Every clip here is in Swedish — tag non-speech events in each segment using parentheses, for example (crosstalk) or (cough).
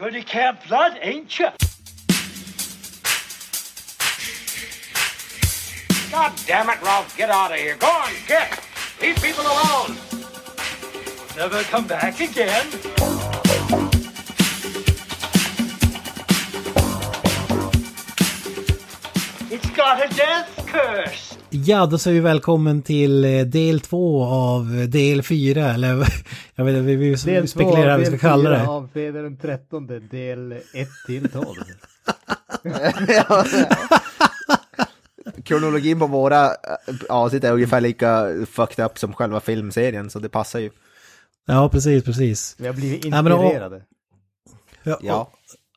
You're going to Blood, ain't you? God damn it, Ralph, get out of here. Go on, get. Leave people alone. Never come back again. It's got a death curse. Ja, då säger vi välkommen till eh, del två av eh, del fyra, eller jag vet vi, vi Del spekulerar vad vi ska kalla det. av Fredag den 13, del 1 till 12. (laughs) Kronologin på våra äh, avsnitt är ungefär lika fucked up som själva filmserien, så det passar ju. Ja, precis, precis. Vi har blivit Ja, men och- inspirerade. Ja, Ja.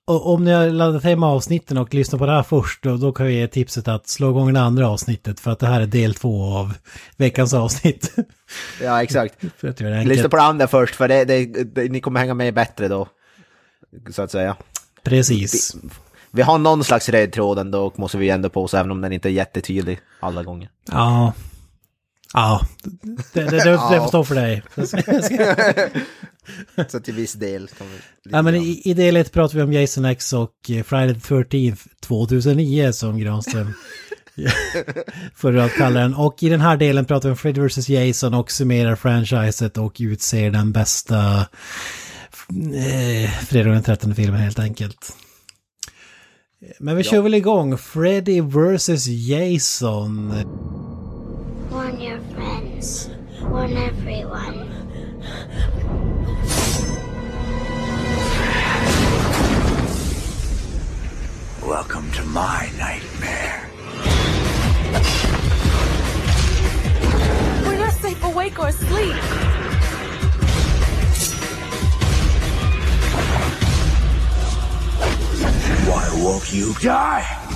Och om ni har laddat hem avsnitten och lyssnat på det här först, då, då kan vi ge tipset att slå igång det andra avsnittet för att det här är del två av veckans avsnitt. (laughs) Ja, exakt. (laughs) Lyssna på det andra först, för det, det, det, ni kommer hänga med bättre då. Så att säga. Precis. Vi har någon slags röd tråd ändå, och måste vi ändå på, så även om den inte är jättetydlig alla gånger. Ja. Ja, det, det, det, det får stå för dig. (laughs) (laughs) Så till viss del. Kan vi, Ja, men i, I del ett pratar vi om Jason X och eh, Friday the 13th 2009 som Granström (laughs) förra att kalla den. Och i den här delen pratar vi om Freddy vs. Jason och summerar franchiset och utser den bästa eh, Fredag den 13 filmen helt enkelt. Men vi kör väl igång. Freddy vs. Jason. Warn your. Warn everyone. Welcome to my nightmare. We're not safe awake or asleep. Why won't you die?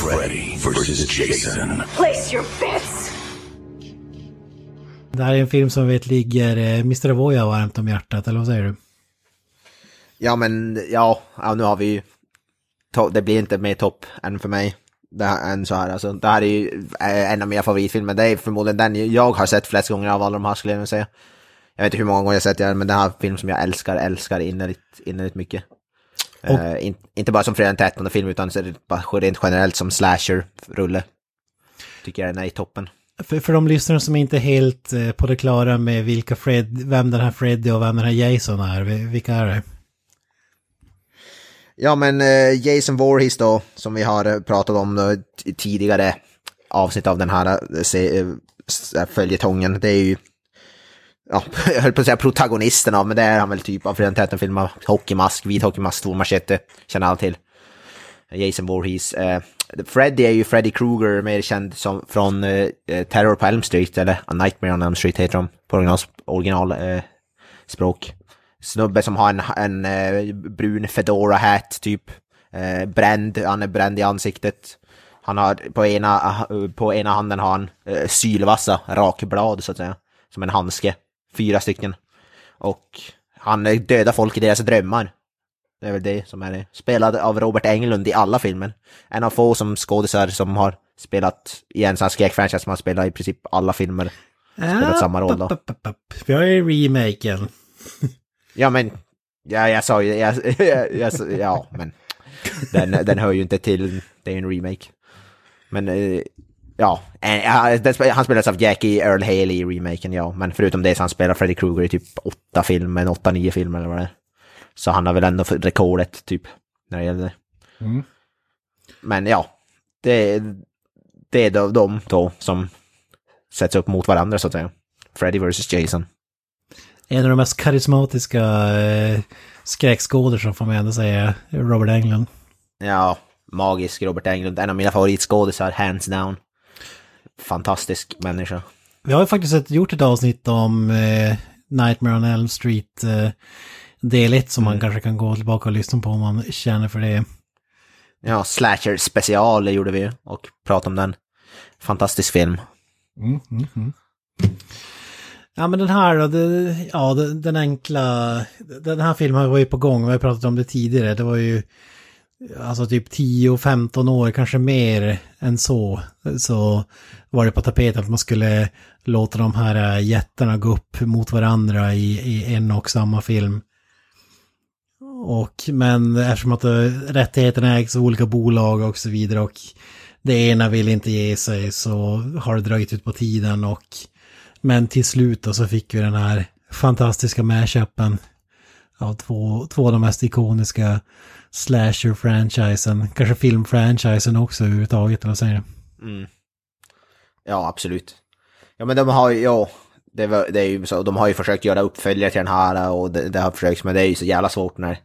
Freddy versus Jason. Place your bets. Det här är en film som vi vet ligger eh, Mr. Avoya varmt om hjärtat, eller vad säger du? Ja, men ja, ja, nu har vi ju... Det blir inte mer topp än för mig. Det här, än så här. Alltså, det här är ju eh, en av mina favoritfilmer. Det är förmodligen den jag har sett flest gånger av alla de här skulle jag säga. Jag vet inte hur många gånger jag har sett den, men det här är en film som jag älskar, älskar innerligt, innerligt mycket. Eh, in, inte bara som Fredag den 13 film, utan rent generellt som slasher-rulle. Tycker jag den är i toppen. För, för de lyssnare som inte är helt eh, på det klara med vilka Fred, vem den här Freddy och vem den här Jason är, vi- vilka är det? Ja, men eh, Jason Voorhees då, som vi har eh, pratat om tidigare avsnitt av den här följetongen, det är ju, ja, (laughs) jag höll på att säga protagonisten av, men det är han väl typ av Fredag den filmen hockeymask, vit hockeymask, stor machete, känner alla till. Jason Voorhees. Eh, Freddy är ju Freddy Krueger, mer känd som från eh, eh Terror på Elm Street, eller A Nightmare on Elm Street heter de på originalspråk. original eh, språk. Snubbe som har en, en eh, brun fedora hat typ. Eh, bränd, han är bränd i ansiktet. Han har på ena, eh, på ena handen har han eh, sylvassa rakblad så att säga. Som en handske. Fyra stycken. Och han dödar folk i deras drömmar. Det är väl det som är det. Spelad av Robert Englund i alla filmer. En av få som skådisar som har spelat i en sån här skräckfranchise som har spelat i princip alla filmer. Spelat samma roll då. App, app, app. Vi har ju remaken. (laughs) Ja men, ja, jag sa ju, (laughs) jag, jag, jag, ja men, den, den hör ju inte till, det är ju en remake. Men, eh, ja, eh, han spelas av Jackie Earl Haley i remaken, ja. Men förutom det så han spelar Freddy Krueger i typ åtta filmer, åtta, nio filmer eller vad det är. Så han har väl ändå rekordet, typ, när det gäller det. Mm. Men ja, det, det är de, de då som sätts upp mot varandra så att säga. Freddy vs Jason. En av de mest karismatiska eh, skräckskådisar får man ändå säga, Robert Englund. Ja, magisk Robert Englund. En av mina favoritskådisar, hands down. Fantastisk människa. Vi har ju faktiskt ett, gjort ett avsnitt om eh, Nightmare on Elm Street eh, del 1 som man kanske kan gå tillbaka och lyssna på om man känner för det. Ja, Slasher special gjorde vi ju och pratade om den. Fantastisk film. Mm, mm, mm. Ja men den här då, det, ja den enkla, den här filmen var ju på gång, vi har pratat om det tidigare, det var ju alltså typ 10-15 år, kanske mer än så, så var det på tapeten att man skulle låta de här eh, jättarna gå upp mot varandra i, i en och samma film. Och, men eftersom att eh, rättigheterna ägs av olika bolag och så vidare och det ena vill inte ge sig så har det dragit ut på tiden och men till slut då så fick vi den här fantastiska mashupen av två, två av de mest ikoniska slasher-franchisen, kanske film-franchisen också överhuvudtaget, eller vad säger du? Ja, absolut. Ja, men de har ju, ja, det, var, det är ju så, de har ju försökt göra uppföljare till den här och det, det har försökt, men det är ju så jävla svårt när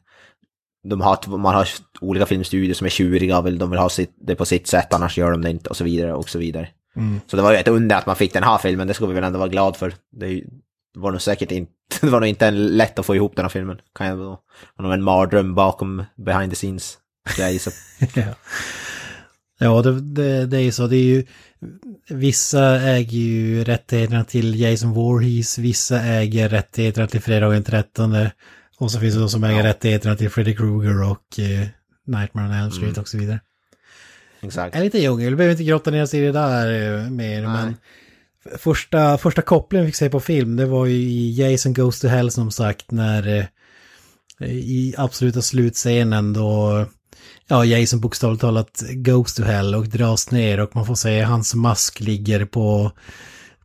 de har, man har olika filmstudior som är tjuriga, vill, de vill ha sitt, det på sitt sätt, annars gör de det inte och så vidare och så vidare. Så det var ju ett under att man fick den här filmen, det ska vi väl ändå vara glad för. Det, är ju, det var nog säkert inte, (laughs) det var nog inte en lätt att få ihop den här filmen. Kan jag, det var nog en mardröm bakom behind the scenes. så. (laughs) ja, ja det, det, det är ju så. Det är ju, vissa äger ju rättigheterna till Jason Voorhees, vissa äger rättigheterna till Fredag den 13. Och så finns det de som äger rättigheterna till Freddy Krueger och eh, Nightmare on Elm Street och så vidare. Exakt. En liten djungel, vi behöver inte grotta ner oss i det där eh, mer, men första, första kopplingen vi fick se på film, det var ju i Jason Goes to Hell som sagt, när eh, i absoluta slutscenen då ja, Jason bokstavligt talat goes to hell och dras ner och man får se hans mask ligger på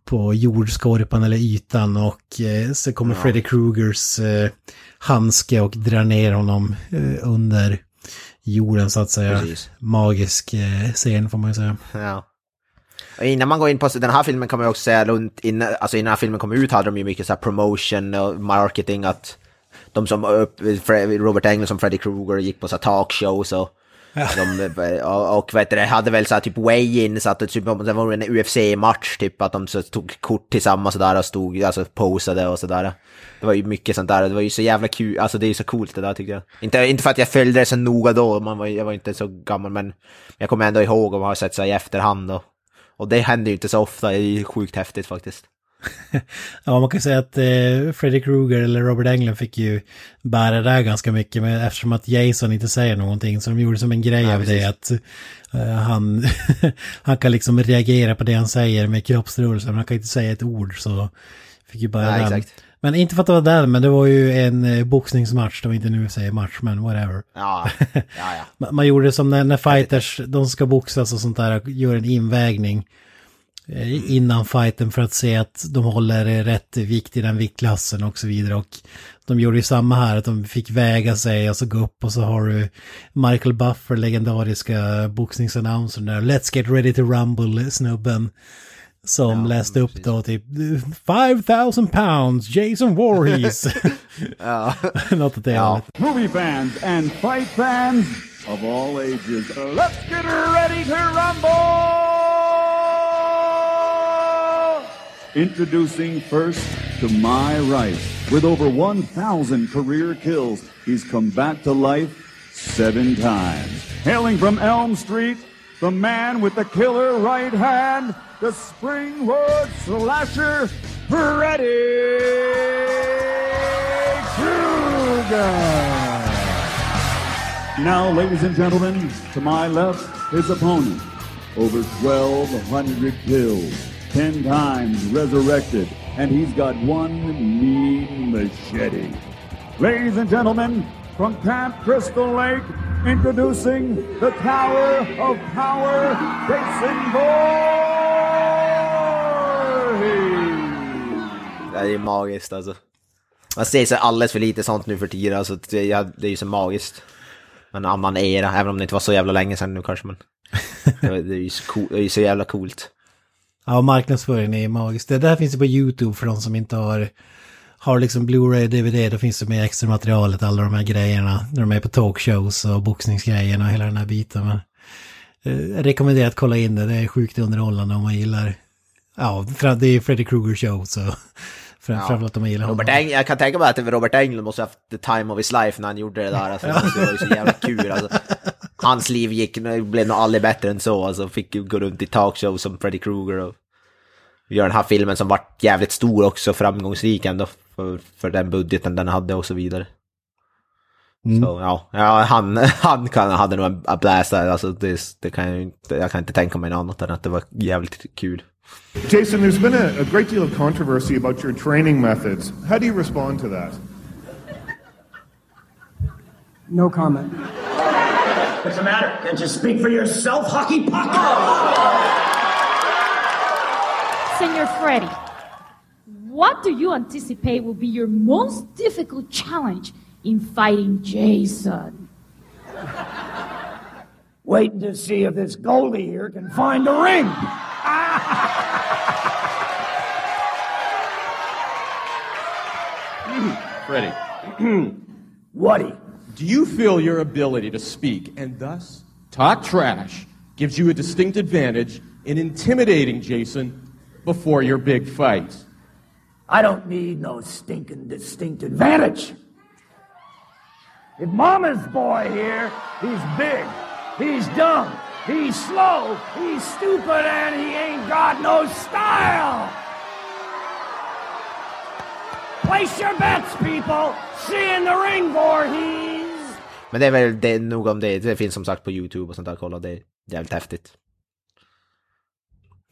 på jordskorpan eller ytan och eh, så kommer Freddy Krugers eh, handske och drar ner honom eh, under jorden så att säga. Precis. Magisk eh, scen får man ju säga. Ja. Och innan man går in på den här filmen kan man också säga runt innan, alltså innan filmen kom ut hade de ju mycket så promotion och marketing att de som Fre- Robert Englund som Freddy Krueger gick på så talkshows och de, och, och vet du, det, hade väl så här typ weigh-in så att det, typ, det var en UFC-match typ att de så tog kort tillsammans och där och stod, alltså posade och sådär. Det var ju mycket sånt där, det var ju så jävla kul, alltså det är ju så coolt det där tyckte jag. Inte, inte för att jag följde det så noga då, man var, jag var inte så gammal men jag kommer ändå ihåg och har sett så här i efterhand och, och det händer ju inte så ofta, det är ju sjukt häftigt faktiskt. (laughs) Ja, man kan säga att eh, Freddy Krueger eller Robert Englund fick ju bära det där ganska mycket men eftersom att Jason inte säger någonting så de gjorde som en grej Ja, av det att eh, han, (laughs) han kan liksom reagera på det han säger med kroppsrörelser men han kan inte säga ett ord så fick ju bara Nej, den. exakt. Men inte för att det var den, men det var ju en eh, boxningsmatch, det var inte nu säger match, men whatever. Ja, (laughs) ja, ja. Man, gjorde det som när, när fighters, de ska boxas och sånt där, gör en invägning eh, innan fighten för att se att de håller rätt vikt i den viktklassen och så vidare. Och de gjorde ju samma här, att de fick väga sig och så gå upp och så har du Michael Buffer, legendariska boxningsannouncern där, Let's get ready to rumble, snubben. Som läste upp då typ 5000 pounds, Jason Voorhees. ja. Något åt det Ja. movie fans and fight fans of all ages. Let's get ready to rumble! Introducing first to my right. With over 1,000 career kills, he's come back to life seven times. Hailing from Elm Street, the man with the killer right hand, the Springwood slasher, Freddy Krueger! Now, ladies and gentlemen, to my left, his opponent. Over 1,200 kills, 10 times resurrected, and he's got one mean machete. Ladies and gentlemen, from Camp Crystal Lake, introducing the Tower of Power, Jason Voorhees! Det är ju magiskt alltså. Man ser så alldeles för lite sånt nu för tiden, alltså det, ja, det är ju så magiskt. Men annan era, även om det inte var så jävla länge sedan nu kanske, men det, är- det är ju så, cool, det är ju så jävla coolt. Ja, marknadsföringen är magisk. Det där finns det på YouTube för de som inte har, har liksom Blu-ray, DVD, då finns det med extra materialet, alla de här grejerna. När de är på talkshows och boxningsgrejerna och hela den här biten. Men, eh, rekommenderar att kolla in det, det är sjukt underhållande om man gillar, ja, det är Freddy Krueger show så (laughs) för, framförallt om man gillar Robert honom. Eng, jag kan tänka mig att Robert Englund måste ha haft the time of his life när han gjorde det där. Alltså, det var ju så jävla kul. Alltså. Hans liv gick, blev nog aldrig bättre än så. Alltså, fick gå runt i talkshows som Freddy Krueger och göra den här filmen som vart jävligt stor också, framgångsrik ändå för, för den budgeten den hade och så vidare. Mm. Så ja, ja han, (laughs) han kan, hade nog en en blast där. Alltså, det, det kan jag, ju inte, jag kan inte tänka mig något annat än att det var jävligt kul. Jason, there's been a, a great deal of controversy about your training methods. How do you respond to that? No comment. What's the matter? Can't you speak for yourself, hockey puck? Senor Freddy, what do you anticipate will be your most difficult challenge in fighting Jason? (laughs) Waiting to see if this goalie here can find a ring. (laughs) Freddie, (clears throat) Woody, do you feel your ability to speak and thus talk trash gives you a distinct advantage in intimidating Jason before your big fights? I don't need no stinking distinct advantage. If Mama's boy here, he's big, he's dumb, he's slow, he's stupid, and he ain't got no style. Place your bets, people. See in the ring, Voorhees. Men det är väl det, nog om det. Det finns som sagt på YouTube och sånt där. Kolla, det är jävligt häftigt.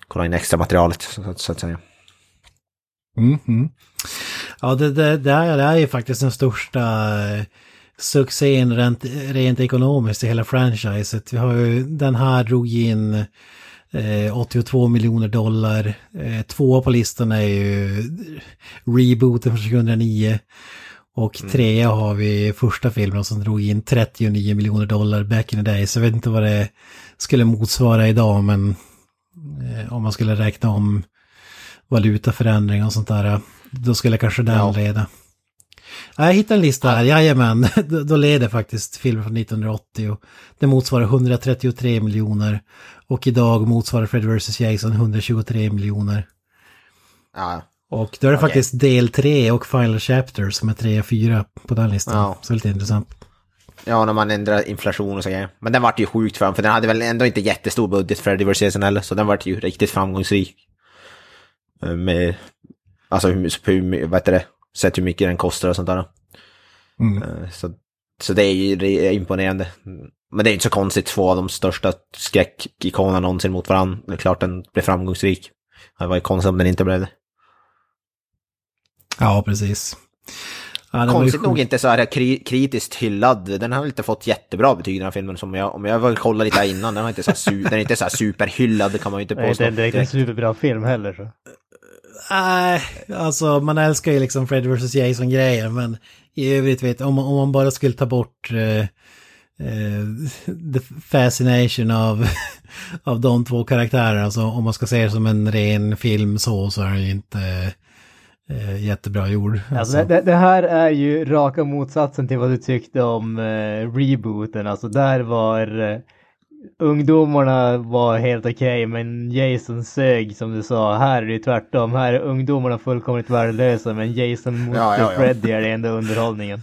Kolla in extra materialet så, så att säga. Mhm. Ja, det, det, det, här, är ju faktiskt den största eh, succén rent, rent ekonomiskt i hela franchiset. Vi har ju, den här drog in eh, 82 miljoner dollar. Eh, två på listan är ju rebooten från 2009. Och trea har vi första filmen som drog in 39 miljoner dollar back in the day. Så jag vet inte vad det skulle motsvara idag men eh, om man skulle räkna om valutaförändring och sånt där. Då skulle kanske den Ja. leda. Ja, Jag hittade en lista här, jajamän. (laughs) Då- leder faktiskt filmen från 1980. Och det motsvarar 133 miljoner. Och idag motsvarar Fred vs. Jason 123 miljoner. Ja, Och då är det Okej. faktiskt del 3 och Final Chapter som är 3 och 4 på den listan. Ja. Så lite intressant. ja, när man ändrar inflation och så grejer. Men den vart ju sjukt fram, för den hade väl ändå inte jättestor budget, Freddy vs. Jason heller. Så den vart ju riktigt framgångsrik. Eh, Med, alltså hur, hur, vad heter det, sett hur mycket den kostar och sånt där. Mm. Eh, Så, så det är ju imponerande. Men det är inte så konstigt, två av de största skräckikonerna någonsin mot varandra. Det är klart den blev framgångsrik. Det var ju konstigt om den inte blev det. Ja, precis. Ja, Konstigt nog inte så här kri kritiskt hyllad. Den har inte fått jättebra betyg den här filmen. Som jag, om jag var kolla lite här innan, den, har inte så här su den är inte så här superhyllad, det kan man ju inte Det är påstå. inte direkt en superbra film heller så. Nej, alltså man älskar ju liksom Fred vs. Jason-grejer men i övrigt vet om, om man bara skulle ta bort eh, eh, the fascination av, (laughs) av de två karaktärerna, alltså om man ska se det som en ren film så, så är den ju inte eh, jättebra gjord. Alltså, det, det- det här är ju raka motsatsen till vad du tyckte om eh, rebooten. Alltså där var eh, ungdomarna var helt okej men Jason sög som du sa. Här är det tvärtom. Här är ungdomarna fullkomligt värdelösa men Jason mot Ja, ja, ja. Freddy är det enda underhållningen.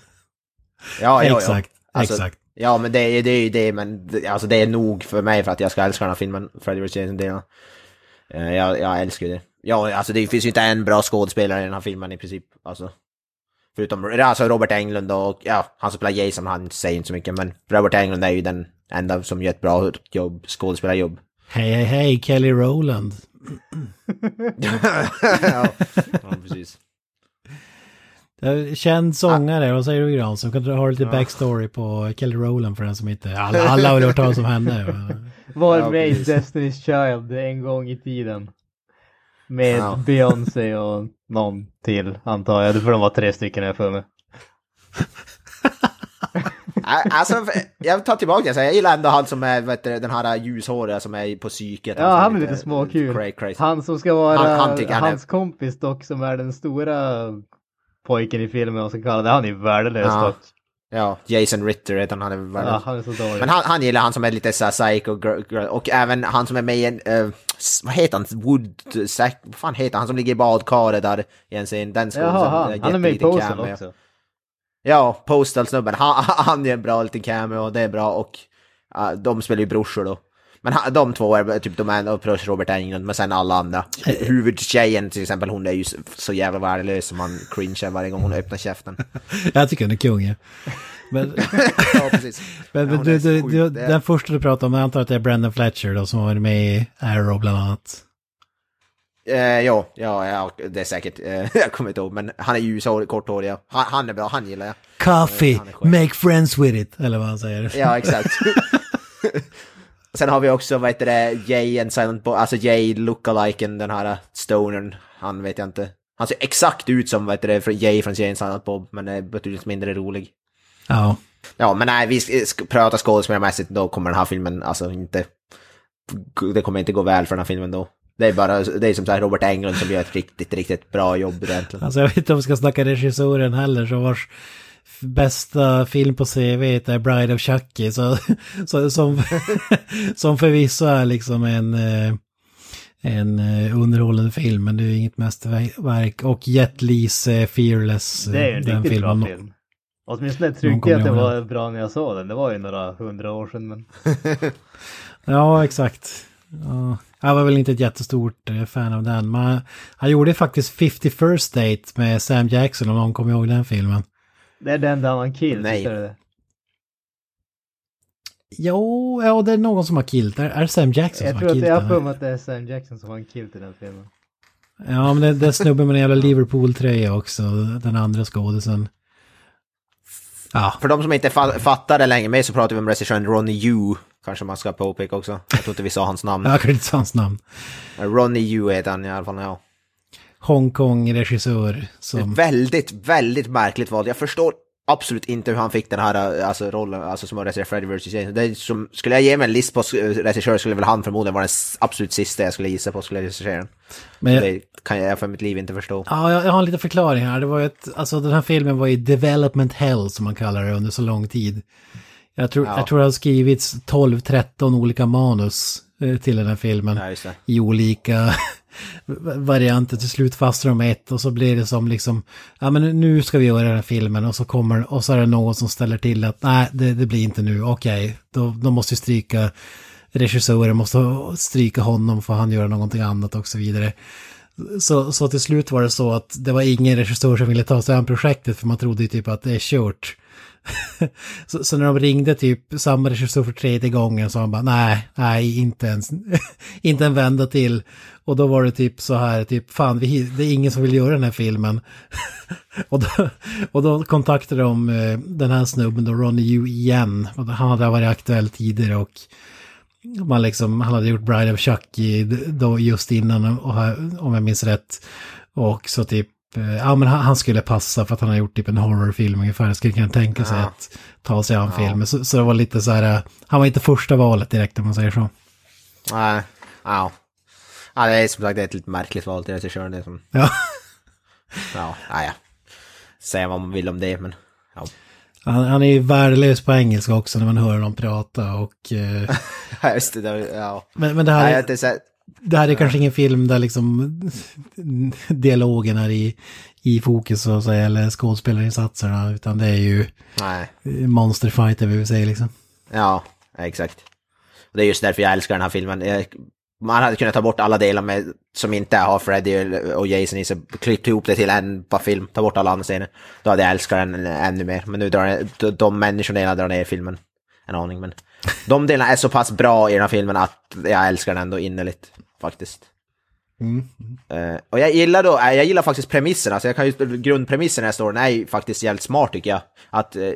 Ja, ja, ja. Exakt, Alltså, exakt. Ja, men det är, det är ju det, men alltså, det är nog för mig för att jag ska älska den här filmen, Freddy vs. Jason. Det, eh, jag, jag älskar det. Ja, alltså det finns ju inte en bra skådespelare i den här filmen i princip. Alltså, förutom alltså Robert Englund och, ja, han som spelar Jason, han säger inte så mycket, men Robert Englund är ju den enda som gör ett bra jobb, skådespelarjobb. Hej, hej, hej, Kelly Rowland. ja, (laughs) ja, precis. Det är Känd sångare, vad säger du Granström? Kan du ha lite backstory på Kelly Rowland för den som inte... Alla, alla har väl hört talas om henne. (laughs) Var Ja, med i. Destiny's Child en gång i tiden. Med Ja. Beyoncé och någon till antar jag. För de var tre stycken här för mig. (laughs) Alltså, jag tar tillbaka det, så jag gillar ändå han som är, vet du, den här ljushåriga som är på psyket. Ja, han är lite lite småkul. cray- crazy. Han som ska vara Han- han tycker han är- hans kompis dock, som är den stora pojken i filmen, vad ska kalla det. Han är värdelös Ja. dock. Ja, Jason Ritter heter han, han är väl... Ja, han är så dålig. Men han, han gillar han som är lite såhär psycho girl, och även han som är med i en, s- vad heter han, Wood, Sack, vad fan heter han, han som ligger i badkaret där i en scen, den skådisen. Jaha, han, eh, han är med i cameo. också. Ja, Postal-snubben, han, (laughs) han gör en bra liten cameo och det är bra och uh, de spelar ju brorsor då. Men han, de två är typ de är plus Robert Englund, men sen alla andra. (laughs) Huvudtjejen till exempel, hon är ju så- jävla värdelös som man cringear varje gång hon öppnar käften. (laughs) Jag tycker hon är kung ja. Men, ja, precis. men, Ja, men du, är du, du, är- den första du pratade om, jag antar att det är Brandon Fletcher då som har varit med i Arrow bland annat. Eh, ja, ja, ja, det är säkert. Eh, (laughs) jag kommer inte ihåg, men han är ljushårig, korthårig. Ja. Han, han är bra, han gillar jag. Coffee, make friends with it, eller vad han säger. Ja, exakt. (laughs) Sen har vi också, vad heter det, Jay and Silent Bob, alltså Jay lookaliken, den här stonern, han vet jag inte. Han ser exakt ut som, vad heter det, från Jay från Jay and Silent Bob, men är betydligt mindre rolig. Ja. Ja, men nej, vi ska, ska prata skådespelarmässigt, då kommer den här filmen alltså inte... Det kommer inte gå väl för den här filmen då. Det är bara, det är som sagt Robert Englund som gör ett riktigt, riktigt bra jobb egentligen. Alltså jag vet inte om vi ska snacka regissören heller, så vars bästa film på CV är Bride of Chucky, så, så, som, (laughs) som förvisso är liksom en, eh, en eh, underhållande film, men det är ju inget mästerverk. Och Jet Lis eh, Fearless, Det är en den riktigt bra filmen. film. Åtminstone tyckte kommer jag att det var bra när jag såg den. Det var ju några hundra år sedan men... (laughs) Ja, exakt. Ja, jag var väl inte ett jättestort eh, fan av den, men han- gjorde faktiskt 50 First Date med Sam Jackson, om någon kommer ihåg den filmen. Det är den där han kill, Nej. är det? Jo, ja, det är någon som har killt. Är, är det Sam Jackson Jag som tror har att killt jag mig att det är Sam Jackson som har en till den filmen. Ja, men det, det är snubben med en jävla Liverpool-tröja också, den andra skådisen. Ja, För de som inte fa- fattar det längre med så pratar vi om regissören Ronnie Yu. Kanske man ska påpeka också. Jag tror inte vi sa hans namn. (laughs) jag kan inte säga hans namn. Ronnie Yu heter han i alla fall, ja. Hongkong-regissör som... Väldigt, väldigt märkligt val. Jag förstår absolut inte hur han fick den här alltså, rollen, alltså som regissera Freddy vs. Jason. Det som, skulle jag ge mig en list på regissörer skulle väl han förmodligen vara den absolut sista jag skulle gissa på skulle regissera den. Men jag- Det kan jag för mitt liv inte förstå. Ja, jag, jag har en liten förklaring här. Det var ett, alltså den här filmen var i development hell som man kallar det under så lång tid. Jag tror, Ja. jag tror det har skrivits 12-13 olika manus eh, till den här filmen. Ja. I olika (laughs) varianter. Till slut fastnar de ett och så blir det som liksom, ja men nu ska vi göra den här filmen och så kommer, och så är det någon som ställer till att nej, det, det blir inte nu, okej, då, då måste vi stryka regissören, måste stryka honom för han göra någonting annat och så vidare. Så, så till slut var det så att det var ingen regissör som ville ta sig an projektet för man trodde ju typ att det är kört. (laughs) så, så när de ringde typ samma regissör för tredje gången så han bara nej, nej, inte ens, (laughs) inte en vända till. Och då var det typ så här, typ fan, vi, det är ingen som vill göra den här filmen. (laughs) och, då, och då kontaktade de eh, den här snubben då, Ronnie Yu igen. Och Han hade varit aktuell tidigare och man liksom, han hade gjort Bride of Chucky då just innan, och, här- om jag minns rätt. Och så typ, ja men han, skulle passa för att han har gjort typ en horrorfilm ungefär. Skulle kunna tänka sig Ja. att ta sig an Ja. filmen. Så, så det var lite så här, eh, han var inte första valet direkt om man säger så. Nej, ja. Ja, det är som sagt det är ett lite märkligt val till regissören. Det som, Ja. ja, ja, ja. Säga vad man vill om det, men ja. Han, han är ju värdelös på engelska också när man hör honom prata och... Eh, (laughs) Ja, Just det, ja. men, men det här Nej, är... Det här är kanske ingen film där liksom (laughs) dialogen är i, i fokus så att säga, eller skådespelarinsatserna, utan det är ju Nej. monsterfighter vi vill säga liksom. Ja, exakt. Det är just därför jag älskar den här filmen. Man hade kunnat ta bort alla delar med, som inte har Freddy och Jason i sig, klippt ihop det till en bara film, ta bort alla andra scener. Då hade jag älskat den ännu mer. Men nu drar de, människodelarna drar ner filmen en aning. Men de delarna är så pass bra i den här filmen att jag älskar den ändå innerligt, faktiskt. Eh, och jag gillar då, eh, jag gillar faktiskt premisserna, alltså jag kan ju, grundpremissen i den här storyn är faktiskt jävligt smart tycker jag. Att, uh,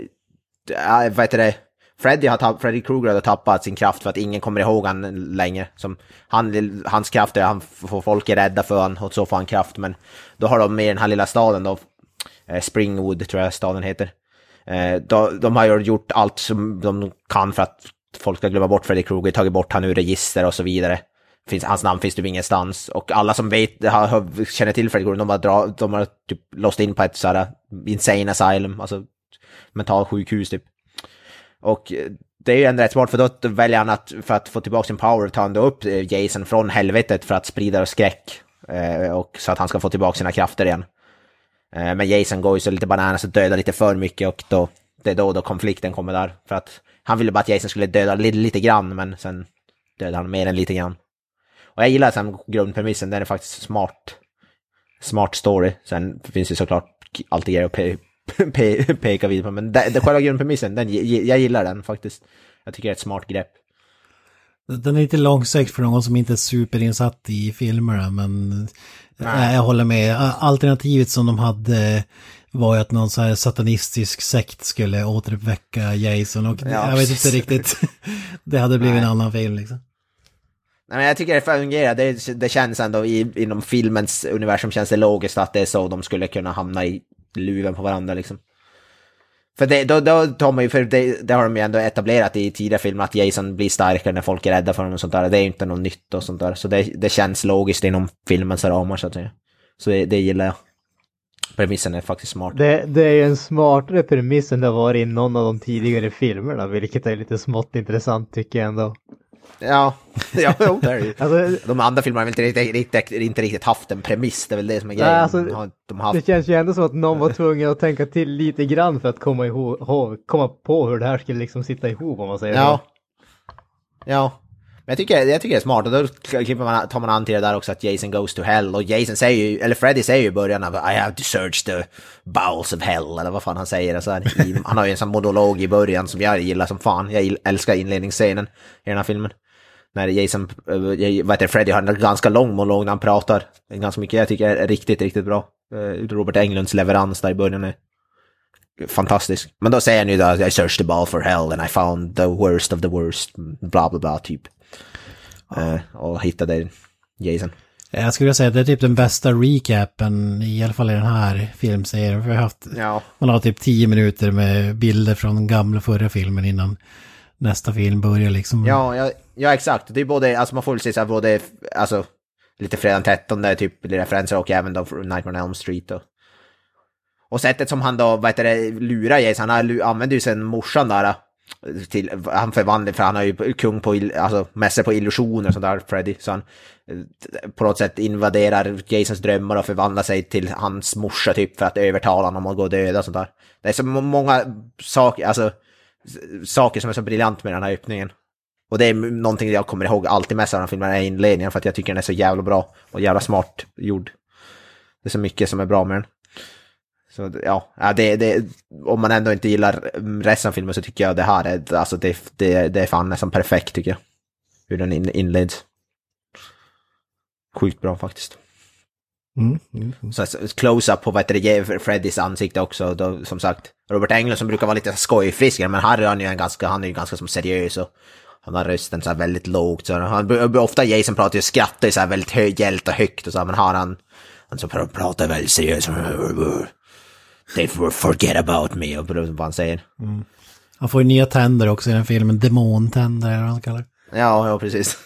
vad heter det, Freddy, har tapp, Freddy Krueger har tappat sin kraft för att ingen kommer ihåg han längre. Som, han, hans kraft är att han får folk är rädda för han och så får han kraft. Men då har de med den här lilla staden då, Springwood tror jag staden heter. Då, de har ju gjort allt som de kan för att folk ska glömma bort Freddy Krueger, tagit bort han ur register och så vidare. Finns, hans namn finns typ ingenstans. Och alla som vet, har, känner till Freddy Krueger, de har, dra, de har typ låst in på ett sådär äh, insane asylum, alltså mentalsjukhus typ. Och eh, det är ju ändå rätt smart för då väljer han att, för att få tillbaka sin power, ta ändå upp eh, Jason från helvetet för att sprida skräck. Eh, och så att han ska få tillbaka sina krafter igen. Eh, men Jason går ju så lite bananas och dödar lite för mycket och då, det är då, då konflikten kommer där. För att han ville bara att Jason skulle döda lite, lite grann men sen dödar han mer än lite grann. Och jag gillar sen grundpremissen, den är faktiskt smart. Smart story. Sen finns det såklart alltid grejer att pe (laughs) pe peka vidare på, men det, det, själva grundpremissen, den, jag gillar den faktiskt. Jag tycker det är ett smart grepp. Den är lite långsökt för någon som inte är superinsatt i filmerna, men Nej. jag håller med. Alternativet som de hade var ju att någon så här satanistisk sekt skulle återuppväcka Jason och ja, jag vet inte riktigt. (laughs) det hade blivit Nej. en annan film liksom. Nej, men jag tycker det fungerar. Det, det känns ändå i, inom filmens universum känns det logiskt att det är så de skulle kunna hamna i luven på varandra liksom. För det, då, då tar man ju, för det, det har de ju ändå etablerat i tidigare filmer att Jason blir starkare när folk är rädda för honom och sånt där. Det är ju inte något nytt och sånt där. Så det, det känns logiskt inom filmens ramar så att säga. Så det, det gillar jag. Premissen är faktiskt smart. Det, det är ju en smartare premiss än det har varit i någon av de tidigare filmerna, vilket är lite smått intressant tycker jag ändå. Ja, ja jo, (laughs) det är det ju. alltså, De andra filmerna har väl inte riktigt, riktigt, inte riktigt haft en premiss, det är väl det som är grejen. alltså, de haft... Det känns ju ändå som att någon var tvungen att tänka till lite grann för att komma, ihåg, komma på hur det här skulle liksom sitta ihop om man säger ja. så. Ja. Men jag tycker, jag tycker det är smart och då man, tar man an till det där också att Jason goes to hell och Jason säger ju, eller Freddy säger ju i början av I have to search the bowels of hell eller vad fan han säger. Alltså, han har ju en sån monolog i början som jag gillar som fan. Jag älskar inledningsscenen i den här filmen när Jason, äh, vad heter Freddy har en ganska lång monolog när han pratar. Ganska mycket jag tycker är riktigt, riktigt bra. Eh, Robert Englunds leverans där i början är fantastisk. Men då säger han ju då I searched the ball for hell and I found the worst of the worst, bla bla bla typ. Ja. Uh, och hittade Jason. Jag skulle säga att det är typ den bästa recapen, i alla fall i den här filmserien. För vi har haft, ja. Man har typ tio minuter med bilder från gamla förra filmen innan nästa film börjar liksom. Ja, ja, ja exakt. Det är både, alltså man får väl säga så här, både, alltså lite fredag 13 typ referenser och även då Nightmare on Elm Street och och sättet som han då, vad heter det, lurar Jason, han använder ju sen morsan där till, han förvandlar, för han är ju kung på, alltså mässor på illusioner och sånt där, Freddy, så han eh, på något sätt invaderar Jasons drömmar och förvandlar sig till hans morsa typ för att övertala honom att gå och döda och sånt där. Det är så många saker, alltså saker som är så briljant med den här öppningen. Och det är någonting jag kommer ihåg alltid med av den filmen, är inledningen, för att jag tycker den är så jävla bra och jävla smart gjord. Det är så mycket som är bra med den. Så ja, det, det, om man ändå inte gillar resten av filmen så tycker jag det här är, alltså det, det, det är fan nästan perfekt tycker jag. Hur den inleds. Sjukt bra faktiskt. Mm, mm. Så close-up på vad heter det, Freddys ansikte också. Då, som sagt, Robert Englund som brukar vara lite skojfriskare, men är han ju en ganska, han är ju ganska som seriös och han har rösten så här väldigt lågt. Så han, ofta Jason pratar ju skrattar ju så här väldigt högt och högt och så, men har han, han så pratar väldigt seriöst. They forget about me, och vad han säger. Mm. Han får ju nya tänder också i den filmen, demontänder eller vad han kallar Ja, ja precis.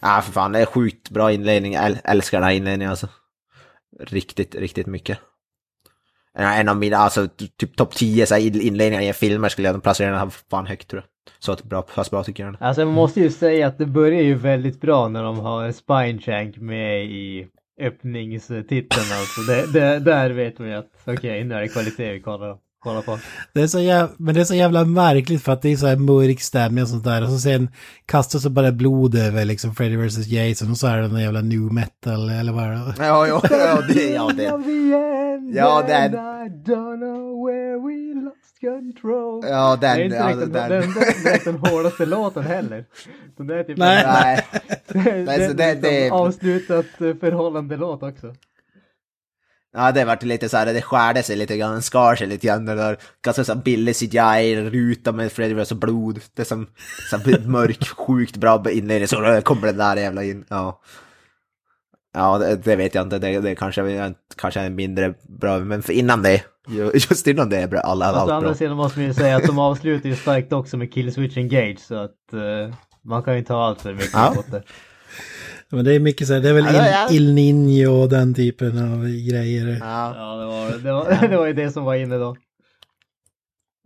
Ja, för fan, det är sjukt bra inledning. Jag älskar den här inledningen alltså. Riktigt, riktigt mycket. En av mina, alltså typ topp 10 så inledningar i filmer skulle jag placera den här fan högt tror jag. Så att bra, pass bra tycker jag. Alltså man måste ju säga att det börjar ju väldigt bra när de har Spine Shank med i öppningstiteln alltså. Det, det, där vet man ju att okej, okay, nu är det kvalitet vi kollar, kollar på. Det är så jävla, men det är så jävla märkligt för att det är så här mörk stämning och sånt där. Och så sen kastas det bara blod över liksom Freddy vs Jason och så är det någon jävla new metal eller vad är det? Ja, ja, ja, det, ja, det. Ja, (laughs) den. Control. Ja, den. Det är inte ja, riktigt, den, den, den, den hårdaste låten heller. Det är typ nej, nej. (laughs) det, nej, så det, det, avslutat eh, förhållande låt också. Ja, det vart lite så här, det skärde sig lite grann, skar sig lite grann. Där ganska så billig CGI-ruta med Freddy vs blod. Det är som så (laughs) mörk, sjukt bra inledning, så kommer den där jävla in. Ja. Ja, det, det, vet jag inte. Det, det kanske, kanske är mindre bra, men för innan det, (laughs) just innan det är bra, alla, allt bra. Å andra sidan måste man ju säga att de avslutar ju starkt också med Killswitch Engage, så att uh, man kan ju ta allt för mycket ja. det. Men det är mycket så här, det är väl ja, ja. Il, Il Nino och den typen av grejer. Ja, ja det, var, det, var, (laughs) det var ju det som var inne då.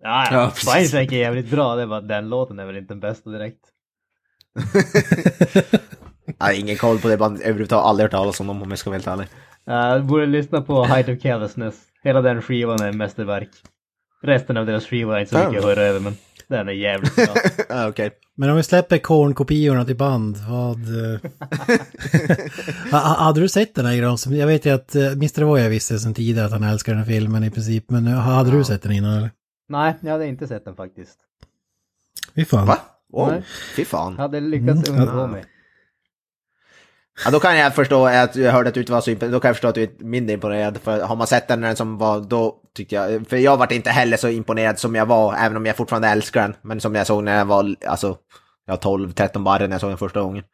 Ja, ja Spineshank är jävligt bra, det var den låten är väl inte den bästa direkt. (laughs) Jag har ingen koll på det bandet överhuvudtaget, aldrig hört talas om dem om jag ska vara helt ärlig. Uh, borde lyssna på Height of Carelessness. Hela den skivan är mästerverk. Resten av deras skiva är inte så mycket att höra över men... (laughs) Den är jävligt bra. (laughs) ah, Okej. Men om vi släpper Korn-kopiorna till band, vad... eh, (laughs) ha- hade du sett den här Granström? Jag vet ju att uh, Mr. Voya visste sen tidigare att han älskar den här filmen i princip, men eh, hade du sett den innan eller? Nej, jag hade inte sett den faktiskt. Fy fan. Va? Nej. fy fan. Hade lyckats Mm. undgå mig. Ja, då kan jag förstå att jag hörde att du inte var så imponerad. Då kan jag förstå att du är mindre imponerad. För har man sett den när den som var då tyckte jag... För jag vart inte heller så imponerad som jag var, även om jag fortfarande älskar den. Men som jag såg när jag var, alltså, jag var 12-13 barre när jag såg den första gången.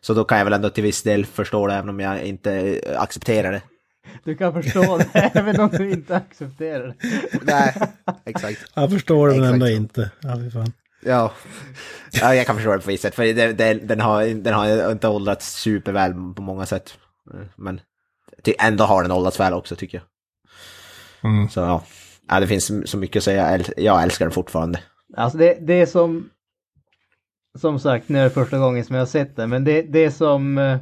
Så då kan jag väl ändå till viss del förstå det, även om jag inte eh, accepterar det. Du kan förstå det (laughs) även om du inte accepterar det. Nej, exakt. Jag förstår det men ändå inte. Ja, fan. Ja. ja, jag kan förstå det på visst sätt. För det, det, den, har, den har inte åldrats superväl på många sätt. Men ändå har den åldrats väl också tycker jag. Mm. Så ja. ja, det finns så mycket att säga. Jag älskar den fortfarande. Alltså det, det är som... Som sagt, nu är det första gången som jag har sett den, men det, det är som... eh,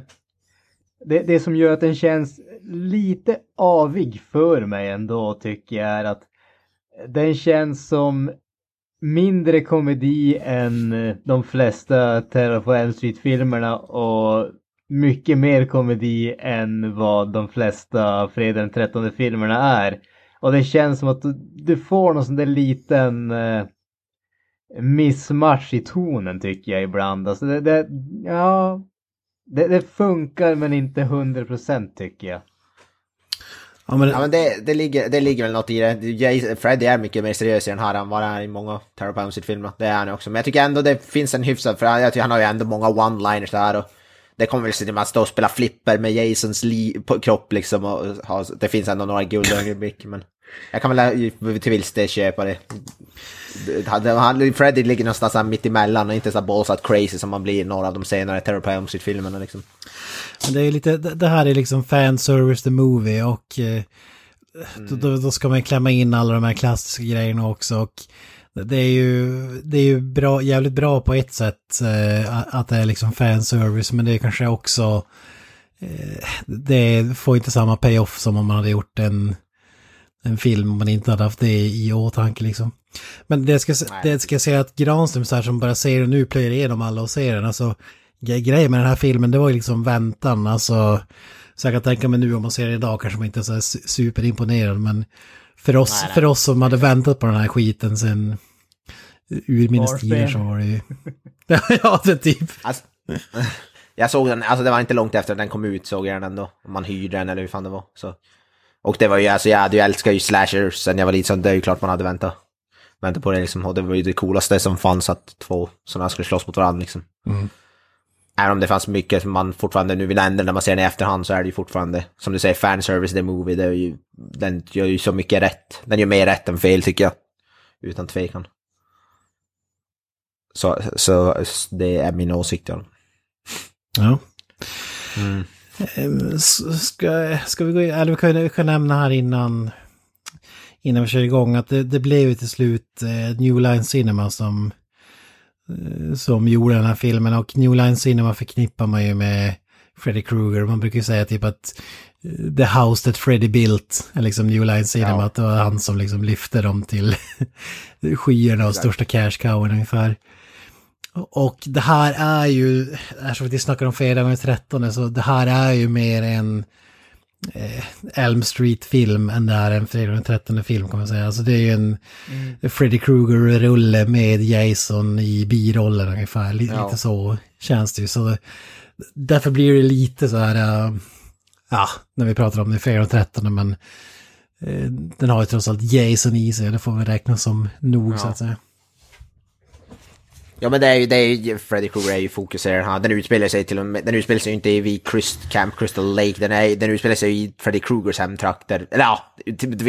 Det, det som gör att den känns lite avig för mig ändå tycker jag är att den känns som mindre komedi än eh, de flesta Terror på Elm Street-filmerna och mycket mer komedi än vad de flesta Fredag den 13 filmerna är. Och det känns som att du, du får någon sån där liten eh, missmatch i tonen tycker jag ibland. Alltså det, det ja, det, det funkar men inte 100% tycker jag. Ja, men, Ja, men det, det, ligger, det ligger väl något i det. Freddy är mycket mer seriös i den här än vad han är i många Terror Pamsit-filmer. Det är han också. Men jag tycker ändå det finns en hyfsad, för jag tycker han har ju ändå många one-liners där och det kommer väl sig till att stå och spela flipper med Jasons li- på kropp liksom och ha, det finns ändå några guldögonblick (laughs) men jag kan väl till viss del köpa det. Han- Freddy ligger någonstans här mitt emellan och inte så ballsat crazy som man blir i några av de senare Terror på Elm Street-filmerna liksom. Men det är ju lite, det här är liksom fanservice the movie och eh, då, då, då ska man klämma in alla de här klassiska grejerna också och det är ju, det är ju bra, jävligt bra på ett sätt eh, att det är liksom fanservice men det är kanske också eh, det får inte samma payoff som om man hade gjort en, en film om man inte hade haft det i åtanke liksom. Men det ska, det ska jag säga att Granström så här som bara ser det nu, plöjer igenom alla och ser den, alltså gre- grejen med den här filmen det var ju liksom väntan, alltså så jag kan tänka mig nu om man ser den idag kanske man inte är så här su- superimponerad men för oss, Nej, nej. för oss som hade väntat på den här skiten sen urminnes tider så var det ju... (laughs) ja, det typ. Alltså, jag såg den, alltså det var inte långt efter att den kom ut såg jag den ändå. Om man hyrde den eller hur fan det var. Så. Och det var ju, alltså jag hade ju älskat ju slashers sen jag var liten, så det är ju klart man hade väntat. Väntat på det liksom. Och det var ju det coolaste som fanns att två sådana skulle slåss mot varandra liksom. Mm. Även om det fanns mycket som man fortfarande nu vill ändra när man ser den i efterhand så är det ju fortfarande, som du säger, fanservice the movie, det är ju, den gör ju så mycket rätt. Den gör mer rätt än fel tycker jag. Utan tvekan. Så, så det är min åsikt. Ja. Ja. Mm. Eh, s- Ska, ska vi gå in, eller vi kan, vi kan nämna här innan, innan vi kör igång att det, det blev ju till slut eh, New Line Cinema som, eh, som gjorde den här filmen och New Line Cinema förknippar man ju med Freddy Krueger. Man brukar ju säga typ att eh, The House That Freddy Built är liksom New Line Cinema, Ja. att det var han som liksom lyfte dem till (laughs) skyarna och största cash cowen ungefär. Och det här är ju, eftersom vi snackar om fredagen den 13, så det här är ju mer en eh, Elm Street-film än det är en fredagen den 13 film kan man säga. Alltså det är ju en Freddy Krueger-rulle med Jason i birollen ungefär. Lite, Ja. lite så känns det ju. Så därför blir det lite så här, eh, ja, när vi pratar om det fredagen den 13, men eh, den har ju trots allt Jason i sig, det får vi räkna som nog Ja. så att säga. Ja men det är ju, det är ju Freddy Krueger är ju fokus i den här. Den utspelar sig till och med, den utspelar sig ju inte vid Christ, Camp Crystal Lake, den, är, den utspelar sig i Freddy Krugers hemtrakter. Eller ja,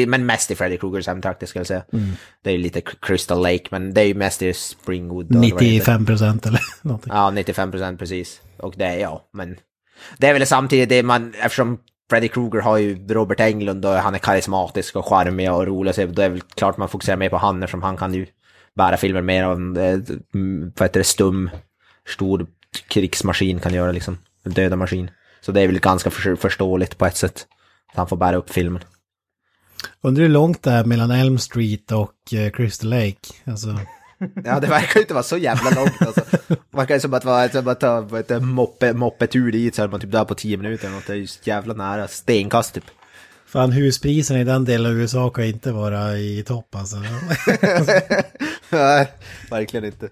men mest i Freddy Krugers hemtrakter ska jag säga. Mm. Det är ju lite Crystal Lake, men det är ju mest i Springwood. och vad det heter. 95 procent eller (laughs) någonting. Ja, 95 procent precis. Och det är ja, men det är väl samtidigt det man, eftersom Freddy Krueger har ju Robert Englund och han är karismatisk och charmig och rolig, så det är väl klart man fokuserar mer på han eftersom han kan ju bära filmer mer av en, eh, vad heter det, stum, stor krigsmaskin kan göra liksom. En döda maskin. Så det är väl ganska för, förståeligt på ett sätt. Att han får bära upp filmen. Undrar hur långt det är mellan Elm Street och eh, Crystal Lake? Alltså, Ja, det verkar ju inte vara så jävla långt alltså. Det verkar ju som att vara som att ta ett moppe, moppetur dit så är man typ där på tio minuter eller något. Det är ju jävla nära. Stenkast typ. Fan huspriserna i den delen av USA kan inte vara i topp alltså. (laughs) Nej, verkligen inte.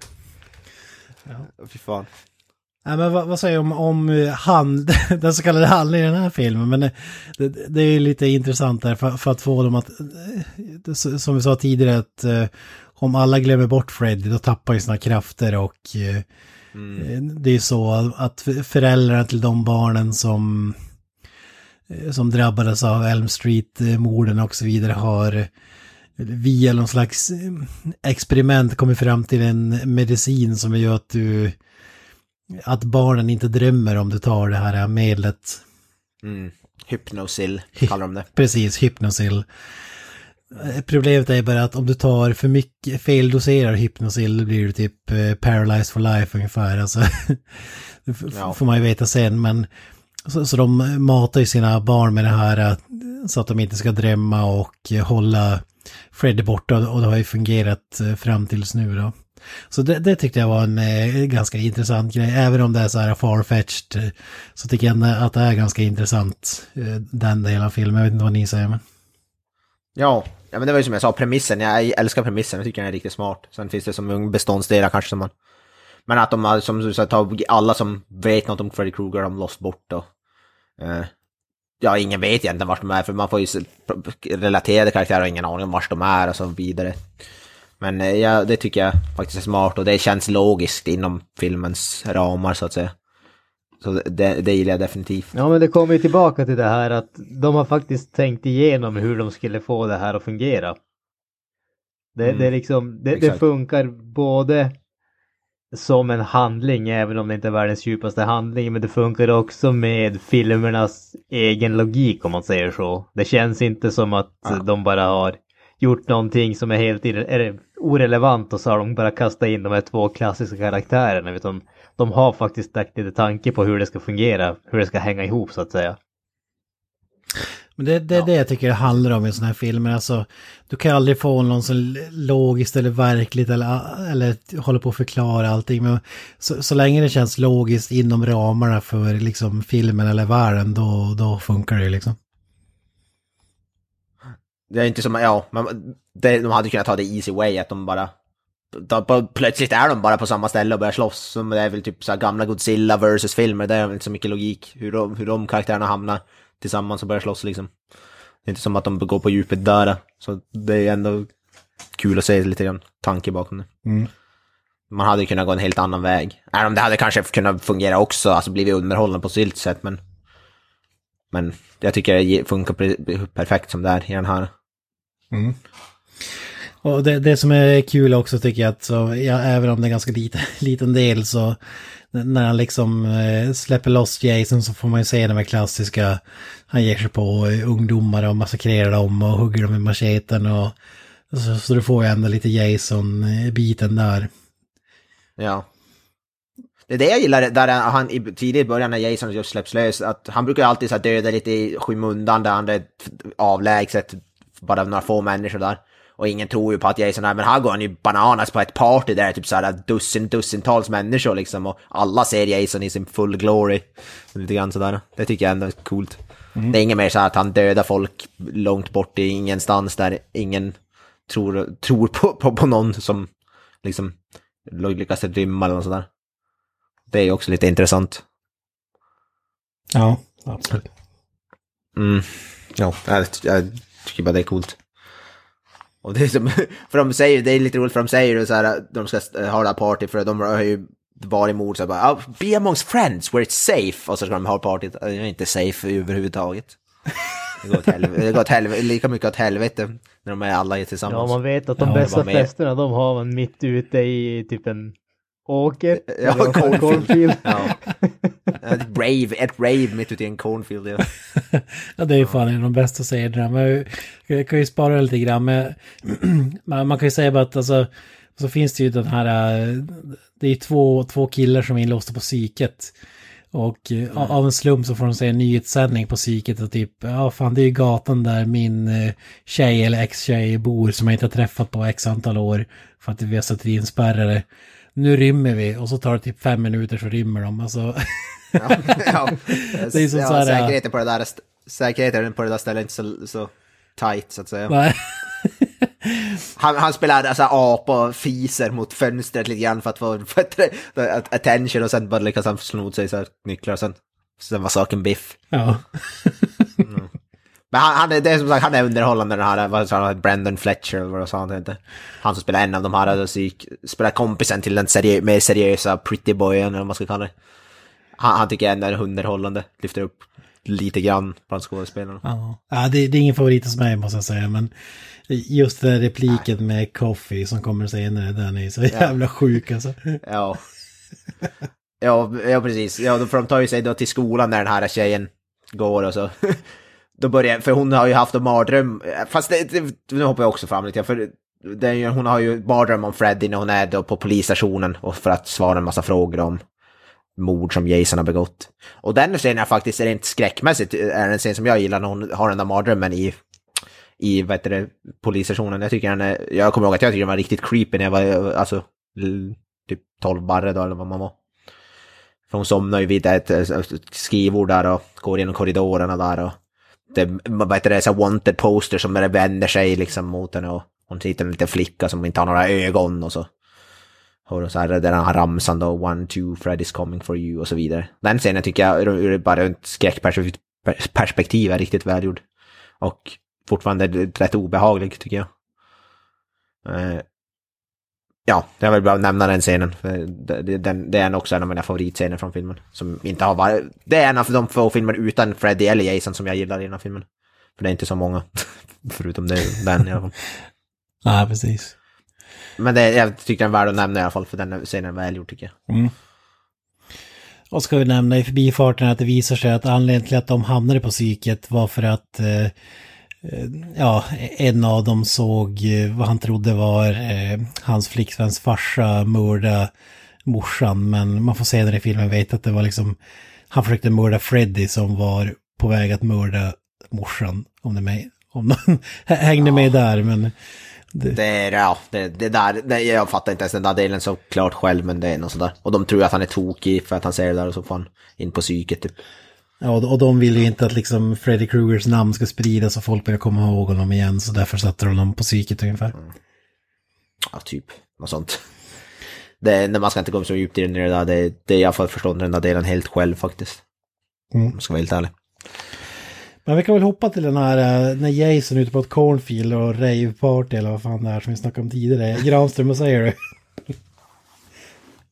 Ja. Fy fan. Nej, men vad, vad säger du om, om eh, hand, (laughs) den så kallade handlingen i den här filmen? Men det, det, det är lite intressant där för, för, att få dem att, eh, som vi sa tidigare, att eh, om alla glömmer bort Freddy då tappar ju sina krafter och mm. det är så att föräldrarna till de barnen som, som drabbades av Elm Street-morden och så vidare har via någon slags experiment kommit fram till en medicin som gör att du att barnen inte drömmer om du tar det här medlet. Mm. Hypnosil kallar de det. Precis, hypnosil. Problemet är bara att om du tar för mycket feldoserar hypnosil då blir du typ eh, paralyzed for life ungefär. Alltså, (laughs) det ja. får man ju veta sen men så, så de matar ju sina barn med det här eh, så att de inte ska drömma och hålla Fred är borta och det har ju fungerat eh, fram tills nu då. Så det, det, tyckte jag var en eh, ganska intressant grej. Även om det är så här farfetched eh, så tycker jag att det är ganska intressant eh, den delen av filmen. Jag vet inte vad ni säger men. Ja, ja men det var ju som jag sa, premissen. Jag älskar premissen, jag tycker den är riktigt smart. Sen finns det som beståndsdelar kanske som man... Men att de har, som du sa, alla som vet något om Freddy Krueger har de lost bort och... Eh, ja, ingen vet egentligen vart de är, för man får ju relaterade karaktärer och ingen aning om vart de är och så vidare. Men eh, ja, det tycker jag faktiskt är smart och det känns logiskt inom filmens ramar så att säga. Så det, det gillar jag definitivt. Ja men det kommer ju tillbaka till det här att de har faktiskt tänkt igenom hur de skulle få det här att fungera. Det, mm. det, liksom, det, det funkar både som en handling, även om det inte är världens djupaste handling, men det funkar också med filmernas egen logik om man säger så. Det känns inte som att ja. de bara har gjort någonting som är helt är orelevant och så har de bara kastat in de här två klassiska karaktärerna. Utan de har faktiskt lagt lite tanke på hur det ska fungera, hur det ska hänga ihop så att säga. Men det, det är ja. det jag tycker det handlar om i sådana här filmer. Alltså, du kan aldrig få någon så logiskt eller verkligt eller, eller hålla på att förklara allting. Men så, så länge det känns logiskt inom ramarna för liksom filmen eller världen, då, då funkar det liksom. Det är inte som, ja, men det, de hade kunnat ta det easy way, att de bara... De, plötsligt är de bara på samma ställe och börjar slåss. Som det är väl typ så här gamla Godzilla versus filmer, det är väl inte så mycket logik. Hur de, hur de karaktärerna hamnar tillsammans och börjar slåss liksom. Det är inte som att de går på djupet där. Så det är ändå kul att se lite grann tanke bakom det. Mm. Man hade kunnat gå en helt annan väg. Även om det hade kanske kunnat fungera också, alltså blivit underhållande på sitt sätt, men... Men jag tycker det funkar perfekt som det är i den här. Mm. Och det, det som är kul också tycker jag att, så, ja, även om det är ganska lite, (laughs) liten del så när han liksom eh, släpper loss Jason så får man ju se de här klassiska, han ger sig på eh, ungdomar och massakrerar dem och hugger dem med macheten och så, så du får ju ändå lite Jason-biten där. Ja. Det är det jag gillar, där han i tidigt början när Jason just släpps lös, att han brukar alltid så döda lite i skymundan där han är avlägset bara några få människor där. Och ingen tror ju på att Jason är, men här går han ju bananas på ett party där det är typ såhär dussin, dussintals människor liksom och alla ser Jason i sin full glory. Lite grann sådär. Det tycker jag ändå är coolt. Mm. Det är inget mer så att han dödar folk långt bort i ingenstans där ingen tror, tror på, på, på någon som liksom lyckas rymma eller något sådär. Det är ju också lite intressant. Ja, absolut. Mm. Ja, jag, jag tycker bara det är coolt. Och det är som, (laughs) för de säger, det är lite roligt för de säger så här, de ska ha det här party för de har ju varit mord så bara, oh, be amongst friends where it's safe. Och så ska de ha partyt, det är inte safe överhuvudtaget. Det går åt helvete, det går åt helvete, lika mycket åt helvete när de är alla tillsammans. Ja, man vet att de ja, bästa festerna de har man mitt ute i typ en åker. Ja, cornfield. cornfield. (laughs) ja. Ett rave, ett rave mitt ute i en cornfield. Ja, (laughs) ja det är ju fan en av de bästa scenerna. Jag kan ju spara lite grann. Men (clears throat) man kan ju säga bara att alltså, så finns det ju den här, det är två, två killar som är inlåsta på psyket. Och eh, av en slump så får de se en nyhetssändning på psyket och typ, ja fan det är ju gatan där min eh, tjej eller ex-tjej bor som jag inte har träffat på x antal år för att vi har satt in spärrare. Nu rymmer vi och så tar det typ fem minuter så rymmer de. Alltså, Ja, ja. (laughs) Det är som ja, så här, säkerheten, på det där, säkerheten på det där stället är inte så, så tight så att säga. (laughs) Han, han spelar alltså, apa och fiser mot fönstret lite grann för att få bättre attention och sen bara lyckas han sno sig så här nycklar och sen, sen var saken biff. Ja. (laughs) Men han, han det är som sagt, han är underhållande den här, vad sa han, Brandon Fletcher eller vad sa han hette. Han som spelar en av de här, alltså, spelar kompisen till den serie, mer seriösa pretty boyen eller vad man ska kalla det. Han, han tycker ändå är underhållande, lyfter upp lite grann bland skådespelarna. Ja, ja det, det är ingen favorit hos mig måste jag säga, men just den repliken med Coffee som kommer senare, den är så jävla sjuk alltså. Ja. Ja, ja precis. Ja, för de tar ju sig då till skolan när den här tjejen går och så. Då börjar, för hon har ju haft en mardröm, fast det, det, nu hoppar jag också fram lite, för det hon har ju mardröm om Freddy när hon är då på polisstationen och för att svara en massa frågor om mord som Jason har begått. Och den scenen är faktiskt rent skräckmässigt är en scen som jag gillar när hon har den där mardrömmen i, i vad heter det, polisstationen. Jag tycker den är, jag kommer ihåg att jag tycker den var riktigt creepy när jag var, alltså, typ 12 barre då eller vad man var. För hon somnar ju vid ett, ett skrivbord där och går genom korridorerna där och vad heter det, så wanted poster som vänder sig liksom mot henne och hon sitter en liten flicka som inte har några ögon och så Och så här den här ramsan då, one, two, Freddy's coming for you och så vidare. Den scenen tycker jag ur bara ett skräckperspektiv är riktigt välgjord. Och fortfarande rätt obehaglig tycker jag. Eh, Ja, jag vill bara nämna den scenen. Den, det är också en av mina favoritscener från filmen. Som inte har varit... Det är en av de få filmer utan Freddy eller Jason som jag gillar i den här filmen. För det är inte så många. (laughs) Förutom det, den i alla fall. (laughs) Ja, precis. Men det, jag tycker den är värd att nämna i alla fall, för den scenen är välgjord tycker jag. Mm. Och ska vi nämna i förbifarten att det visar sig att anledningen till att de hamnade på psyket var för att eh, ja, en av dem såg eh, vad han trodde var eh, hans flickväns farsa mörda morsan. Men man får senare i filmen veta att det var liksom, han försökte mörda Freddy som var på väg att mörda morsan. Om det med, om någon (laughs) hängde med där, men Det är, ja, det, det där, det, jag fattar inte ens den där delen så klart själv, men det är något sådär. Och de tror att han är tokig för att han säger det där och så får han in på psyket typ. Ja, och de vill ju inte att liksom Freddy Krugers namn ska spridas och folk börjar komma ihåg honom igen. Så därför satte de honom på psyket ungefär. Ja, typ. Något sånt. Det, när man ska inte gå så djupt i det där, det, det jag får förstå den där delen helt själv faktiskt. Mm. Om jag ska vara helt ärlig. Men vi kan väl hoppa till den här eh, när Jason är ute på ett cornfield och raveparty eller vad fan det är som vi snackade om tidigare. Granström, vad säger du?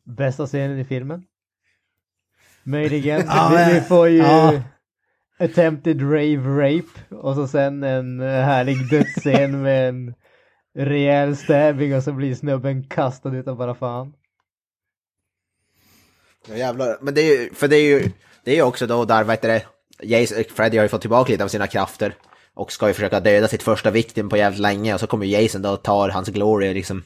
Bästa scenen i filmen? Möjligen. (laughs) Ja, vi, men- vi får ju ja. attempted rave rape och så sen en eh, härlig dödsscen med en rejäl stabbing och så blir snubben kastad utav bara fan. Ja, jävlar. Men det är ju, för det är ju, det är ju också då där, vad heter det, Jason, Freddy har ju fått tillbaka lite av sina krafter. Och ska ju försöka döda sitt första victim på jävligt länge och så kommer ju Jason då och tar hans glory liksom.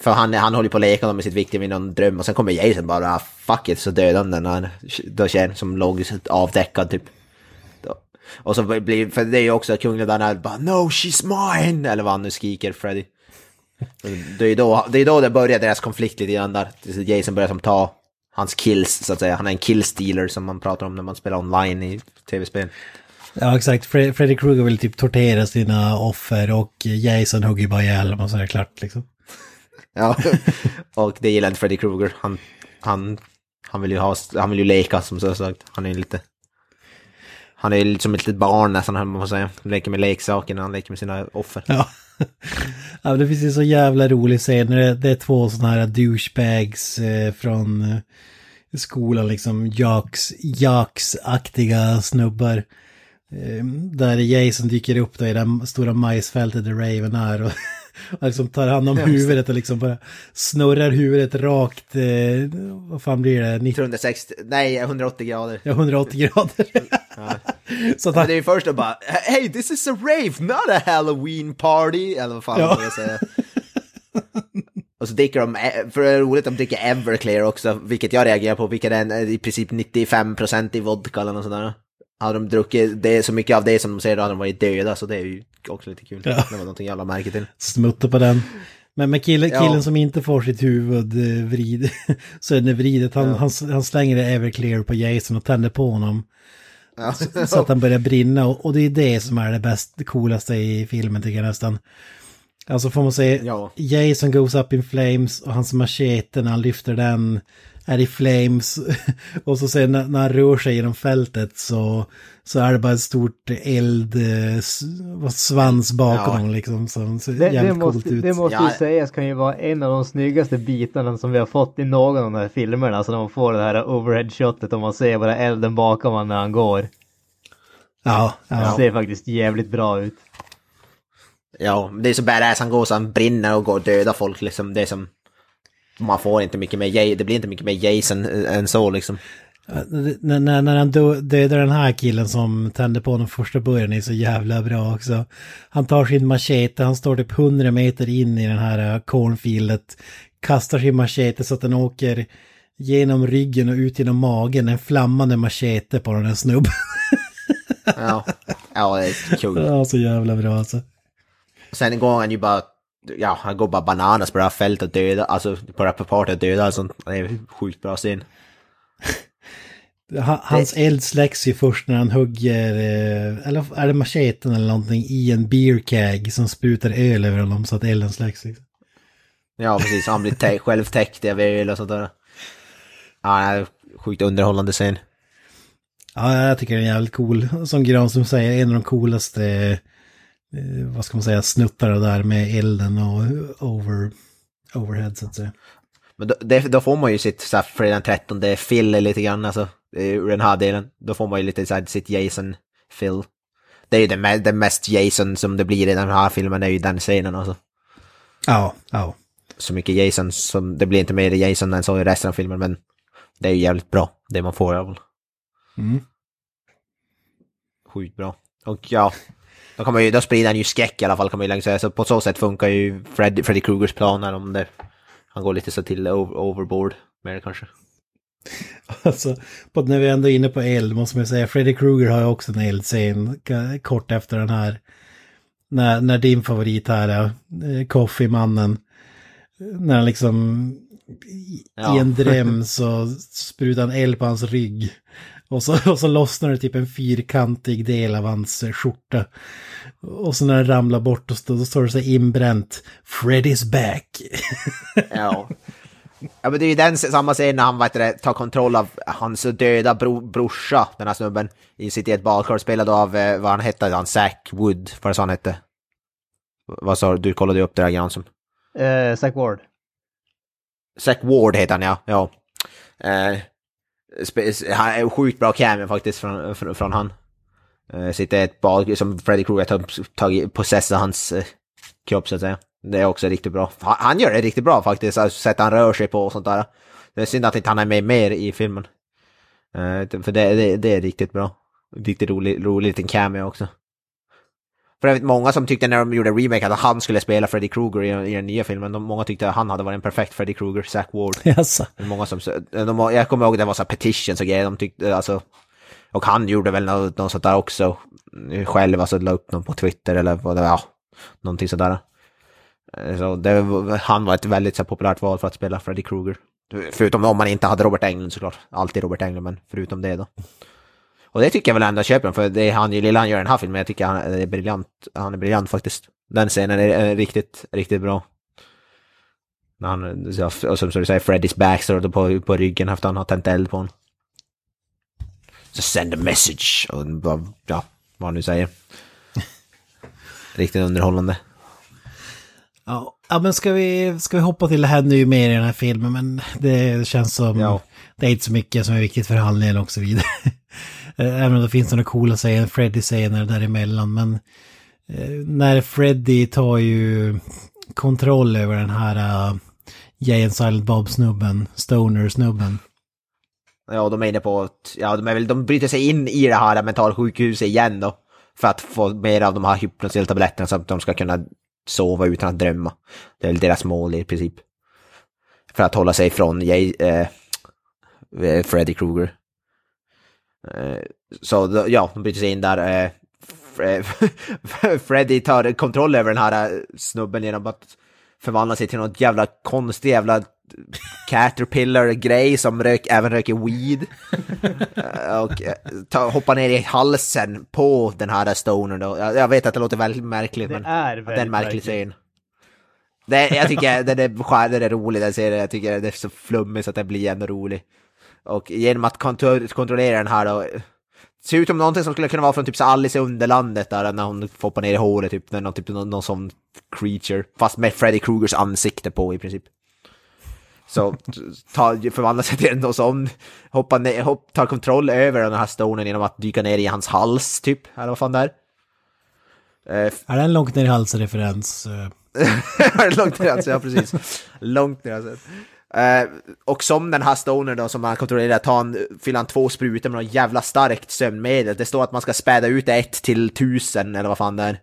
För han, han håller på att leka med sitt viktiga med någon dröm och sen kommer Jason bara, ah, fuck it, så dödar han den här då tjejen som låg avdäckad typ. Då. Och så blir, för det är ju också kungen där när bara no she's mine, eller vad han nu skriker Freddy. Det är ju då det, är då det börjar deras konflikt lite grann där. Jason börjar som ta hans kills så att säga. Han är en killstealer som man pratar om när man spelar online i tv-spel. Ja, exakt. Fre- Freddy Krueger vill typ tortera sina offer och Jason hugger bara ihjäl dem och så är det klart liksom. Ja, (laughs) och det gillar inte Freddy Krueger. Han, han, han, vill ju ha, han vill ju leka som så sagt. Han är lite... Han är lite som ett litet barn nästan, man att säga. Han leker med leksaker när han leker med sina offer. Ja. ja, det finns ju så jävla rolig scen. Det är, två sådana här douchebags eh, från eh, skolan, liksom jocks, jocks-aktiga snubbar. Eh, där Jason dyker upp då i det stora majsfältet där Raven är och, (laughs) och liksom tar hand om Ja, huvudet och liksom bara snurrar huvudet rakt, eh, vad fan blir det? 90, 360, nej 180 grader. ja, 180 grader. (laughs) Så att han, det är ju först då bara, hey this is a rave, not a halloween party, eller vad fan Ja. ja. jag säga. Och så dricker de, eh, för det är roligt, de dricker Everclear också, vilket jag reagerar på, vilket är en, eh, i princip 95% i vodka eller något sådär. Hade de druckit det, så mycket av det som de säger, då hade de varit döda, så det är ju också lite kul. Ja. Det var någonting jag la märke till. Smutta på den. Men med killen, Ja. killen som inte får sitt huvud eh, vrid, (laughs) så är det vridet, han, Ja. han, han slänger det Everclear på Jason och tänder på honom. Ja. Så, så att han börjar brinna och, och det är det som är det bäst, det coolaste i filmen tycker jag nästan. Alltså får man säga, Ja. Jason goes up in flames och hans machete när han lyfter den är i flames. (laughs) och så sen när, han rör sig genom fältet så, så är det bara ett stort eld, eh, svans bakom Ja. honom liksom. Som ser Det, det jävligt coolt måste, ut. det måste Ja. ju sägas kan ju vara en av de snyggaste bitarna som vi har fått i någon av de här filmerna. Alltså när man får det här overhead-shotet och man ser bara elden bakom honom när han går. Ja, Det ja. ser faktiskt jävligt bra ut. Ja, men det är så badass, han går så han brinner och går och dödar folk liksom. Det är som... Man får inte mycket mer, det blir inte mycket mer Jason eh, än så liksom. När, när, när han dö- dödar den här killen som tände på den första början är så jävla bra också. Han tar sin machete, han står typ 100 meter in i den här uh, cornfieldet, kastar sin machete så att den åker genom ryggen och ut genom magen, en flammande machete på den här snubben. Ja, ja det är kul. Ja, så jävla bra alltså. Sen går han ju bara, ja han går bara bananas på det här fältet och dödar, alltså på det och dödar och sånt. Det är sjukt bra scen. Ha- Hans eld släcks ju först när han hugger, eh, eller är det macheten eller någonting, i en beer keg som sprutar öl över honom så att elden släcks. Liksom. Ja precis, han blir själv täckt av öl och sånt där. Ja, sjukt underhållande scen. Ja, jag tycker den är jävligt cool. Som Granström säger, en av de coolaste, eh, vad ska man säga, snuttarna där med elden och over, overhead så att säga. Men då, det, då får man ju sitt så här, fredag den 13 fill lite grann alltså, eh, ur den här delen. Då får man ju lite så här, sitt Jason-fill. Det är ju det, det mest Jason som det blir i den här filmen, det är ju den scenen alltså. Ja, ja. Så mycket Jason som, det blir inte mer Jason än så i resten av filmen, men det är ju jävligt bra, det man får fall. Mm. Sjukt bra. Och ja, då, kan man ju, då sprider han ju skräck i alla fall kan man ju länge säga. Så på så sätt funkar ju Fred, Freddy Krugers planer om det. Han går lite så till over, overboard med det kanske. (laughs) Alltså, när vi ändå är inne på eld måste man säga, Freddy Krueger har ju också en eldscen kort efter den här. När, när din favorit här, är, eh, Coffee-mannen, när han liksom i, Ja. i en (laughs) dröm så sprutar han eld på hans rygg. Och så, (laughs) och så lossnar det typ en fyrkantig del av hans skjorta. Och så när den ramlar bort och stå, då står det så inbränt, Freddy's back. (laughs) Ja. Ja men det är ju den samma scen när han vet det, tar kontroll av hans döda bro, brorsa, den här snubben, i sitt i ett badkar, spelad av, eh, vad han hette, han Zack Wood, vad det så han hette. Vad sa du, du kollade ju upp det där Granström. Eh, Zack Ward. Zack Ward heter han ja, ja. Eh, spe- han är sjukt bra cameo faktiskt från, från, från han. Eh, sitter ett bad som Freddy Krueger har tagit, possessat hans eh, kropp så att säga. Det är också riktigt bra. Han, gör det riktigt bra faktiskt, alltså, sättet han rör sig på och sånt där. Det är synd att inte han är med mer i filmen. Eh, för det, det, det är riktigt bra. Riktigt rolig, rolig liten cameo också. För övrigt många som tyckte när de gjorde remake att han skulle spela Freddy Krueger i, i den nya filmen. De, många tyckte att han hade varit en perfekt Freddy Krueger, Zack Ward. (laughs) Är Många som, de, jag kommer ihåg det var så petitions och grejer, de tyckte alltså, och han gjorde väl något, något sånt där också eh, själv, alltså la upp någon på Twitter eller vad det var, ja, någonting sådär. Eh, så det, han var ett väldigt så populärt val för att spela Freddy Krueger. Förutom om man inte hade Robert Englund såklart, alltid Robert Englund, men förutom det då. Och det tycker jag väl ändå köper, för det är han ju lilla han gör i den här filmen, jag tycker han eh, är briljant, han är briljant faktiskt. Den scenen är, riktigt, riktigt bra. När han, och som du säger, Freddys back står på, på ryggen efter att han har tänt eld på honom. Så send a message, och bara, ja, vad han nu säger. (laughs) Riktigt underhållande. Ja, men ska vi, ska vi hoppa till det här nu mer i den här filmen, men det känns som Ja. det är inte så mycket som är viktigt för handlingen och så vidare. (laughs) Eh, Även om det finns några coola scener, Freddy-scener däremellan, men eh, när Freddy tar ju kontroll över den här uh, Jay and Silent Bob-snubben, Stoner-snubben. Ja, de är inne på att, ja, de, är väl, de bryter sig in i det här mentalsjukhuset igen då. För att få mer av de här hypnosiltabletterna så att de ska kunna sova utan att drömma. Det är väl deras mål i princip. för att hålla sig från Jay, eh, eh Freddy Krueger. Eh, så ja, de bryter sig in där. Eh, (laughs) Freddy tar kontroll över den här eh, snubben genom att förvandla sig till något jävla konstig jävla caterpillar-grej som rök, även röker weed. (laughs) Och eh, ta, hoppar ner i halsen på den här stonern då. Jag, jag vet att det låter väldigt märkligt, Det men är det är en väldigt märklig scen. Det, jag tycker den är, den är rolig, den serien. Jag tycker det är så flummigt så att den blir ändå rolig. Och genom att kontro- kontrollera den här då, ser ut som någonting som skulle kunna vara från typ så Alice i Underlandet där när hon får hoppa ner i hålet, typ, någon, typ någon, någon sån creature. Fast med Freddy Krugers ansikte på i princip. Så ta, förvandlar sig till någon sån, hoppar ner, hopp, tar kontroll över den här stonen genom att dyka ner i hans hals typ, eller vad fan det är. Eh, Är det en långt ner i halsen-referens? eh? (laughs) Långt ner alltså, ja precis. Långt ner alltså. Eh, och som den här stoner då som han kontrollerar, tar han, fyller han två sprutor med något jävla starkt sömnmedel. Det står att man ska späda ut ett till tusen eller vad fan det är.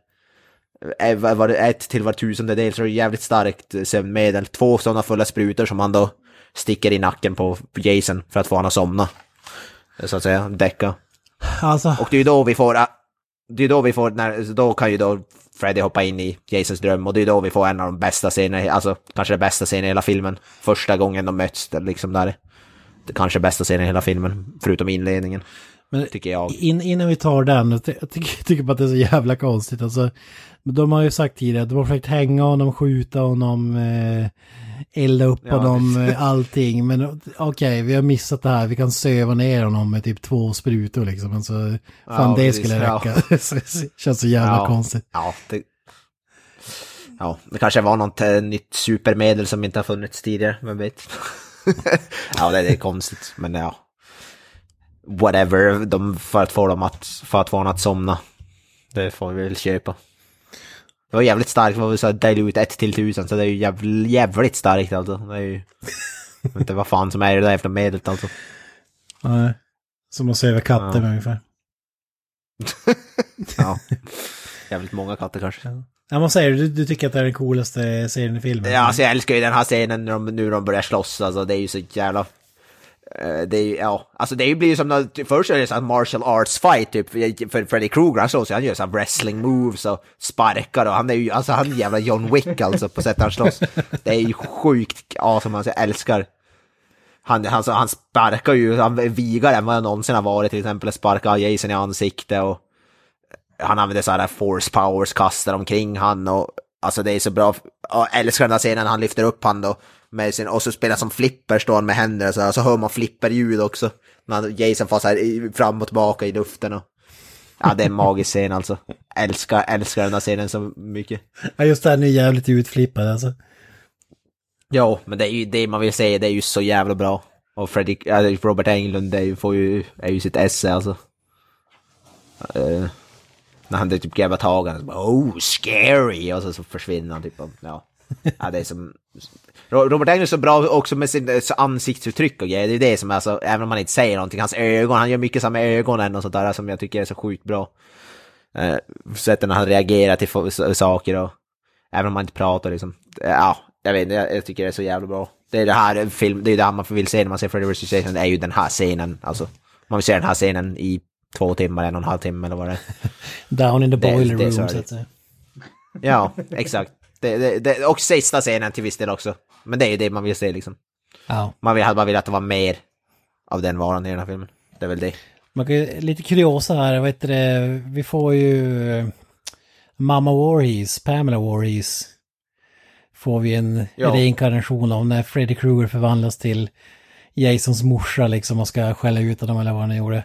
Eh, var? Ett till var tusende del, så det är jävligt starkt eh, sömnmedel. Två sådana fulla sprutor som han då sticker i nacken på Jason för att få honom att somna. Så att säga, däcka. Alltså, Och det är ju då vi får, äh, det är då vi får, när, då kan ju då Freddy hoppa in i Jasons dröm och det är då vi får en av de bästa scenerna, alltså kanske den bästa scenen i hela filmen. Första gången de möts, liksom där. Det kanske bästa scenen i hela filmen, förutom inledningen. Men tycker jag. In, innan vi tar den, tycker, jag tycker bara att det är så jävla konstigt. Alltså, men de har ju sagt tidigare att de har försökt hänga honom, skjuta honom, eh, elda upp Ja, honom, det- eh, allting. Men okej, vi har missat det här. Vi kan söva ner honom med typ två sprutor liksom. Men så, fan Ja, det precis, skulle ja. räcka. (laughs) Det känns så jävla Ja. konstigt. Ja, det... Ja, det kanske var något eh, nytt supermedel som inte har funnits tidigare, vem vet? (laughs) ja, det, det är konstigt, men ja. Whatever, de, för att få dem att, för att få honom att somna. Det får vi väl köpa. Det var jävligt starkt, vad vi sa, dela ut ett till tusen, så det är ju jävligt, jävligt starkt alltså. Det är ju... Jag vet inte vad fan som är det där jävla medlet alltså. Nej. Som att söva katter Ja. ungefär. (laughs) Ja. Jävligt många katter kanske. Ja, vad säger du? du? Tycker att det är den coolaste serien i filmen? Ja, alltså jag älskar ju den här scenen när de, nu när de börjar slåss, alltså det är ju så jävla... Eh, det är ja, alltså det blir ju som när, först är det en martial arts fight typ, för Freddy Krueger han slåss ju, han gör så wrestling moves och sparkar och han är ju, alltså han är jävla John Wick alltså på sättet han slåss. Det är ju sjukt awesome, alltså jag älskar. Han, alltså, han sparkar ju, han är vigare än vad jag någonsin har varit till exempel, sparkar Jason i ansiktet och han använder så här force powers, kastar omkring han och alltså det är så bra. Jag älskar den där scenen när han lyfter upp han då med sin, och så spelar som flipper, står han med händerna så här, så hör man flipperljud också. När Jason får så här fram och tillbaka i luften och ja, det är en magisk scen alltså. Älskar, älskar den här scenen så mycket. Ja, just det, här, ni är jävligt utflippad alltså. Ja, men det är ju det man vill säga, det är ju så jävla bra. Och Freddy, ja, Robert Englund det är ju, får ju, är ju sitt esse alltså. Eh, när han typ greppar tag i oh scary, och så, så försvinner han typ. Ja. ja, det är som... Ro- Robert Englund är så bra också med sin eh, ansiktsuttryck och grejer, det är det som är så, även om han inte säger någonting, hans ögon, han gör mycket med ögonen och sånt där som jag tycker är så sjukt bra. Eh, sättet när han reagerar till saker och även om man inte pratar liksom. Eh, Ja, jag vet inte, jag, jag tycker det är så jävla bra. Det är det här en film, det är det här man vill se när man ser Freddy vs. Jason, det är ju den här scenen, alltså. Man vill se den här scenen i två timmar, en och en halv timme eller vad det är. (laughs) Down in the boiler det room så att säga. Ja, exakt. Det, det, och sista scenen till viss del också. Men det är ju det man vill se liksom. Ja. Man vill, man vill att det var mer av den varan i den här filmen. Det är väl det. Man kan, lite kuriosa här, vad heter det, vi får ju eh, Mamma Voorhees, Pamela Voorhees. Får vi en Ja. reinkarnation av när Freddy Krueger förvandlas till Jasons morsa liksom och ska skälla ut honom eller vad han gjorde.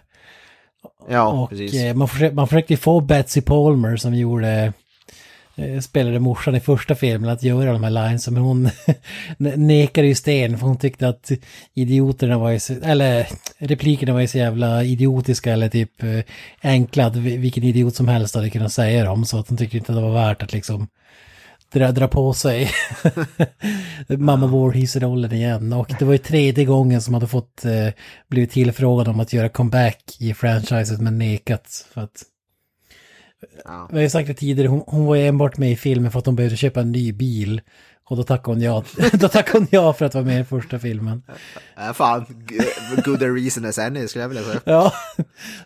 Ja, och precis. eh, man, försökte, man försökte ju få Betsy Palmer som gjorde spelade morsan i första filmen att göra de här lines men hon ne- (laughs) nekade ju sten för hon tyckte att idioterna var ju så, eller replikerna var ju så jävla idiotiska eller typ eh, enkla att vi- vilken idiot som helst hade kunnat säga dem så att hon tyckte inte att det var värt att liksom dra, dra på sig (laughs) mamma Voorhees-rollen igen. Och det var ju tredje gången som hade fått eh, blivit tillfrågad om att göra comeback i franchiset men nekat. För att, Ja. Vi har ju sagt det tidigare, hon, hon var ju enbart med i filmen för att hon behövde köpa en ny bil. Och då tackade hon ja, (laughs) då tackade hon ja för att vara med i första filmen. Äh, fan, good a reason as any skulle jag vilja säga. Ja,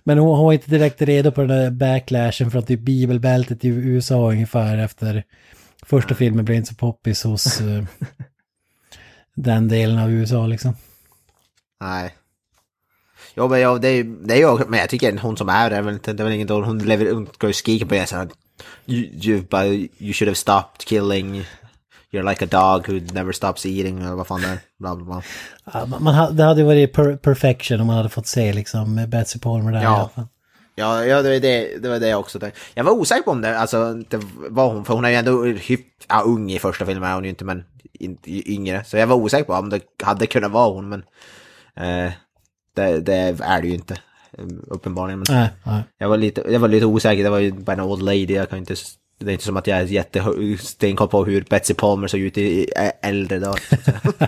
men hon, hon var inte direkt redo på den där backlashen från typ bibelbältet i USA ungefär efter första filmen blev inte så poppis hos eh, den delen av USA liksom. Nej. Jo men ja, det är det är ju, men jag tycker hon som är det är väl inte, det är väl ingen dålig, hon lever, hon ska ju skrika på det så här, you, you, you should have stopped killing, you're like a dog who never stops eating, eller vad fan det är, bla bla bla. Ja, man, det hade ju varit per, perfection om man hade fått se liksom Betsy Palmer där i alla Ja. fall. Ja, ja det, var det, det var det jag också tänkte. Jag var osäker på om det, alltså, det var hon, för hon är ju ändå hypp, ja, ung i första filmen är hon ju inte, men inte yngre. Så jag var osäker på om det hade kunnat vara hon, men eh, det, det är det ju inte, uppenbarligen. Men Nej, nej. jag, var lite, jag var lite osäker, det var ju bara en old lady, jag kan inte, det är inte som att jag är jättestenkoll på hur Betsy Palmer såg ut i äldre dagar.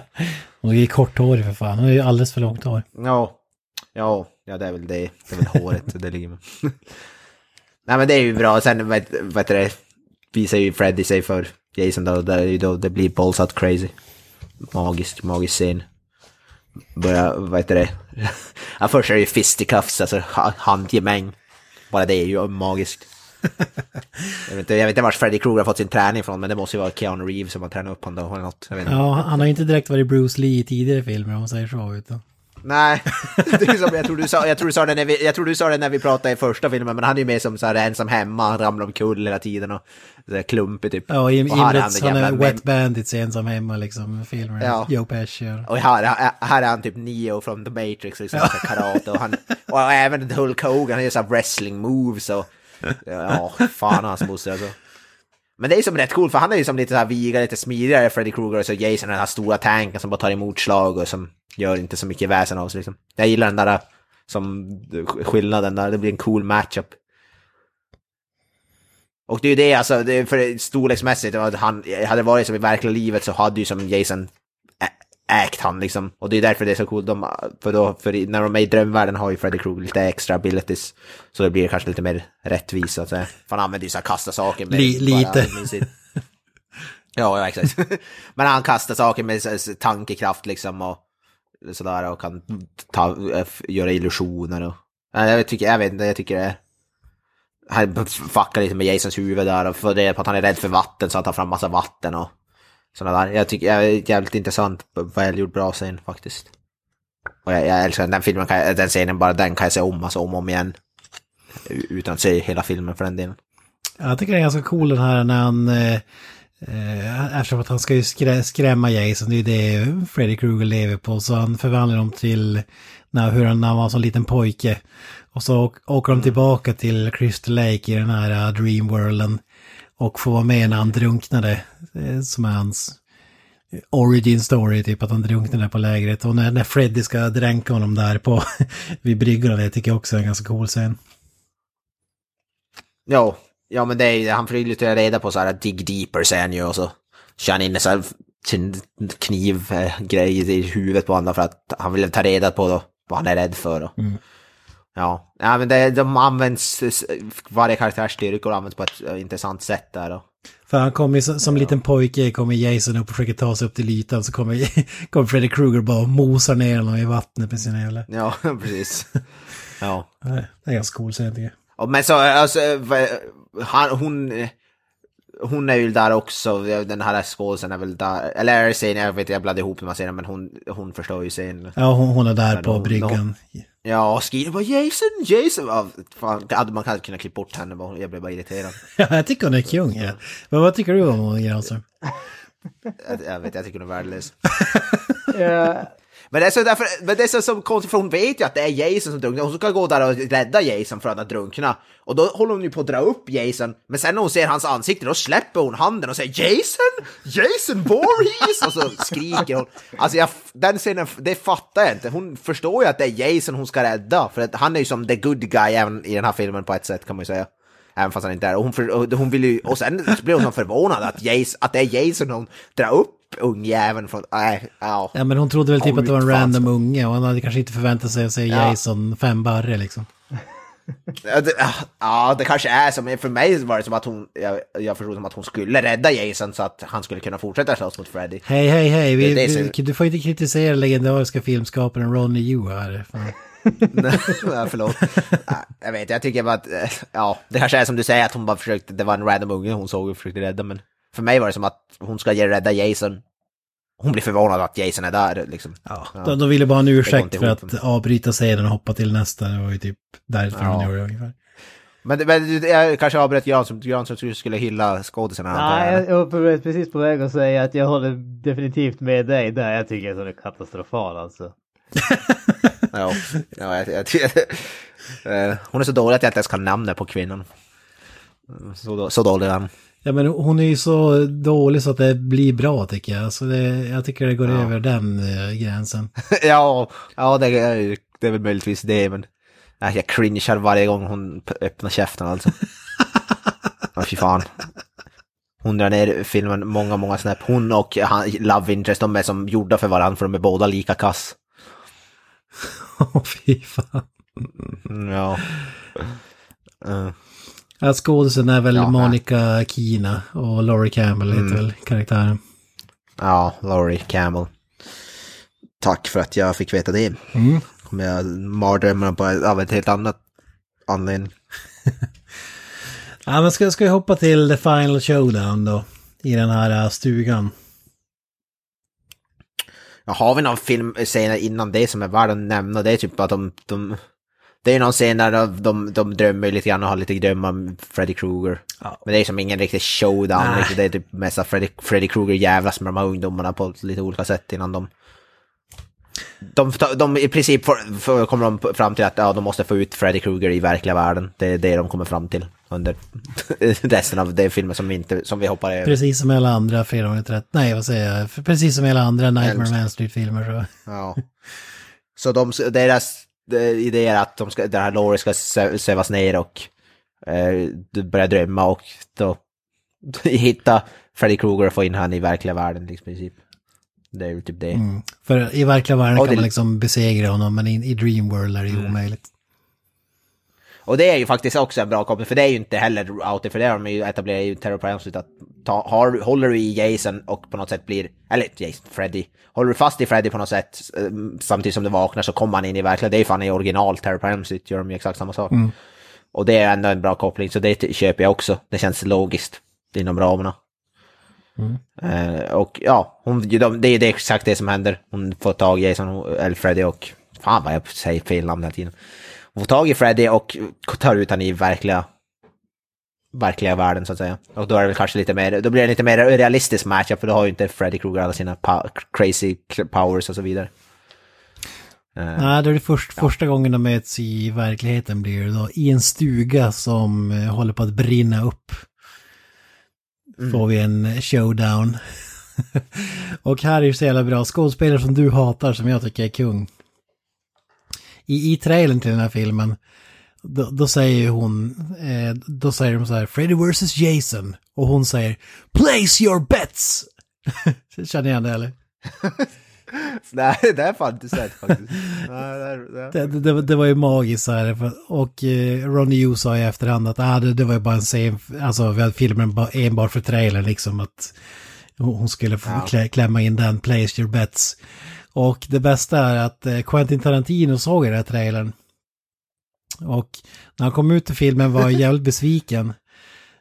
(laughs) Hon är korthårig för fan, hon är ju alldeles för långt hår. Ja, ja, ja det är väl det. Det är väl håret (laughs) det ligger med. (laughs) Nej men det är ju bra. Sen vet, vet du det, visar ju Freddy sig för Jason då, där då det blir balls out crazy. Magiskt, magisk scen. Börja, vad heter det? Ja, först är det ju fisticuffs, alltså handgemäng. Bara det är ju magiskt. jag, vet inte, jag vet inte vart Freddy Krueger har fått sin träning från, men det måste ju vara Keanu Reeves som har tränat upp honom då, eller något. Jag vet inte. Ja, han har ju inte direkt varit Bruce Lee i tidigare filmer om man säger så. Utan. Nej, (laughs) som jag tror du sa, jag tror du sa det när vi, jag tror du sa det när vi pratade i första filmen, men han är ju med som så här ensam hemma, han ramlar omkull hela tiden och så här klumpig typ. Ja, och här är han, han är Wet Bandits ensam hemma liksom, filmer. Ja. Joe Pesci och... Och här, här- är han typ Neo från The Matrix, liksom, här karate och han, och även Hulk Hogan, han gör så här wrestling moves och, (laughs) ja, fan hans moster alltså. Men det är som rätt coolt, för han är ju som lite så här vigare, lite smidigare Freddy Krueger och så Jason den här stora tanken som bara tar emot slag och som gör inte så mycket väsen av sig liksom. Jag gillar den där som skillnaden där, det blir en cool matchup. Och det är ju det alltså, det är för storleksmässigt, han, hade det varit som i verkliga livet så hade ju som Jason ägt han liksom. Och det är därför det är så coolt, de, för då, för när de är i drömvärlden har ju Freddy Krueger lite extra abilities. Så det blir kanske lite mer rättvist att. För han använder ju så här kasta saker med Li- lite. sin- Ja, exakt. (laughs) Men han kastar saker med tankekraft liksom och sådär och kan ta, göra illusioner och... Ja, Jag tycker, jag vet inte, jag tycker det... Han fuckar lite med Jasons huvud där och får det på att han är rädd för vatten så han tar fram massa vatten och sådana där. Jag tycker det är jävligt intressant, välgjord bra scen faktiskt. Och jag, jag älskar den, den filmen, kan jag, den scenen bara den kan jag se om, alltså om och om igen. Utan att se hela filmen för den delen. Jag tycker det är ganska cool den här när han... Eh, eh, eftersom att han ska ju skrä, skrämma Jason, det är ju det Freddy Krueger lever på. Så han förvandlar dem till när, hur han, när han var som liten pojke. Och så åker de tillbaka till Crystal Lake i den här eh, uh, Dreamworlden. Och får vara med när han drunknade, eh, som är hans origin story, typ att han drunknade på lägret. Och när, när Freddy ska dränka honom där på (laughs) vid bryggorna, det tycker jag också är en ganska cool scen. Ja, ja men det är han får ju lite reda på så här dig deeper säger han ju och så kör han in en sån knivgrej i huvudet på honom för att han vill ta reda på då, vad han är rädd för. Mm. Ja, ja men det, de används, varje karaktärs styrkor används på ett eh, intressant sätt där. Och, För han kommer som, som liten pojke, kommer Jason upp och försöker ta sig upp till ytan, så kommer, (laughs) kommer Freddy Krueger bara och mosar ner honom i vattnet med sina jävla... ja, (laughs) precis. Ja. Det är ganska cool scen tycker jag. Men så, alltså, vad- han, hon, eh, hon är ju där också, den här skådisen är väl där, eller är det scenen, jag vet inte, jag blandade ihop de här scenerna, men hon, hon förstår ju scenen. Ja, hon, hon är där Men på hon- bryggan. Ja, och skriver bara Jason, Jason! Ja, fan, hade man kanske kunnat klippa bort henne, jag blev bara irriterad. (laughs) Ja, jag tycker hon är kung. Ja. Men vad tycker du om hon Granström? Jag, jag vet, jag tycker hon är värdelös. (laughs) Ja, men det är så, därför, men det är så, så konstigt, för hon vet ju att det är Jason som drunknar, hon ska gå där och rädda Jason från att drunkna. Och då håller hon ju på att dra upp Jason, men sen när hon ser hans ansikte då släpper hon handen och säger Jason! Jason Voorhees! Och så skriker hon. Alltså jag, den scenen, det fattar jag inte. Hon förstår ju att det är Jason hon ska rädda, för att han är ju som the good guy även i den här filmen på ett sätt kan man ju säga. Även fast han inte är och hon, för, och hon vill ju, och sen blir hon så förvånad att, Jason, att det är Jason hon drar upp ungjäveln från, nej, ja. Ja, men hon trodde väl typ att det var en random unge och han hade kanske inte förväntat sig att se Ja. Jason fem barre liksom. Ja det, ja, det kanske är som, för mig var det som att hon, jag, jag förstod som att hon skulle rädda Jason så att han skulle kunna fortsätta slåss mot Freddy. Hej, hej, hej. Vi, Det det vi, du får inte kritisera legendariska filmskaparen Ronny Yu här. (laughs) Ja, förlåt. Ja, Jag vet, jag tycker bara att, eh, ja, det kanske är som du säger att hon bara försökte, det var en random unge hon såg och försökte rädda, men för mig var det som att hon ska rädda Jason. Hon blir förvånad att Jason är där liksom. Ja. De, de ville bara ha en ursäkt för att avbryta scenen och hoppa till nästa. Det var ju typ därför Ja. de gjorde det ungefär. Men, men jag kanske avbröt som du skulle hylla skådisarna. Nej, jag. jag jag var precis på väg att säga att jag håller definitivt med dig där. Jag tycker att hon är katastrofal alltså. (laughs) Ja, ja jag, jag, Eh, hon är så dålig att jag inte ens kan namnet på kvinnan. Så, då- så dålig är han. Ja men hon är ju så dålig så att det blir bra tycker jag. Så det, jag tycker det går Ja. över den eh, gränsen. (laughs) ja, ja det, är, det är väl möjligtvis det, men nej, jag cringear varje gång hon öppnar käften alltså. (laughs) Ja, fy fan. Hon drar ner filmen många, många snäpp. Hon och han, Love Interest, de är som gjorda för varandra för de är båda lika kass. (laughs) Åh fy fan. Mm, Ja. Eh, Ja, skådisen är väl Ja, Monica Kina och Laurie Campbell heter Mm. väl karaktären. ja, Laurie Campbell. Tack för att jag fick veta det. Mm. Kommer jag på av ett helt annat anledning. (laughs) Ja men ska, ska vi hoppa till the final showdown då? I den här äh, stugan. Ja, har vi någon filmscener innan det som är värd att nämna? Det är typ att de... de det är någon scen där de, de, de drömmer lite grann och har lite drömmar om Freddy Krueger. Men det är som ingen riktig showdown. Nej. Riktigt. Det är typ mest att Freddy, Freddy Krueger jävlas med de här ungdomarna på lite olika sätt innan de... De, de i princip får, får, kommer de fram till att ja, de måste få ut Freddy Krueger i verkliga världen. Det är det de kommer fram till under (laughs) resten av den filmen som vi, inte, som vi hoppar över. Precis som alla andra Fredag den 13. Nej vad säger jag? För Precis som alla andra Nightmare on Elm Street-filmer så. Ja. Så de, deras idé är att de ska, den här Laurie ska sö- sövas ner och eh, du börjar drömma och då (laughs) hitta Freddy Krueger och få in han i verkliga världen liksom, i princip. Det är ju typ det. Mm. För i verkliga världen Och kan det- man liksom besegra honom men i, i Dreamworld är det ju Mm. omöjligt. Och det är ju faktiskt också en bra koppling, för det är ju inte heller out för det har de ju etablerat i Terror Street att ta, har, håller du i Jason och på något sätt blir, eller Jason, Freddy, håller du fast i Freddy på något sätt eh, samtidigt som du vaknar så kommer han in i verkliga, det är ju fan i original Terror på Elm Street gör de ju exakt samma sak. Mm. Och det är ändå en bra koppling, så det köper jag också. Det känns logiskt inom ramarna. Mm. Eh, och ja, hon, de, det är exakt det som händer. Hon får tag i Jason, eller Freddy och... Fan vad jag säger fel namn hela tiden. Hon får tag i Freddy och tar ut han i verkliga... Verkliga världen så att säga. Och då är det väl kanske lite mer, då blir det lite mer realistisk matchup för då har ju inte Freddy Krueger alla sina pa- crazy powers och så vidare. Eh, Nej, det är det först, första gången de möts i verkligheten blir det då i en stuga som eh, håller på att brinna upp. Mm. Får vi en showdown. (laughs) och här är det så jävla bra, skådespelare som du hatar som jag tycker är kung. I, i trailern till den här filmen, då, då säger hon, eh, då säger de så här, Freddy vs Jason. Och hon säger, place your bets! (laughs) Känner ni igen det eller? (laughs) Nej, det har jag inte sett faktiskt. (laughs) Nej, det, är- det, Det, det, det var ju magiskt så här. Och eh, Ronny Yu sa i efterhand att ah, det, var ju bara en scen, alltså vi hade filmen enbart för trailern liksom att hon hon skulle få Ja. klä, klämma in den, place your bets. Och det bästa är att eh, Quentin Tarantino såg i den här trailern. Och när han kom ut till filmen var han jävligt besviken.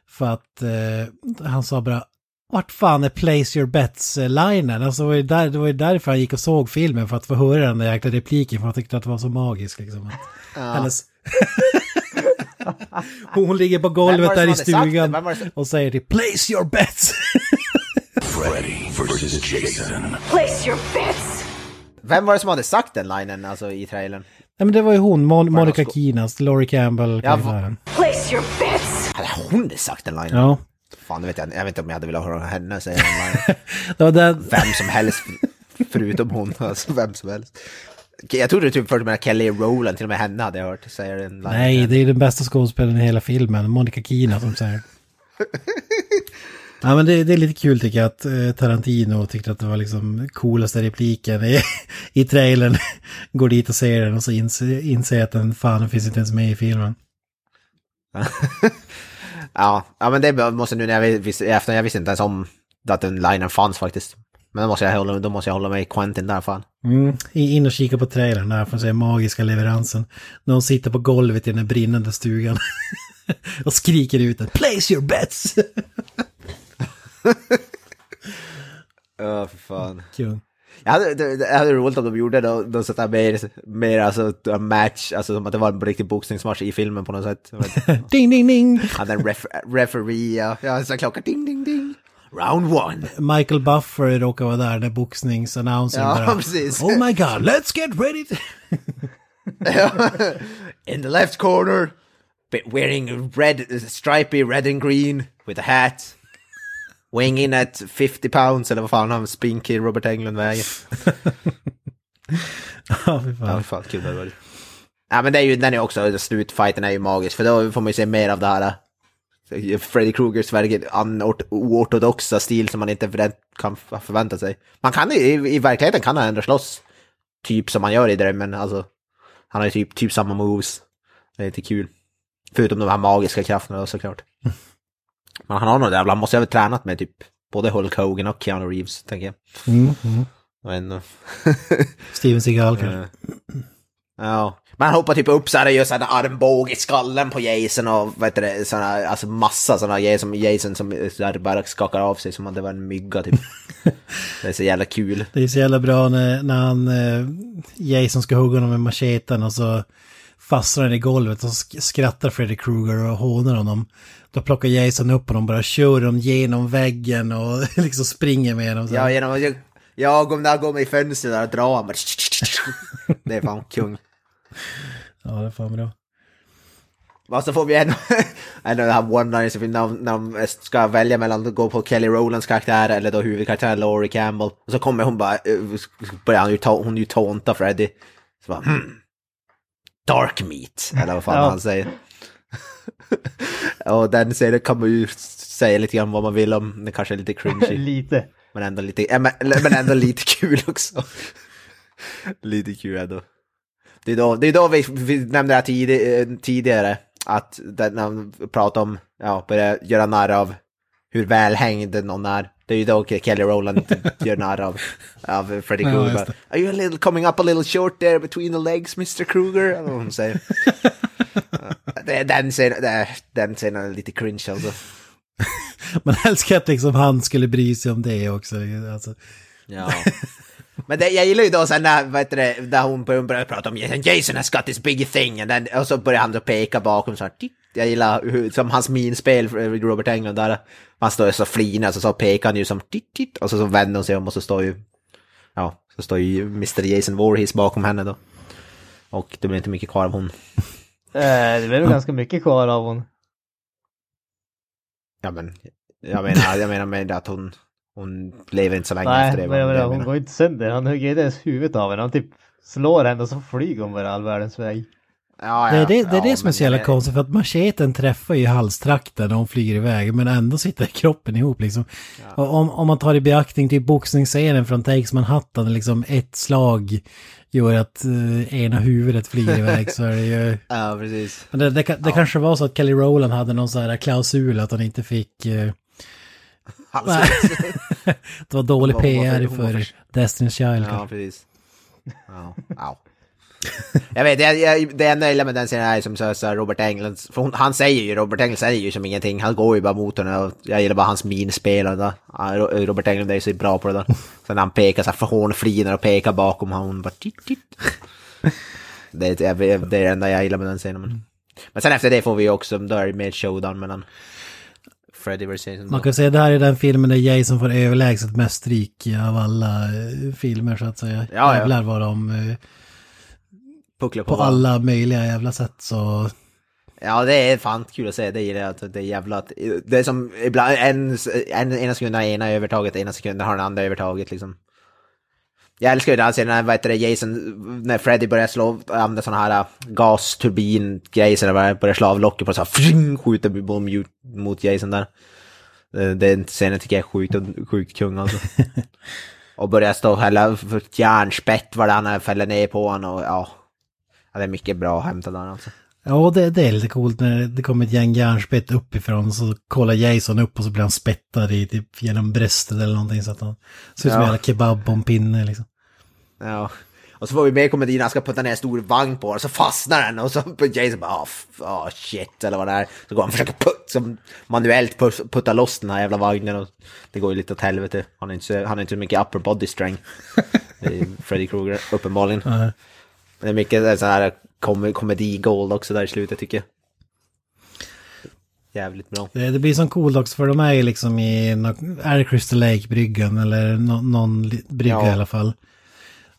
För att eh, han sa bara vart fan är place your bets-linen? Alltså det var, ju där, det var ju därför han gick och såg filmen, för att få höra den där jäkla repliken, för han tyckte att det var så magiskt liksom. Att, Ja. hennes... (laughs) hon, ligger på golvet där i stugan och säger till place your bets! (laughs) Freddy versus Jason. Place your bets. Vem var det som hade sagt den linen alltså i trailern? Nej men det var ju hon, Mon- Monica Kinas, Laurie Campbell, Ja, karaktären. Place your bets. Hade hon sagt den linen? Ja. Fan, det vet jag, jag vet inte om jag hade velat höra henne säga den (laughs) var där, Vem som helst, förutom hon, alltså vem som helst. Jag trodde typ först med Kelly Rowland, till och med henne hade jag hört säga den linen. nej, det är den bästa skådespelaren i hela filmen, Monica Kina som säger. (laughs) Ja men det, det är lite kul tycker jag att eh, Tarantino tyckte att det var liksom coolaste repliken i, (laughs) i trailern. (laughs) Går dit och ser den och så inser, inser att den fan finns inte ens med i filmen. (laughs) ja, ja, men det måste nu när jag visste, efter jag visste inte ens om att den linen fanns faktiskt. Men då måste jag hålla, då måste jag hålla mig Quentin där fan. Mm. In och kika på trailern där för att se magiska leveransen. När hon sitter på golvet i den brinnande stugan. och skriker ut att place your bets! (laughs) Ja, för fan. Kung. Jag hade, det, det hade roligt om de gjorde då, då så att det mer, mer alltså en match, alltså som att det var en riktig boxningsmatch i filmen på något sätt. (laughs) ding, ding, ding! Hade en ref, referee, ja, ja, så klocka ding, ding, ding. Round one. Michael Buffer råkar vara där när boxningsannonsern Ja, bara precis. Oh my god, let's get ready! to-" (laughs) In the left corner, wearing red, stripy red and green with a hat. Weighing in at 50 pounds, eller vad fan han spinkig Robert Englund väger. (laughs) Ja, fy fan. Ja, fan kul det varit. Ja, men det är ju, den är också, slutfighten är ju magisk, för då får man ju se mer av det här. eh, Freddy Krugers anort- oortodoxa stil som man inte kan förvänta sig. Man kan i, i verkligheten kan han ändå slåss typ som man gör i drömmen, alltså. Han har ju typ, typ samma moves. Det är lite kul. Förutom de här magiska krafterna då, såklart. Men han har nog jävla, han måste ha tränat med typ både Hulk Hogan och Keanu Reeves, tänker jag. Mm, mm. Men, (laughs) Steven Seagal kanske. Eh, Ja, man hoppar typ upp så här och gör sån här armbåge i skallen på Jason och vad heter det, såna, alltså massa såna Jason, Jason som här bara skakar av sig som om det var en mygga typ. (laughs) det är så jävla kul. Det är så jävla bra när, när han, eh, Jason ska hugga honom med macheten och så fastnar han i golvet och sk- skrattar Freddy Krueger och hånar honom. Då plockar Jason upp honom, bara kör dem genom väggen och (laughs) liksom springer med. Så. Ja, genom att jag, om där går med i fönstret där och drar bara. (laughs) Det är fan kung. ja, det är fan bra. Och så får vi en, (laughs) en av de här one-liners när, när de ska välja mellan att gå på Kelly Rowlands karaktär eller då huvudkaraktären Laurie Campbell. Och så kommer hon bara, eh, börjar hon ju, ta, hon ju tånta Freddy. Så bara, hmm. Dark meat, eller vad fan Ja. han säger. (laughs) och den scenen kan man ju säga lite grann vad man vill om, det kanske är lite cringy. (laughs) Lite. Men ändå lite, äh, men, men ändå lite kul också. (laughs) lite kul ändå. Det är då, det är då vi, vi nämnde det här eh, tidigare, att när man pratar om, ja, börja göra narr av hur välhängd någon är. Det är ju då Kelly Rowland (laughs) gör narr av, av Freddy Krueger. Are you a little coming up a little short there between the legs, Mr Krueger? Eller vad hon säger. (laughs) Den scenen, den scenen är lite cringe alltså. (laughs) Man älskar att liksom han skulle bry sig om det också. Alltså. Ja. Men det, jag gillar ju då sen när, vad heter det, när hon börjar, prata om Jason, has got this big thing, and then, och så börjar han då peka bakom så här, titt. Jag gillar hur, som hans minspel, eh, Robert Englund där, man står så flinar, så, så pekar han ju som titt, titt, och så, så vänder hon sig om och så står ju, ja, så står ju Mr Jason Voorhees bakom henne då. Och det blir inte mycket kvar av hon. (laughs) Eh, det blir nog ganska mycket kvar av hon. Ja men, jag menar, jag menar med att hon, hon lever inte så länge Nej, efter det. men jag det menar, hon går inte sönder. Han hugger inte ens huvudet av henne. Han typ slår henne och så flyger hon bara all världens väg. Ja, Det är ja, det, det, är ja, det som är så jävla jag- konstigt för att macheten träffar ju halstrakten när hon flyger iväg men ändå sitter (laughs) kroppen ihop liksom. Och om, om man tar i beaktning till boxningsscenen från Takes Manhattan, liksom ett slag gör att eh, ena huvudet flyger iväg så är det ju... (laughs) Ja, precis. Men det, det, det kanske var så att Kelly Rowland hade någon sån här klausul att hon inte fick... (laughs) Alltså, det var dålig PR för- för Destiny's Child Ja, kanske. precis. Ja. (laughs) Jag vet, jag, jag, det enda jag gillar med den scenen är som så, så Robert Englund, för hon, han säger ju, Robert Englund säger ju som ingenting, han går ju bara mot henne och jag gillar bara hans minspel och. Ja, Ro- Robert Englund är ju så bra på det där. (laughs) Sen när han pekar så här, för hon flinar och pekar bakom honom, hon bara titt, titt. Det, (laughs) det, är- det är det enda jag gillar med den scenen. Men, men sen efter det får vi också, då är det mer showdown mellan Freddy vs. Jason. Man kan säga att det här är den filmen där Jason får överlägset mest stryk av alla eh, filmer så att säga. ja. Jävlar vad de... Pucklar på på alla möjliga jävla sätt så... Ja, det är fan kul att se. Det gillar jag. Att det är jävla... att- Det är som ibland, en, en, ena sekunden har ena övertaget, ena sekunden har den andra övertaget liksom. Jag älskar ju den här scenen när, vad heter det, Jason, när Freddy börjar slå, använda sådana här äh, gasturbin-grejer, är, börjar slå av locket på så här, fring, skjuter bom mot, Jason där. Det- Den scenen tycker jag är sjukt, sjukt kung alltså. (laughs) och börjar stå och hälla järnspett vad det han fäller ner på honom och ja. Ja, det är mycket bra hämtat där alltså. Ja, det, det är lite coolt när det kommer ett gäng järnspett uppifrån så kollar Jason upp och så blir han spettad i typ genom bröstet eller någonting så att han ser ut som en jävla kebab på en pinne liksom. Ja. Och så får vi med komedin, han ska putta ner en stor vagn på den, så fastnar den och så (laughs) Jason bara, ah, f- ah shit, eller vad det är. Så går han och försöker put, som manuellt putta loss den här jävla vagnen och det går ju lite åt helvete. Han har inte så, han har inte så mycket upper body strength. (laughs) Freddy Krueger, uppenbarligen. Nej. Men det är mycket så här kom komedi-gold också där i slutet tycker jag. Jävligt bra. Det, det blir som coolt också för de är ju liksom i, är det Crystal Lake-bryggan eller nå, någon brygga Ja. i alla fall.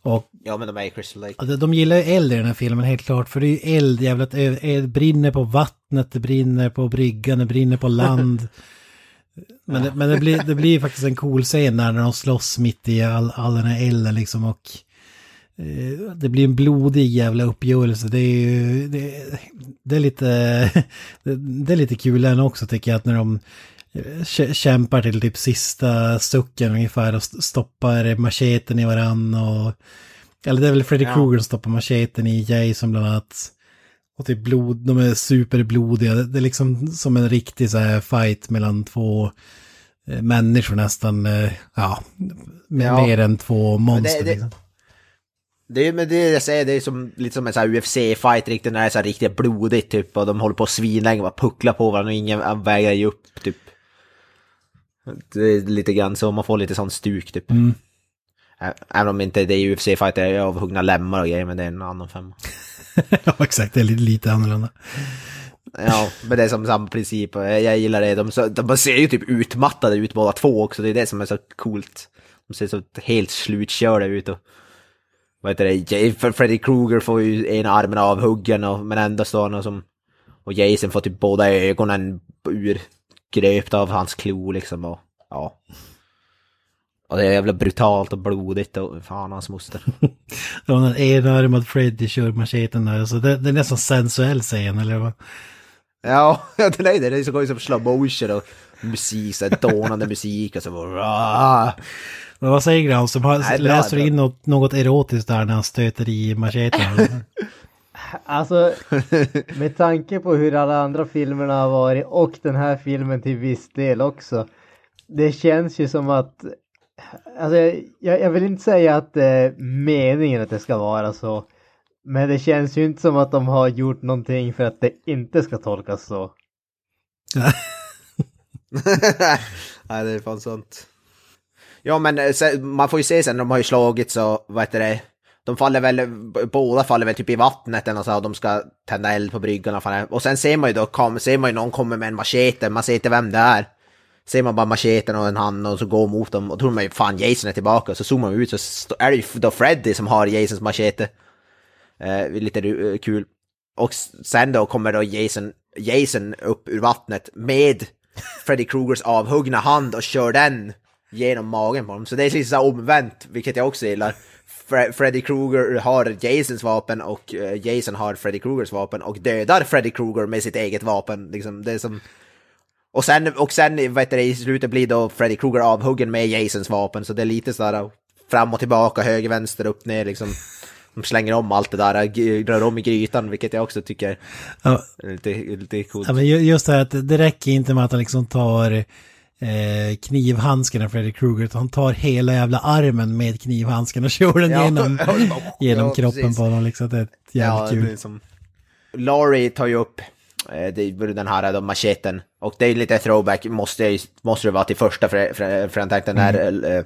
Och Ja men de är i Crystal Lake. De- De gillar ju eld i den här filmen helt klart, för det är ju eld jävla, det brinner på vattnet, det brinner på bryggan, det brinner på land. (laughs) Men, det, men det, blir, det blir faktiskt en cool scen där när de slåss mitt i all, all den här elden liksom och det blir en blodig jävla uppgörelse. Det är ju, det, det är lite, (laughs) det, det är lite kul än också tycker jag att när de eh, kä- kämpar till typ sista sucken ungefär och st- stoppar macheten i varann och eller det är väl Freddy Ja. Krueger som stoppar macheten i Jason bland annat. Och typ blod, de är superblodiga. Det det är liksom som en riktig så här fight mellan två eh, människor nästan. eh, Ja, med Ja. mer än två monster. det- liksom. Det är, men det jag säger, det är som, lite som en UFC-fight riktigt, när det är så här riktigt blodigt typ, och de håller på svinlänge och pucklar på varandra och ingen vägrar ge upp typ. Det är lite grann så, man får lite sån stuk typ. Mm. Även om inte det är UFC-fight, det är avhuggna lemmar och grejer, men det är en annan femma. (laughs) ja, exakt. Det är lite, lite annorlunda. Ja, men det är som samma princip, jag, gillar det. De, de ser ju typ utmattade ut båda två också, det är det som är så coolt. De ser så helt slutkörda ut och... Vad heter det? För Freddy Krueger får ju ena armen avhuggen och, men ändå står han och som... Och Jason får typ båda ögonen urgröpta av hans klo liksom och... Ja. Och det är jävla brutalt och blodigt och fan hans moster. (laughs) Ja, den enarmad Freddy kör macheten där. Så det, det är nästan sensuell scen, eller vad? Ja, (laughs) det är det. Det går ju som slow motion och musik, så här dånande musik och så bara... Men vad säger Granström? Har- Nej, bra, Läser in något, något erotiskt där när han stöter i macheten? (laughs) Alltså, med tanke på hur alla andra filmerna har varit och den här filmen till viss del också. Det känns ju som att, alltså jag, jag vill inte säga att det är meningen att det ska vara så. Men det känns ju inte som att de har gjort någonting för att det inte ska tolkas så. (laughs) (laughs) Nej, det är fan sånt. Ja, men eh, man får ju se sen, de har ju slagit så, vad heter det, de faller väl, båda faller väl typ i vattnet eller så, och de ska tända eld på bryggan och Och sen ser man ju då, kom, ser man ju någon kommer med en machete, man ser inte vem det är. Ser man bara macheten och en hand och så går mot dem och tror man ju fan Jason är tillbaka, så zoomar man ut så är det ju då Freddy som har Jasons machete. Eh, lite eh, kul. Och sen då kommer då Jason, Jason upp ur vattnet med Freddy Krugers avhuggna hand och kör den genom magen på dem. Så det är lite så omvänt, vilket jag också gillar. Fre- Freddy Krueger har Jasons vapen och eh, Jason har Freddy Krugers vapen och dödar Freddy Krueger med sitt eget vapen. Liksom, det är som... Och sen, och sen vet du, i slutet blir då Freddy Krueger avhuggen med Jasons vapen, så det är lite sådär fram och tillbaka, höger, vänster, upp, ner liksom. De slänger om allt det där, rör om i grytan, vilket jag också tycker är lite, lite coolt. Ja, men ju- just det här att det räcker inte med att han liksom tar eh, knivhandsken av Freddy Krueger, han tar hela jävla armen med knivhandsken och kör den Ja. genom, (laughs) genom Ja, kroppen precis. på honom. Liksom. Det är jävligt kul. som... Laurie tar ju upp eh, det, den här då, macheten. Och det är lite throwback, måste, måste det vara till första, tänkte när eh,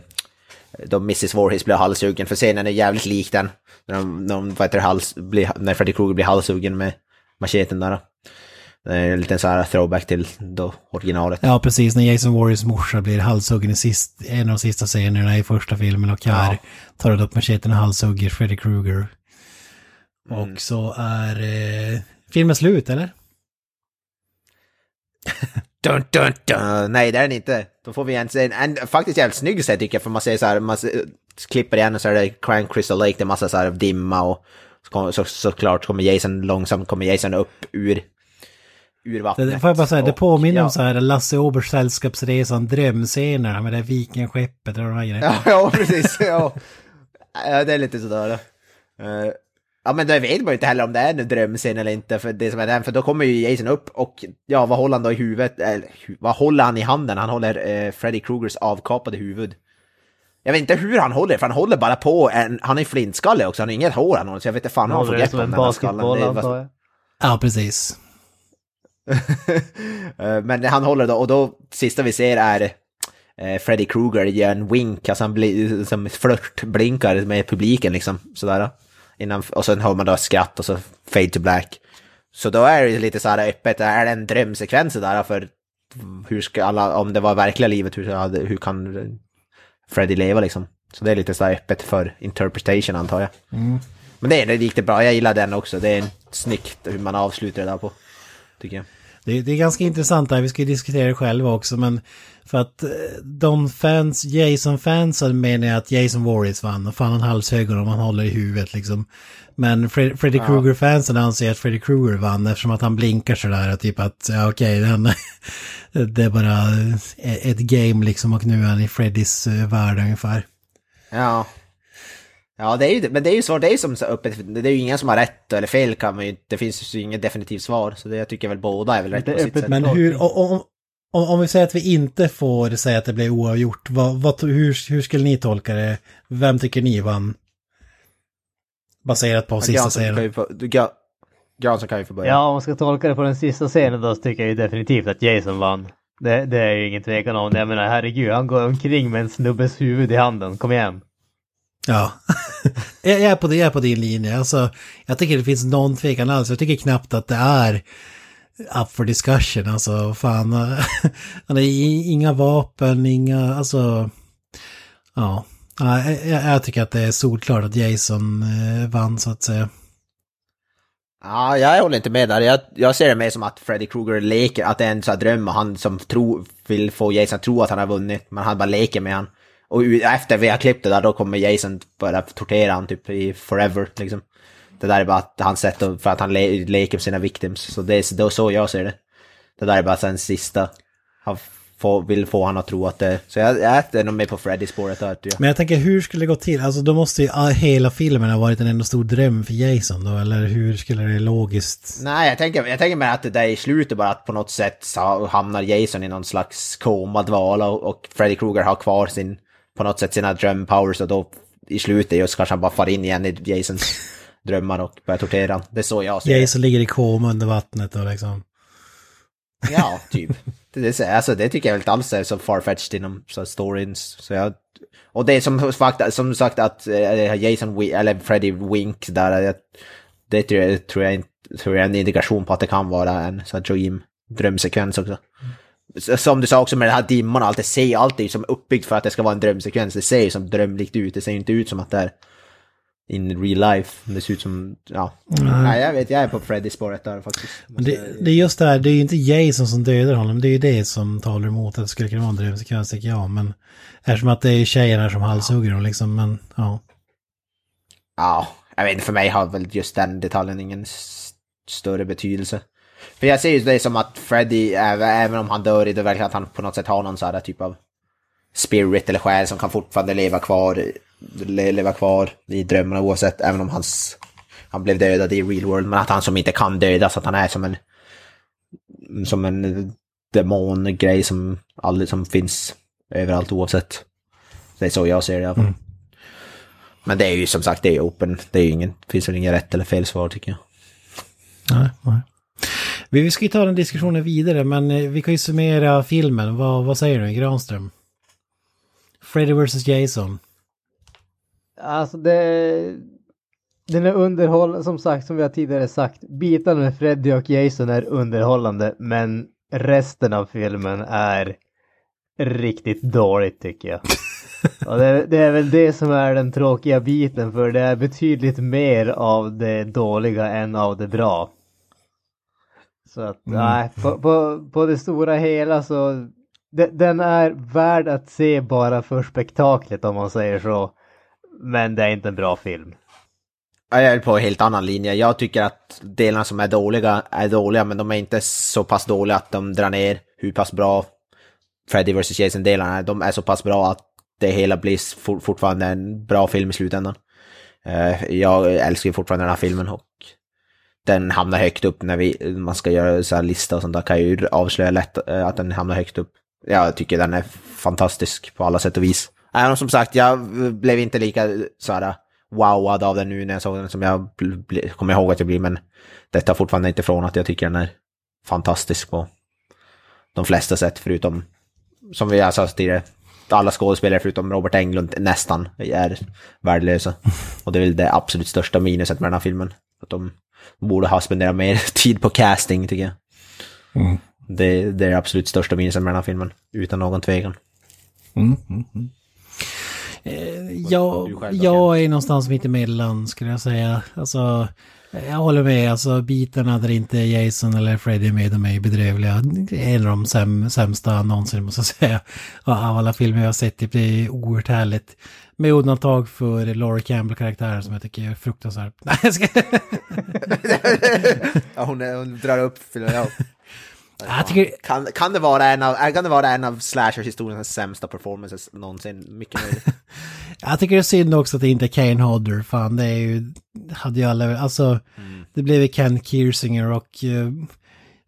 då Mrs. Voorhees blir halshuggen, för scenen är jävligt lik den. När, de, när, de, hals, blir, när Freddy Krueger blir halshuggen med macheten där. Det är en liten så här throwback till då originalet. Ja, precis. När Jason Warriors morsa blir halshuggen i sist, en av de sista scenerna i första filmen och här Ja. tar upp macheten och halshugger Freddy Krueger. Mm. Och så är eh, filmen slut, eller? (laughs) Dun, dun, dun. nej, det är den inte. Då får vi en, en, en faktiskt jävligt snygg scen tycker jag, för man ser så här, man klipper igen och så är det Crank Crystal Lake, det är massa så här dimma och så, så, såklart kommer Jason långsamt, kommer Jason upp ur, ur vattnet. Det, får jag bara säga, det påminner ja. om så här Lasse Åbergs sällskapsresan, drömscenerna med det här vikingaskeppet och de här grejerna. Ja, (laughs) ja precis. Ja. ja, det är lite sådär. Uh, Ja men det vet man ju inte heller om det är en drömscen eller inte för det som är den, för då kommer ju Jason upp och ja vad håller han då i huvudet, eller hu- vad håller han i handen? Han håller eh, Freddy Krugers avkapade huvud. Jag vet inte hur han håller, för han håller bara på en, han är flintskalle också, han har inget hår han håller, så jag vet inte fan hur han får grepp om en den här skallen. Ja, precis. (laughs) Eh, Men han håller då, och då sista vi ser är eh, Freddy Krueger gör en wink, alltså han blir som flörtblinkar med publiken liksom sådär. Innan, och sen hör man då skratt och så fade to black. Så då är det lite så här öppet, är det en drömsekvens där för hur ska alla, om det var verkliga livet, hur, hur kan Freddy leva liksom? Så det är lite så här öppet för interpretation antar jag. Mm. Men det är riktigt bra, jag gillar den också, det är snyggt hur man avslutar det där på. Tycker jag. Det, det är ganska intressant där, vi ska ju diskutera det själva också, men för att eh, de fans, Jason-fansen menar att Jason Voorhees vann, och fan han halshög om han håller i huvudet liksom. Men Fred, Freddy Ja. Krueger-fansen anser att Freddy Krueger vann eftersom att han blinkar sådär, typ att ja, okej, den, (laughs) det är bara eh, ett game liksom och nu är han i Freddys eh, värld ungefär. Ja. Ja, det är ju, men det är ju svårt, det är ju som så öppet, det är ju ingen som har rätt eller fel kan man ju, det finns ju inget definitivt svar, så det jag tycker väl båda är väl rätt på sitt sätt. Men hur, om, om, om vi säger att vi inte får säga att det blev oavgjort, vad, vad, hur, hur skulle ni tolka det? Vem tycker ni vann? Baserat på Ja, sista serien. Gra- Granström kan ju få börja. Ja, om man ska tolka det på den sista scenen då så tycker jag ju definitivt att Jason vann. Det, det är ju ingen tvekan om det. Jag menar herregud, han går omkring med en snubbes huvud i handen. Kom igen. Ja. (laughs) jag, är på, jag är på din linje. Alltså, jag tycker det finns någon tvekan alls. Jag tycker knappt att det är up for discussion. Alltså, fan. (laughs) Alltså, han har inga vapen, inga, alltså. Ja. Jag, jag tycker att det är solklart att Jason eh, vann så att säga. Ja, jag håller inte med där. Jag, jag ser det mer som att Freddy Krueger leker, att det är en sån här dröm och han som tro, vill få Jason att tro att han har vunnit, men han bara leker med han. Och efter vi har klippt det där, då kommer Jason börja tortera han typ i forever, liksom. Det där är bara att hans sätt för att han le, leker med sina victims, så det är då så jag ser det. Det där är bara sen sista, han får, vill få han att tro att det, så jag, jag är nog med på Freddy-spåret där, tror jag. Men jag tänker hur skulle det gå till? Alltså då måste ju hela filmen ha varit en enda stor dröm för Jason då, eller hur skulle det logiskt? Nej, jag tänker, jag tänker mer att det där i slutet bara att på något sätt så hamnar Jason i någon slags komadvala och, och Freddy Krueger har kvar sin, på något sätt sina drömpowers och då i slutet just kanske han bara far in igen i Jasons drömmar och börjar tortera han. Det är så jag ser. Jason ligger i koma under vattnet och liksom. Ja, typ. Det, det, alltså, det tycker jag väl inte alls är så farfetched inom så stories. Så jag, och det är som, som sagt att eh, Jason, eller Freddy Wink där, jag- det tror jag, tror jag, inte- tror jag är en indikation på att det kan vara en sån dream, drömsekvens också. S- Som du sa också med den här dimman och allt, det ser alltid som uppbyggt för att det ska vara en drömsekvens. Det ser ju som drömlikt ut, det ser ju inte ut som att det är in real life. Det ser ut som, ja. Nej. Nej, jag vet, jag är på Freddy-spåret där faktiskt. Det, det är just det här, det är ju inte Jason som dödar honom, det är ju det som talar emot att det skulle kunna vara en drömsekvens tycker jag. Men eftersom att det är tjejerna som halshugger dem liksom, men ja. Ja, jag vet inte, för mig har väl just den detaljen ingen större betydelse. För jag ser ju det som att Freddy, även, om han dör i det verkar att han på något sätt har någon sån här typ av spirit eller själ som kan fortfarande leva kvar, leva kvar i drömmarna oavsett, även om hans, han blev dödad i real world, men att han som inte kan dödas, att han är som en, som en demongrej som, aldrig, som finns överallt oavsett. Det är så jag ser det i alla fall. Mm. Men det är ju som sagt, det är open. Det är ju ingen, finns väl inget rätt eller fel svar tycker jag. Nej, nej. Vi ska ju ta den diskussionen vidare, men eh, vi kan ju summera filmen. Vad, vad säger du, Granström? Freddy vs. Jason. Alltså det... Den är underhållande, som sagt, som vi har tidigare sagt. Bitarna med Freddy och Jason är underhållande, men resten av filmen är riktigt dåligt tycker jag. (laughs) Och det, det är väl det som är den tråkiga biten, för det är betydligt mer av det dåliga än av det bra. Så att, Mm. nej, på, på, på det stora hela så, de, den är värd att se bara för spektaklet om man säger så. Men det är inte en bra film. Ja, Jag är på en helt annan linje. Jag tycker att delarna som är dåliga är dåliga, men de är inte så pass dåliga att de drar ner hur pass bra Freddy vs Jason-delarna är. De är så pass bra att det hela blir for, fortfarande en bra film i slutändan. Eh, jag älskar fortfarande den här filmen och den hamnar högt upp när vi, man ska göra så här lista och sånt där kan ju avslöja lätt eh, att den hamnar högt upp. Jag tycker den är fantastisk på alla sätt och vis. Även om som sagt, jag blev inte lika så här wowad av den nu när jag såg den som jag kommer ihåg att jag blir, men det tar fortfarande inte ifrån att jag tycker den är fantastisk på de flesta sätt förutom, som vi sa tidigare, alla skådespelare förutom Robert Englund nästan är värdelösa. (laughs) Och det är väl det absolut största minuset med den här filmen. Att de borde ha spenderat mer (laughs) tid på casting tycker jag. Mm. Det, det är det absolut största minuset med den här filmen, utan någon tvekan. Mm, mm, mm. Eh, jag, jag är någonstans mitt emellan skulle jag säga. Alltså, jag håller med, alltså bitarna där inte Jason eller Freddy är med, de är bedrövliga. En av de säm, sämsta någonsin måste jag säga. Av alla filmer jag har sett, det är oerhört härligt. Med undantag för Laura Campbell-karaktären som jag tycker är fruktansvärt... (laughs) Nej, jag ska... ja, hon, är, hon drar upp... Ja. Jag tycker... kan, kan, det vara en av, kan det vara en av Slashers-historiens sämsta performances någonsin? Mycket möjligt. (laughs) jag tycker det är synd också att det inte är Kane Hodder. Fan, det är ju... Hade ju alla... Alltså, mm. det blev ju Ken Kirsinger och... Uh,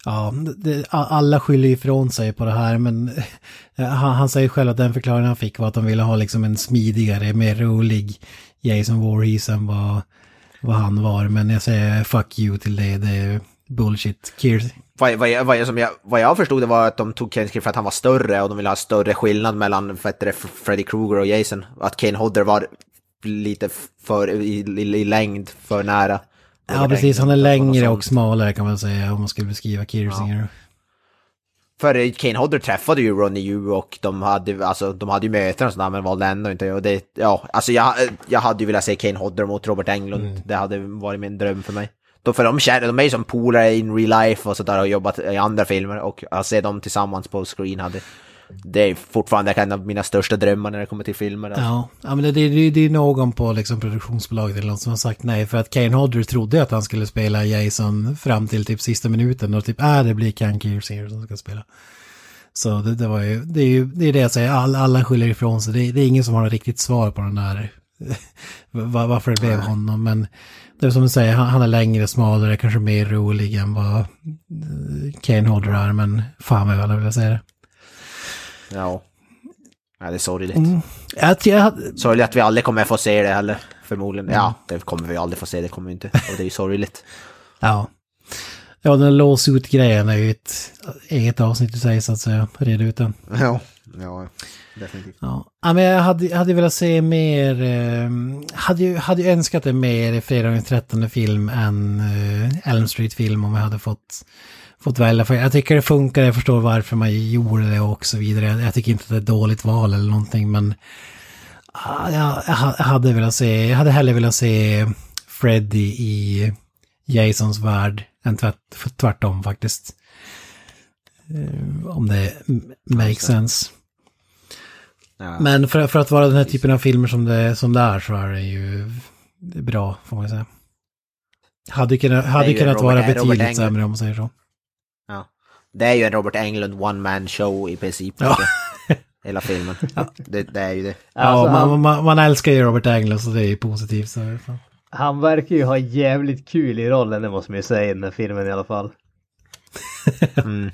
ja, det, alla skyller ifrån sig på det här, men (laughs) eh, han, han säger själv att den förklaringen han fick var att de ville ha liksom en smidigare, mer rolig Jason Voorhees än vad, vad han var. Men jag säger fuck you till det, det är bullshit. Kirs vad, vad, vad, som jag, vad jag förstod det var att de tog Kane för att han var större och de ville ha större skillnad mellan det, Freddy Krueger och Jason. Att Kane Hodder var lite för i, i, i längd för nära. Ja, precis. Han är längre och smalare kan man säga om man skulle beskriva Kirsinger. Ja. För Kane Hodder träffade ju Ronny Yu och de hade, alltså, de hade ju möten och sådär men valde ändå inte. Och det, ja, alltså jag, jag hade ju velat se Kane Hodder mot Robert Englund. Mm. Det hade varit min dröm för mig. Då för de, känner, de är ju som polare in real life och sådär och jobbat i andra filmer och att se dem tillsammans på screen hade det är fortfarande en av mina största drömmar när det kommer till filmer. Alltså. Ja, ja, men det, det, det är någon på liksom produktionsbolaget eller något som har sagt nej. För att Kane Hodder trodde att han skulle spela Jason fram till typ sista minuten. Och typ, äh, det blir Ken Kirsinger som ska spela. Så det, det, var ju, det är ju det, är det jag säger, All, alla skyller ifrån sig. Det, det, är ingen som har ett riktigt svar på den där, (laughs) varför det blev honom. Men det är som du säger, han, han är längre, smalare, kanske mer rolig än vad Kane Hodder är. Men fan vad jag vill säga det. Ja. Ja, det är sorgligt. Mm. Jag, jag... Sorgligt att vi aldrig kommer få se det heller. Förmodligen. Ja, det kommer vi aldrig få se. Det kommer vi inte. Och det är ju sorgligt. (laughs) ja. Ja, den låsut-grejen är ju ett eget avsnitt i sig så att säga. Reda ut den. Ja, ja definitivt. Ja, men jag hade, hade velat se mer, eh, hade ju hade önskat det mer fredag den 13 film än eh, Elm Street-film om jag hade fått fått välja. För jag tycker det funkar, jag förstår varför man gjorde det och så vidare. Jag, jag tycker inte att det är ett dåligt val eller någonting men ah, jag, jag hade velat se, jag hade hellre velat se Freddy i Jasons värld än tvärt, tvärtom faktiskt. Uh, om det makes sense. Ja. Men för, för att vara den här typen av filmer som det, som det är så är det ju bra får man säga. Hade kunnat, hade kunnat Robert, vara betydligt sämre om man säger så. Ja. Det är ju en Robert Englund one man show i princip. Ja. Hela filmen. (laughs) Ja. Det, det, är ju det. Ja, alltså, man, han... man, man, älskar ju Robert Englund så det är ju positivt. Så. Han verkar ju ha jävligt kul i rollen, det måste man ju säga i den här filmen i alla fall. (laughs) mm.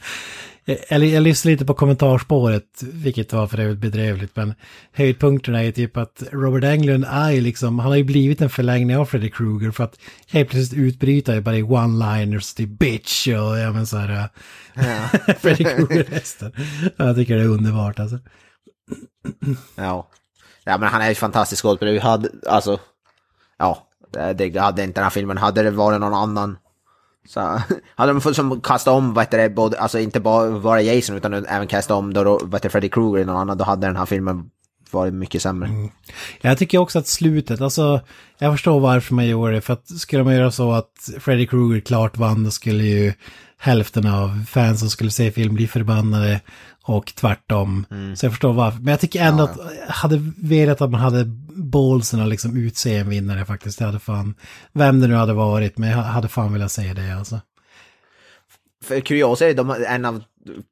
Jag, jag lyssnade lite på kommentarspåret, vilket var för övrigt bedrövligt, men höjdpunkterna är typ att Robert Englund är liksom, han har ju blivit en förlängning av Freddy Krueger för att helt plötsligt utbryta bara i one-liners till bitch och ja men så här, ja. (laughs) Freddy Krueger-hästen. Jag tycker det är underbart alltså. Ja. Ja men han är ju fantastisk skådespelare, vi hade, alltså, ja, det hade inte den här filmen, hade det varit någon annan så (laughs) hade de fått som kasta om, vad heter det, både, alltså inte bara, bara Jason utan även kasta om då, vad heter Freddy Krueger eller någon annan, då hade den här filmen varit mycket sämre. Mm. Jag tycker också att slutet, alltså jag förstår varför man gjorde det, för att skulle man göra så att Freddy Krueger klart vann, då skulle ju hälften av fans som skulle se film bli förbannade och tvärtom. Mm. Så jag förstår varför. Men jag tycker ändå ja, ja. att jag hade velat att man hade ballsen att liksom utse en vinnare faktiskt. Det hade fan, vem det nu hade varit, men jag hade fan velat se det alltså. för kuriosa är de, en av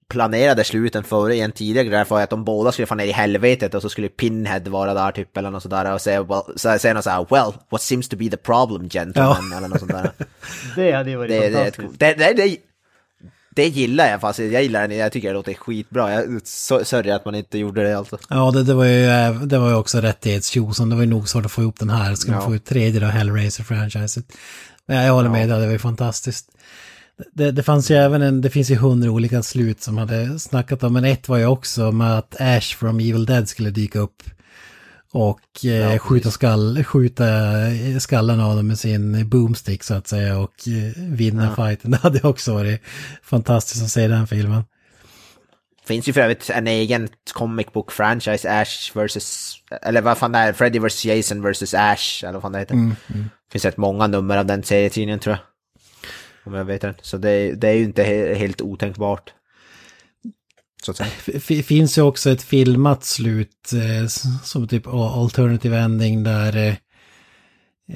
planerade sluten före i en tidigare grej att de båda skulle få ner i helvetet och så skulle Pinhead vara där typ eller något sådär och säga, well, så säger något såhär, well, what seems to be the problem gentlemen Ja. eller något sånt där. (laughs) Det hade ju varit det, fantastiskt. det, det, det, det gillar jag fast jag gillar den, jag tycker det låter skitbra. Jag sörjer att man inte gjorde det alltså. Ja, det, det var ju eh, det var ju också rättighetstjosan. Det var ju nog svårt att få ihop den här. Ska man Ja. få ut tredje då, Hellraiser-franchiset. Men jag håller med, det var ju fantastiskt. Det, det fanns ju även en, det finns ju hundra olika slut som hade snackat om, men ett var ju också med att Ash from Evil Dead skulle dyka upp. Och eh, skjuta, skall, skjuta skallen av dem med sin boomstick så att säga och eh, vinna fighten. (laughs) Det hade också varit fantastiskt att se den filmen. Finns ju för övrigt en egen comic book franchise, Ash vs. Eller vad fan det är, Freddy vs Jason vs Ash, eller vad fan det heter. Mm, mm. finns rätt många nummer av den serietidningen tror jag. Om jag vet rätt. Så det, det är ju inte he, helt otänkbart. Så att säga. finns ju också ett filmat slut eh, som typ alternative ending där eh,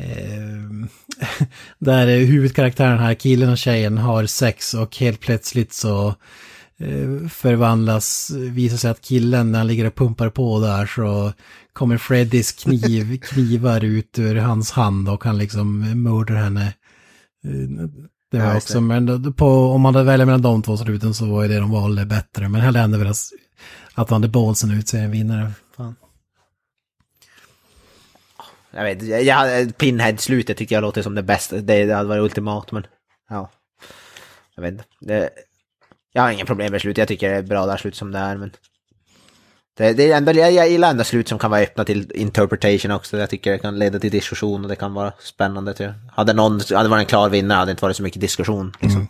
eh, (laughs) där eh, huvudkaraktären här, killen och tjejen, har sex och helt plötsligt så eh, förvandlas, visar sig att killen när han ligger och pumpar på där så kommer Freddys kniv, (laughs) knivar ut ur hans hand och han liksom mördar henne. Det var Ja, också, men på, om man hade välja mellan de två sluten så var ju det de valde bättre. Men hellre hade velat att han hade ballsen ut sig en vinnare. Fan. Jag vet jag, Pinhead-slutet tyckte jag låter som det bästa. Det, det hade varit ultimat men ja. Jag vet inte. Jag har inga problem med slutet. Jag tycker det är bra där slut som det är men. Det, det är ändå, jag, gillar ändå slut som kan vara öppna till interpretation också. Jag tycker det kan leda till diskussion och det kan vara spännande. Tror jag. Hade någon hade varit en klar vinnare hade det inte varit så mycket diskussion. Liksom.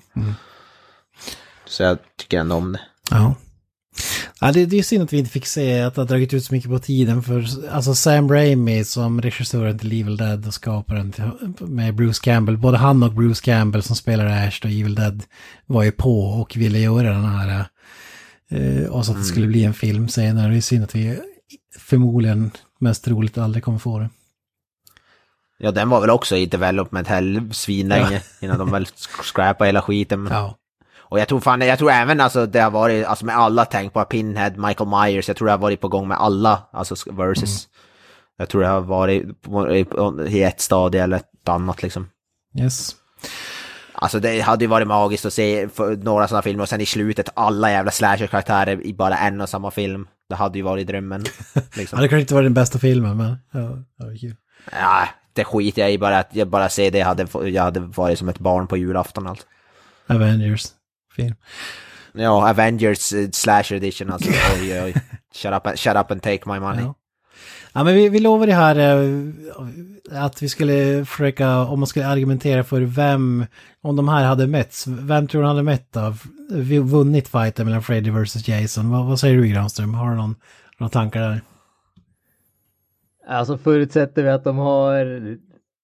Så jag tycker ändå om det. Ja. Ja, det, det är synd att vi inte fick se att det har dragit ut så mycket på tiden. För alltså Sam Raimi som regissören till Evil Dead och skaparen till, med Bruce Campbell. Både han och Bruce Campbell som spelar Ash och Evil Dead var ju på och ville göra den här. Eh, och så att det skulle bli en film senare. Det är synd att vi förmodligen mest roligt aldrig kommer få det. Ja, den var väl också i development hell svinlänge (laughs) innan de väl scrapade hela skiten. Ja. Och jag tror fan, jag tror även alltså det har varit, alltså med alla tänk på Pinhead, Michael Myers, jag tror det har varit på gång med alla, alltså versus. Jag tror det har varit i ett stadie eller ett annat liksom. Yes. Alltså det hade ju varit magiskt att se några sådana filmer och sen i slutet alla jävla slasher-karaktärer i bara en och samma film. Det hade ju varit drömmen. (laughs) Ja, Liksom. det kanske inte var den bästa filmen men ja, det var kul. Ja, det skiter jag i bara att jag bara ser det, jag hade, jag hade varit som ett barn på julafton alltså. Avengers film. Ja, Avengers eh, Slasher Edition alltså. (laughs) Oj, oj. Shut up, and- shut up and take my money. Ja. Ja men vi, vi lovade här eh, att vi skulle försöka, om man skulle argumentera för vem, om de här hade mötts, vem tror du hade mött av, vi vunnit fighten mellan Freddy vs Jason? Vad, vad säger du Granström? Har du någon, några tankar där? Alltså förutsätter vi att de har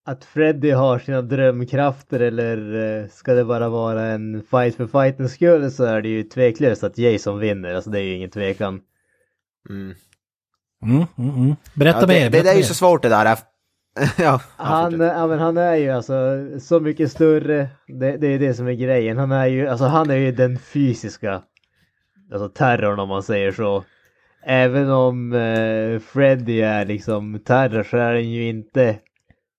att Freddy har sina drömkrafter eller eh, ska det bara vara en fight för fightens skull så är det ju tveklöst att Jason vinner. Alltså det är ju ingen tvekan. Mm. Mm, mm, mm. Berätta Ja, det, mer. det, berätta det är ju så svårt det där. ja, Han, ja, men han är ju alltså så mycket större. Det, det är det som är grejen. Han är ju, alltså han är ju den fysiska alltså terrorn om man säger så. Även om eh, Freddy är liksom terror så är han ju inte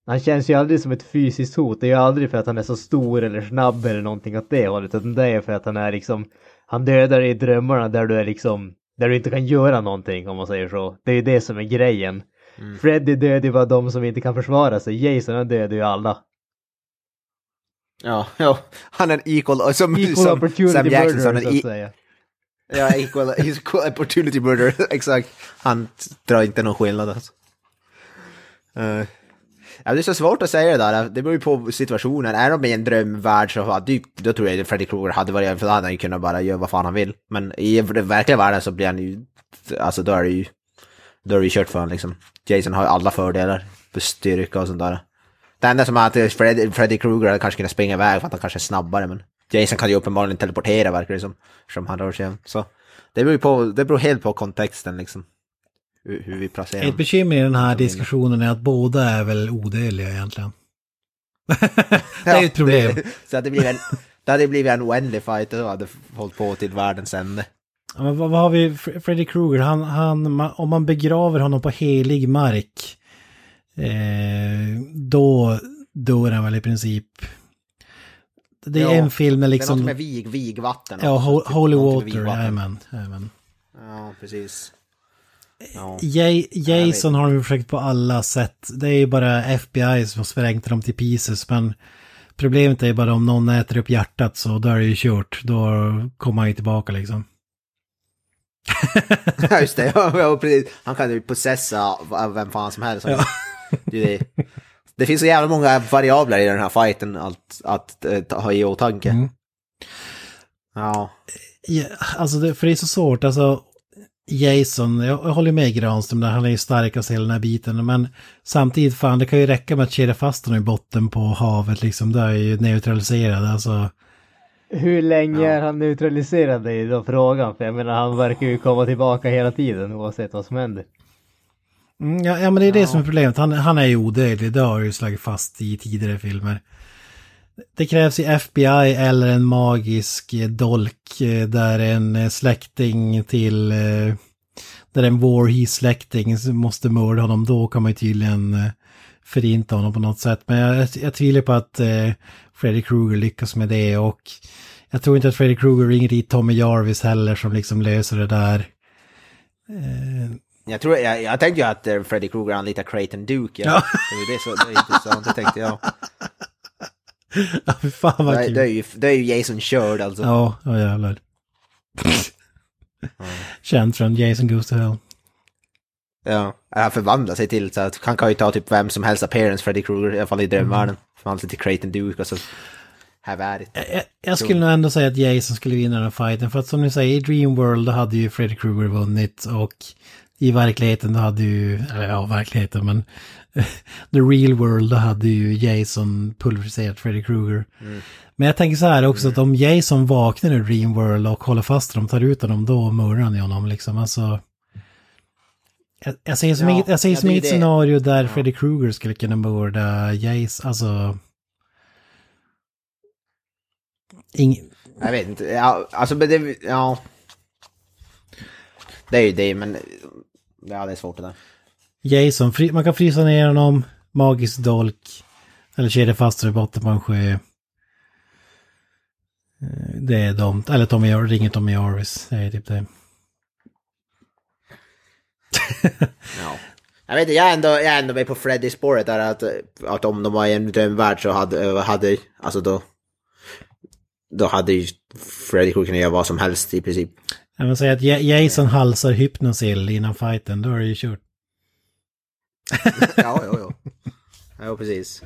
han känns ju aldrig som ett fysiskt hot. Det är ju aldrig för att han är så stor eller snabb eller någonting åt det hållet. Utan det är för att han är liksom Han dödar i drömmarna där du är liksom Där du inte kan göra någonting om man säger så. Det är ju det som är grejen. Freddy dödar ju bara de som inte kan försvara sig. Jason han dödar ju alla. ja, ja. Han är equal, som, Equal som opportunity Sam Jackson. murderer så att e- säga. Ja, equal, equal opportunity murder, (laughs) exakt. Han drar inte någon skillnad alltså. Eh, ja, det är så svårt att säga det där, det beror ju på situationen. Är de i en drömvärld så då tror jag att Freddy Krueger hade varit, för då hade han ju kunnat bara göra vad fan han vill. Men i den verkliga världen så blir han ju, alltså då är det ju, då är det ju kört för honom liksom. Jason har ju alla fördelar, för styrka och sånt där. Det enda som är att Freddy, Freddy Krueger hade kanske kunnat springa iväg för att han kanske är snabbare, men Jason kan ju uppenbarligen teleportera verkar det som, som han rör sig. Så det beror ju på, det beror helt på kontexten liksom. Hur, vi placerar Ett bekymmer i den här diskussionen är att båda är väl odödliga egentligen. (laughs) det är ju ett problem. Det, (laughs) så att det blir en, Det hade blivit en oändlig fight och hade hållit på till världens ände. Ja, men vad, vad har vi? Fre- Freddy Krueger, han, han, om man begraver honom på helig mark, eh, då dör han väl i princip. Det är Ja, en film med Det är liksom... något med vig, vigvatten. Ja, ho- typ Holy Water, jajamän. jajamän. Ja, precis. Ja. Ja- Jason har de försökt på alla sätt. Det är ju bara FBI som har sprängt dem till pieces. Men problemet är ju bara om någon äter upp hjärtat så då är det ju kört. Då kommer han ju tillbaka liksom. (laughs) Ja, just det. Ja, precis. Han kan ju possessa av vem fan som helst. Ja. Det, det finns så jävla många variabler i den här fighten att, att, eh, ta- ha i åtanke. Mm. Ja. Ja, alltså det, för det är så svårt, alltså Jason, jag, håller med Granström där, han är ju starkast i hela den här biten, men samtidigt fan, det kan ju räcka med att kedja fast honom i botten på havet liksom, där är ju neutraliserad, alltså. Hur länge är han neutraliserad i då frågan? För jag menar han verkar ju komma tillbaka hela tiden oavsett vad som händer. Mm, ja, ja, men det är det som är problemet, han, han är ju odödlig, det har ju slagit fast i tidigare filmer. Det krävs i FBI eller en magisk eh, dolk eh, där en eh, släkting till... Där en Voorhees-släkting måste mörda honom. Då kan man ju tydligen förinta honom på något sätt. Men jag, jag tvivlar på att Freddy Krueger lyckas med det och jag tror inte att Freddy Krueger ringer dit Tommy Jarvis heller som liksom löser det där. Jag, tror, jag, jag tänkte ju att Freddy Krueger anlitar Creighton Duke. Ja. Ja. Det är ju det, så, det är intressant, det tänkte jag. (laughs) ja, fan vad Det, kul. det, är ju, det är ju Jason körd alltså. Ja, ja jävlar. Känd från Jason Goes to Hell. Ja, han förvandlar sig till så att han kan ju ta typ vem som helst appearance Freddy Krueger, i alla fall i drömvärlden. Förvandlar sig till Creighton Duke och så have at it. Jag, jag skulle nog ändå säga att Jason skulle vinna den här fighten. För att som ni säger, i Dreamworld då hade ju Freddy Krueger vunnit. Och i verkligheten då hade ju, eller ja, verkligheten men... (laughs) The real world då hade ju Jason pulveriserat Freddy Krueger. Men jag tänker så här också att om Jason vaknar i Dreamworld och håller fast honom, tar ut honom, då mördar han ju honom liksom. Alltså... Jag, jag ser som Ja, inget, jag ser ja, som inget scenario där Freddy Krueger skulle kunna mörda Jason, alltså... Ing, Jag vet inte, ja, alltså men det, ja. Det är ju det, men ja, det är svårt det där. Jason, man kan frysa ner honom, magisk dolk, eller kedja fast i botten på en sjö. Eh, Det är de, eller Tommy ringer Tommy Jarvis, det är typ det. (laughs) Ja. Jag vet inte, jag är ändå, jag är ändå med på Freddy-spåret där att, att om de var i en drömvärld så hade, hade, alltså då, då hade ju Freddy kunnat göra vad som helst i princip. Jag vill säga att Ja- Jason halsar Hypnosil innan fighten, då är det ju kört. Ja, ja, ja. Ja, precis.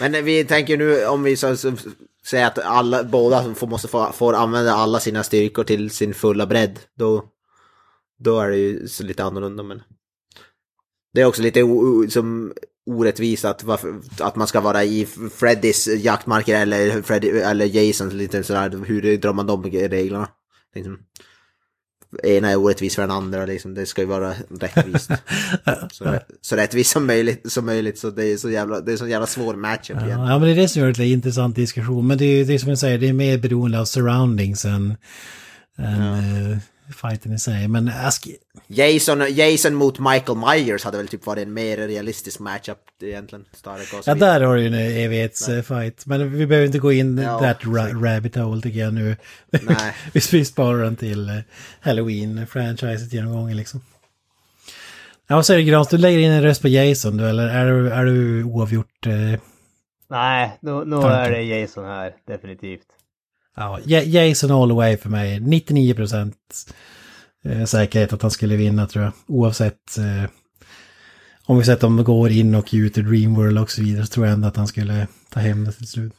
Men vi tänker nu om vi så, så, säger att alla, båda får, måste få, får använda alla sina styrkor till sin fulla bredd. Då, då är det ju så lite annorlunda. Men det är också lite o, som orättvist att, att man ska vara i Freddys jaktmarker eller, Freddy, eller Jasons. Lite sådär, hur drar man de reglerna? Liksom, ena är orättvis för den andra, liksom, det ska ju vara rättvist. (laughs) så, så rättvist som möjligt, som möjligt så det är så jävla, det är så jävla svår matchup Ja, igen. ja, men det är det som gör det en intressant diskussion. Men det är det som jag säger, det är mer beroende av surroundings än, än eh, fighten i sig. Men Ask, Jason, Jason mot Michael Myers hade väl typ varit en mer realistisk matchup egentligen. Stark och så ja, där har du ju en evighetsfight. Men vi behöver inte gå in Ja, that ra- rabbit hole tycker jag nu. Nej. (laughs) vi vi sparar den till eh, Halloween-franchiset genomgången liksom. Ja, vad säger du Grans? Du lägger in en röst på Jason du, eller är du, är du oavgjort? Eh, Nej, nu, nu är det Jason här, definitivt. Ja, Ja- Jason all the way för mig. 99 procent eh, säkerhet att han skulle vinna tror jag. Oavsett eh, om vi sett om det går in och ut ur Dreamworld och så vidare så tror jag ändå att han skulle ta hem det till slut.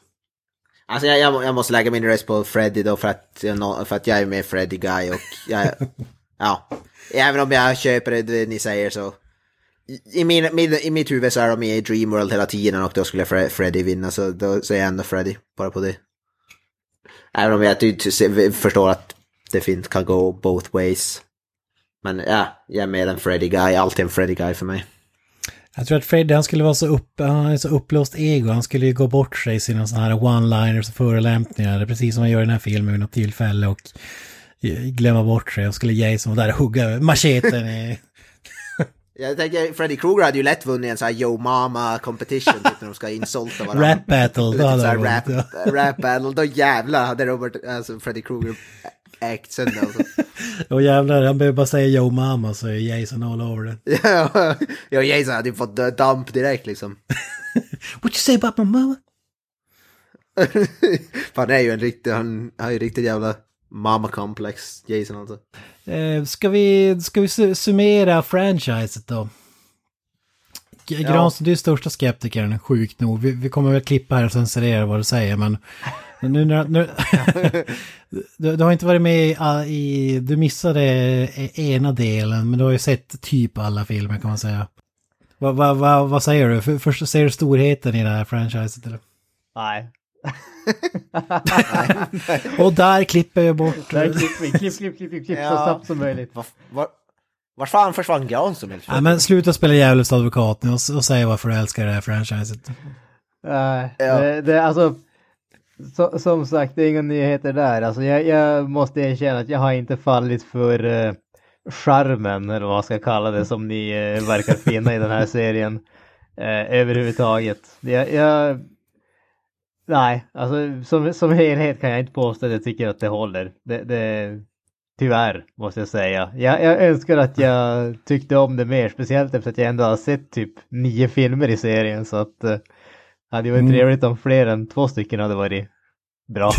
Alltså jag, jag, jag måste lägga min röst på Freddy då för att, för att jag är med Freddy Guy och jag, (laughs) ja, även om jag köper det, ni säger så. I, i, min, min, I mitt huvud så är de med i Dreamworld hela tiden och då skulle Fre- Freddy vinna så då är jag ändå Freddy bara på det. Även om jag förstår att det finns, kan gå both ways. Men ja, jag är mer en Freddy Guy, alltid en Freddy Guy för mig. Jag tror att Freddy han skulle vara så, upp, han så uppblåst ego. Han skulle ju gå bort sig i sina sådana här one-liners och förolämpningar. Precis som han gör i den här filmen vid något tillfälle. Och eh, glömma bort sig. Och skulle Jason vara där och hugga macheten i... Jag tänker, Freddy Krueger hade ju lätt vunnit en sån här Yo Mama competition, typ när de ska insulta varandra. Rap battle, då Typ hade så här han rap, rap battle, då jävlar hade Robert, alltså Freddy Krueger ägt sönder alltså. Och jävlar, han behöver bara säga Yo Mama så är Jason all over det. Ja, (laughs) ja, Jason hade ju fått damp direkt liksom. (laughs) What you say about my mama? (laughs) Fan, han är ju en riktig, han har ju riktigt jävla mamma-komplex, Jason alltså. Eh, ska, vi, ska vi su- summera franchiset då? G- Ja. Granström, du är största skeptikern, sjukt nog. Vi, vi kommer väl klippa här och censurera vad du säger, men... Nu, när- nu, (laughs) du, du har inte varit med i, all- i... Du missade e- ena delen, men du har ju sett typ alla filmer kan man säga. Vad va, va, vad säger du? För, först säger du storheten i det här franchiset eller? Nej. (laughs) Och där klipper jag bort... Där klipper vi. Klipp, klipp, klipp, klipp, klipp så Ja. snabbt som möjligt. Var, var, var fan försvann Granström helt Nej men sluta spela djävulens advokat nu och, och säg varför du älskar det här franchiset. Nej, Ja. det, det, alltså, så, som sagt, det är inga nyheter där. Alltså, jag, jag måste erkänna att jag har inte fallit för uh, charmen, eller vad man ska kalla det, som ni eh, verkar finna i den här serien eh, överhuvudtaget. Jag, jag, nej, alltså som, som helhet kan jag inte påstå att jag tycker att det håller. Det, det, tyvärr, måste jag säga. Jag, jag önskar att jag tyckte om det mer, speciellt efter att jag ändå har sett typ nio filmer i serien, så att eh, det hade ju varit Mm. trevligt om fler än två stycken hade varit bra.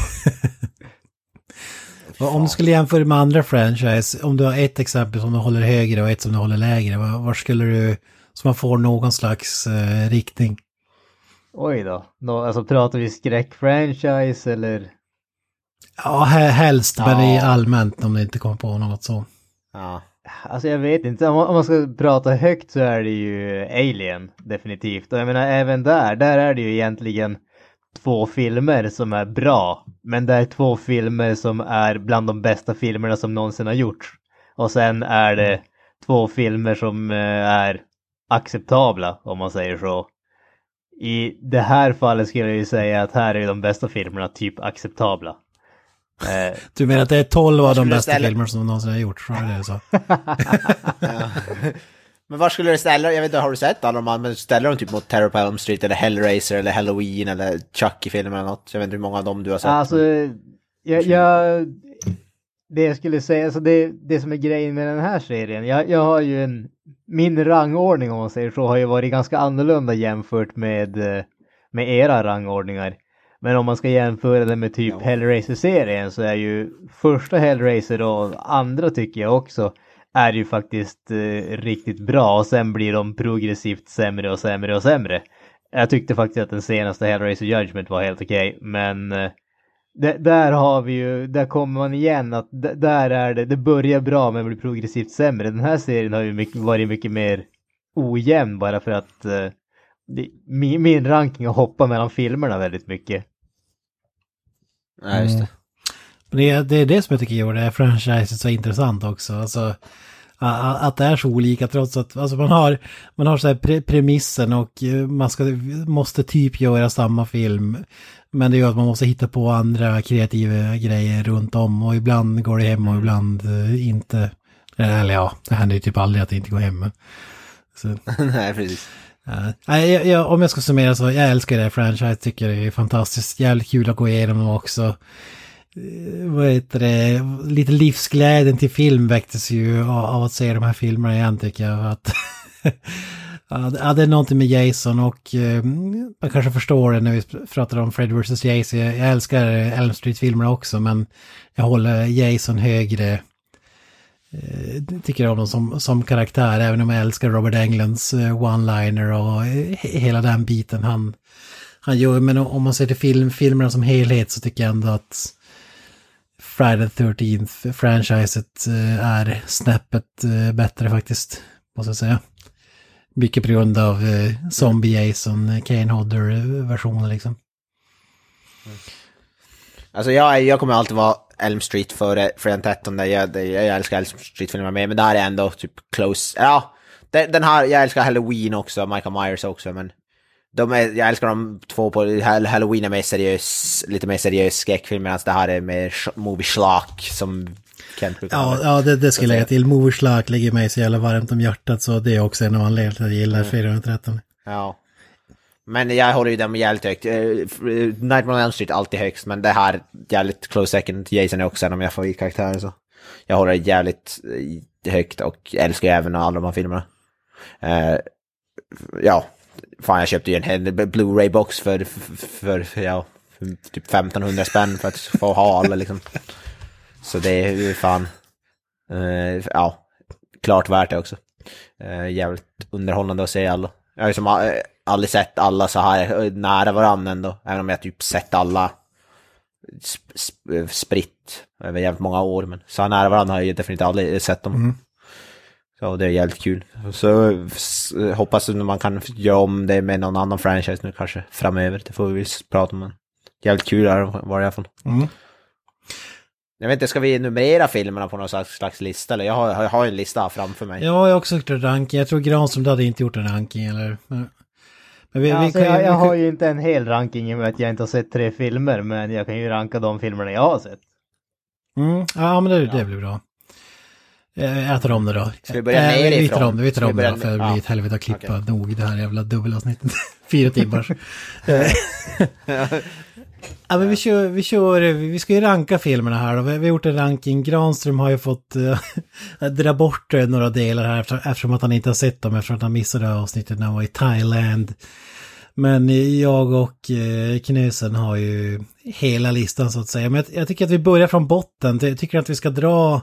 Och (laughs) Om du skulle jämföra med andra franchise, om du har ett exempel som du håller högre och ett som du håller lägre, var, var skulle du, så man får någon slags eh, riktning? Oj då. Nå, alltså pratar vi skräckfranchise eller? Ja, he- helst, men i Ja. allmänt om du inte kommer på något så. Ja. Alltså jag vet inte, om man, ska prata högt så är det ju Alien definitivt. Och jag menar även där, där är det ju egentligen två filmer som är bra. Men det är två filmer som är bland de bästa filmerna som någonsin har gjorts. Och sen är det två filmer som eh, är acceptabla om man säger så. I det här fallet skulle jag ju säga att här är de bästa filmerna typ acceptabla. (laughs) Eh, Du menar att det är 12 av de bästa ställa- filmer som någonsin har gjorts? Det så? (laughs) Ja. Men var skulle du ställa, jag vet inte, har du sett alla de andra, men ställer dem typ mot Terror på Elm Street eller Hellraiser eller Halloween eller Chucky-filmer eller något? Jag vet inte hur många av dem du har sett. Alltså, jag, jag, det jag skulle säga, alltså det, det som är grejen med den här serien, jag, jag har ju en, min rangordning om man säger så har ju varit ganska annorlunda jämfört med, eh, med era rangordningar. Men om man ska jämföra det med typ Hellraiser-serien så är ju första Hellraiser och andra tycker jag också är ju faktiskt eh, riktigt bra och sen blir de progressivt sämre och sämre och sämre. Jag tyckte faktiskt att den senaste Hellraiser Judgment var helt okej, men eh, det, där har vi ju, där kommer man igen att där är det, det börjar bra men blir progressivt sämre. Den här serien har ju mycket, varit mycket mer ojämn bara för att eh, det, min, min ranking har hoppat mellan filmerna väldigt mycket. Ja, just det. Men det, är- det är det som jag tycker gör det här franchiset så intressant också. Alltså, att det är så olika trots att alltså man har, man har så här pre premissen och eh, man ska, måste typ göra samma film. Men det gör att man måste hitta på andra kreativa grejer runt om och ibland går det hem och ibland eh, inte. Eller ja, det händer ju typ aldrig att det inte går hem. (laughs) Nej, precis. Ja, jag, jag, om jag ska summera så, jag älskar det här franchise, tycker det är fantastiskt, jävligt kul att gå igenom dem också. Eh, Vad heter det, lite livsglädjen till film väcktes ju av, av att se de här filmerna igen tycker jag. Att (laughs) ja, det- är någonting med Jason och eh, man kanske förstår det när vi pratar om Fred vs. Jason. Jag, älskar eh, Elm Street-filmerna också men jag håller Jason högre eh, tycker om honom som, som karaktär, även om jag älskar Robert Englunds one-liner och hela den biten han, han gör. Men om man ser till film, filmerna som helhet så tycker jag ändå att Friday the 13th franchiset är snäppet bättre faktiskt, måste jag säga. Mycket på grund av eh, Zombie Jason, eh, Kane Hodder-versionen eh, liksom. Alltså jag, jag kommer alltid vara Elm Street före Fredag den 13. Jag, jag, jag älskar Elm Street-filmer med, men det här är ändå typ close. Ja, Den, den här, jag älskar Halloween också, Michael Myers också, men de är, jag älskar de två på, Halloween är mer seriös, lite mer seriös skräckfilm, medan det här är mer movie schlock som Kent Ja, ja det, det Så jag lägga till. Schlock ligger mig så jävla varmt om hjärtat så det är också en av anledningarna till att jag gillar 413. Ja. Men jag håller ju dem jävligt högt. Eh, Nightmare on Elm Street alltid högst, men det här jävligt close second. Jason är också en av mina favoritkaraktärer. Så jag håller det jävligt eh, högt och älskar även alla de här filmerna. Eh, ja, fan jag köpte ju en hel Blu-ray-box för, för, för, ja, för typ 1500 spänn för att få ha alla liksom. Så det är ju fan, eh, ja, klart värt det också. Eh, jävligt underhållande att se alla. Jag har ju som eh, aldrig sett alla så här eh, nära varandra ändå, även om jag typ sett alla sp sp eh, spritt över jävligt många år, men så här nära varandra har jag ju definitivt aldrig sett dem. Mm. Så det är jävligt kul. Så hoppas att man kan göra om det med någon annan franchise nu kanske framöver. Det får vi väl prata om. Men jävligt kul är det i fall. Mm. Jag vet inte, ska vi numrera filmerna på någon slags, slags lista? Eller jag har, jag har en lista framför mig. Ja, jag har också gjort en ranking. Jag tror Granström hade inte gjort en ranking eller... Men, men vi, Ja, vi alltså, kan jag, jag kan- har ju inte en hel ranking i och med att jag inte har sett tre filmer, men jag kan ju ranka de filmerna jag har sett. Mm, ja, men det, det blir bra. Eh, Jag tar om det då. Ska vi börja Eh, vi- nerifrån? tar om det, vi tar om det då, för det blir ett helvete att klippa Okej. nog det här jävla dubbelavsnittet. (laughs) Fyra timmars. (laughs) (laughs) Ja, men vi kör, vi kör, vi ska ju ranka filmerna här då. Vi vi har gjort en ranking. Granström har ju fått äh, (laughs) dra bort eh, några delar här efter- eftersom att han inte har sett dem, eftersom att han missade avsnittet när han var i Thailand. Men jag och äh, Knösen har ju hela listan så att säga. Men jag, jag tycker att vi börjar från botten. Jag tycker att vi ska dra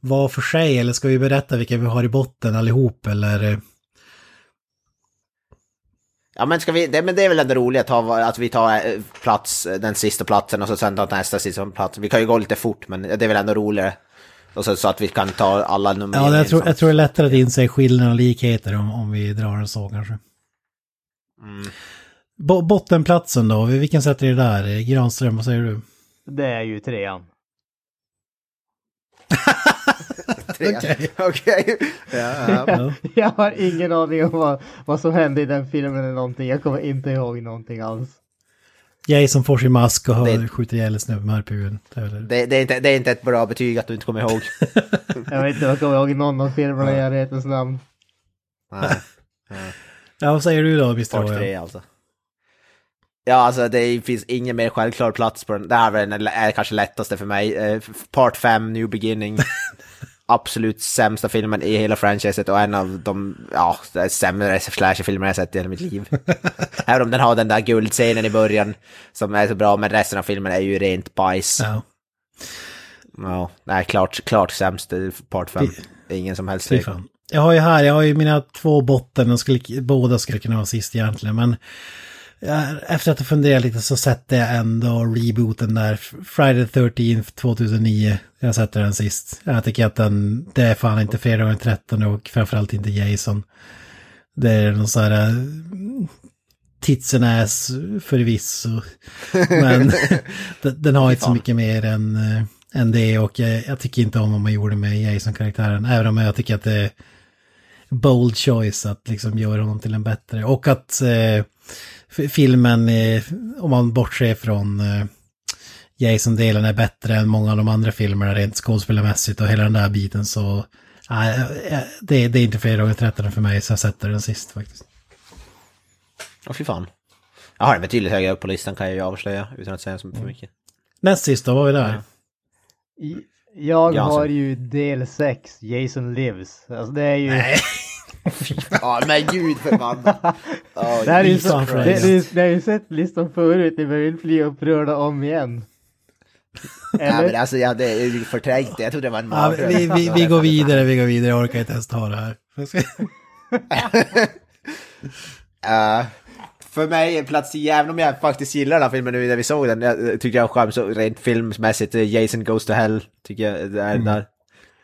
var för sig eller ska vi berätta vilka vi har i botten allihop eller? Ja men ska vi, det, men det är väl ändå roligt att, ta, att vi tar eh, plats, eh, den sista platsen och så sen tar nästa sista plats. Vi kan ju gå lite fort men det är väl ändå roligare. Och så, så att vi kan ta alla nummer Ja, jag tror, jag tror det är lättare att inse skillnader och likheter om, om vi drar en så kanske. Mm. Bo, bottenplatsen då, vilken sätter ni där? Granström, vad säger du? Det är ju trean. Okej. Okej. Ja, ja. Ja. (laughs) jag har ingen aning om vad, vad som hände i den filmen eller någonting. Jag kommer inte ihåg någonting alls. Jason får sin mask och har, Det- skjuter ihjäl en snubbe med harpunen. Det Det, det, är inte, det är inte ett bra betyg att du inte kommer ihåg. (laughs) Jag vet inte, jag kommer ihåg någon av filmerna i ärlighetens namn. Nej. Ja, vad säger du då, Mr. Part Oja? tre alltså. Ja, alltså det finns ingen mer självklar plats på den. Det här var den är kanske lättaste för mig. Eh, Part 5, New Beginning. (laughs) Absolut sämsta filmen i hela franchiset och en av de ja, är sämre slasherfilmer jag sett i hela mitt liv. (laughs) Även om den har den där guldscenen i början som är så bra, men resten av filmen är ju rent bajs. Ja. Ja, nej, klart, klart sämst Part 5. Det är ingen som helst. Jag har ju här, jag har ju mina två botten, skulle, båda skulle kunna vara sist egentligen, men efter att ha funderat lite så sätter jag ändå rebooten där, Friday the 13th 2009, jag sätter den sist. Jag tycker att den, det är fan inte fredag den 13 och framförallt inte Jason. Det är någon sån här tits and ass förvisso. (laughs) Men (laughs) den, har inte så mycket mer än, äh, än det och jag, jag tycker inte om vad man gjorde med Jason-karaktären. Även om jag tycker att det är bold choice att liksom göra honom till en bättre. Och att eh, filmen, eh, om man bortser från eh, Jason-delen, är bättre än många av de andra filmerna rent skådespelarmässigt och hela den där biten så... nej, eh, det, det är inte fredag den 13 för mig så jag sätter den sist faktiskt. Åh fy fan. Jag har den betydligt högre upp på listan kan jag ju avslöja utan att säga så för mycket. Näst sist då, var vi där? Jag har ju del 6, Jason Lives. Alltså det är ju... Ja men gud förbannat. (laughs) Oh, det här är ju så... Det, det, det har ju sett listan förut, ni behöver inte bli upprörda om igen. Ja, men Eller? alltså jag hade förträngt det, jag trodde det var en Ja, mardröm. vi, vi, vi går vidare, vi går vidare, jag orkar inte ens ta det här. Eh, (laughs) för mig är plats 10, även om jag faktiskt gillar den här filmen nu när vi såg den, jag tyckte jag själv så rent filmmässigt, Jason Goes to Hell, tycker jag, det är Mm. där.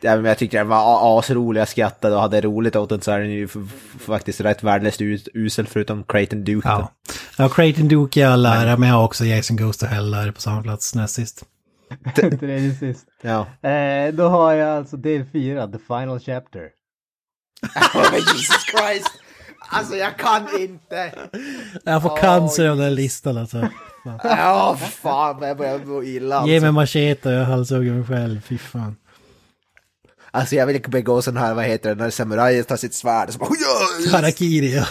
Om jag tyckte den var asrolig, jag skrattade och hade roligt åt den så är den ju faktiskt rätt värdelöst us- usel förutom Creighton Duke. Ja, ja Creighton Duke är all ära, men jag har också Jason Goes to Hell där på samma plats näst sist. (laughs) Tredje sist. Ja. Eh, då har jag alltså del 4, The Final Chapter. (laughs) Oh, Jesus Christ! Alltså jag kan inte! Jag får Oj. cancer av den här listan alltså. (laughs) Ja, fan jag börjar må illa alltså. Ge mig machete och jag halshugger mig själv, fy fan. Alltså jag vill inte begå sån här, vad heter det, när samurajer tar sitt svärd och så bara... Harakiri ja.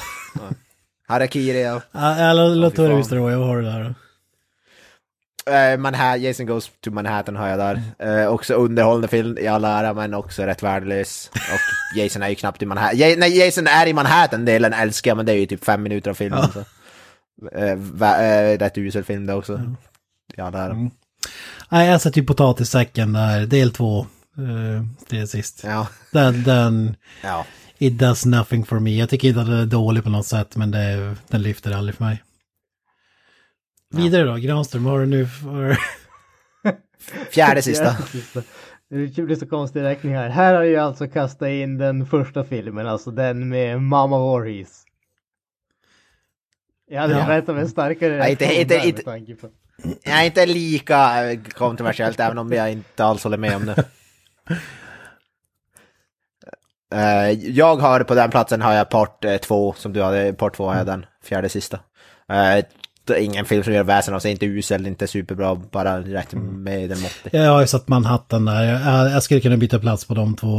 Harakiri, ja. Ja, ja, låt- höra visst då, jag har det där. Eh, Manhattan, Jason Goes to Manhattan har jag där. Eh, också underhållande film i all ära, men också rätt värdelös. Och Jason är ju knappt i Manhattan. Ja, nej, Jason är i Manhattan-delen älskar jag, men det är ju typ fem minuter av filmen. Ja. Eh, rätt usel film det också. I all ära. Mm. Nej, jag sätter ju potatissäcken där, del två. Uh, det är sist. Ja. Den, den, Ja. it does nothing for me. Jag tycker inte att den är dålig på något sätt, men det, den lyfter aldrig för mig. Vidare då, Granström, vad har du nu för... (laughs) Fjärde sista. Fjärde sista. Det blir så konstig räkning här. Här har jag alltså kastat in den första filmen, alltså den med Mama Voorhees. Jag hade Ja. förväntat mig en starkare Ja, inte- inte- inte- tanke på... Jag är inte lika eh, kontroversiellt, även om jag inte alls håller med om det. (laughs) (laughs) Eh, jag har på den platsen har jag part eh, två, som du hade, part två har jag den, fjärde sista. Det är ingen film som gör väsen av sig, inte usel, inte superbra, bara rätt medelmåttig. Jag har ju satt Manhattan där. Jag, jag skulle kunna byta plats på de två,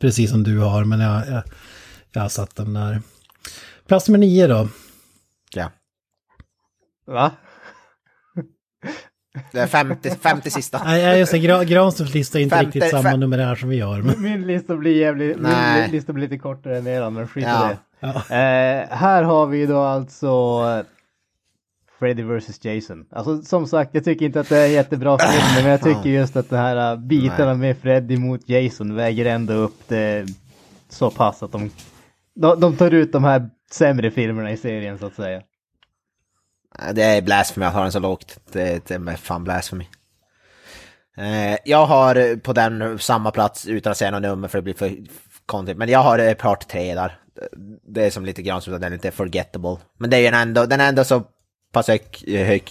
precis som du har, men jag, jag, jag har satt den där. Plats nummer nio då. Ja. Va? Det är femte, femte sista. Nej, just det, Gra- Granströms lista är inte Femte- riktigt samma fem- numerär som vi har. Men... Min lista blir jävligt, Nej. min lista blir lite kortare än eran, men skit i Ja. det. Eh, här har vi då alltså eh, Freddy vs Jason. Alltså som sagt, jag tycker inte att det är jättebra film, men jag tycker just att de här uh, bitarna med Freddy mot Jason väger ändå upp det så pass att de, de, de tar ut de här sämre filmerna i serien så att säga. Det är blasfemi att ha den så lågt. Det, det är fan blasfemi. Eh, jag har eh, på den samma plats utan att säga något nummer för det blir för konstigt. Men jag har eh, part 3 där. Det är som lite grann som att den inte är forgettable. Men det är ju ändå, den är ändå så pass hög, hög,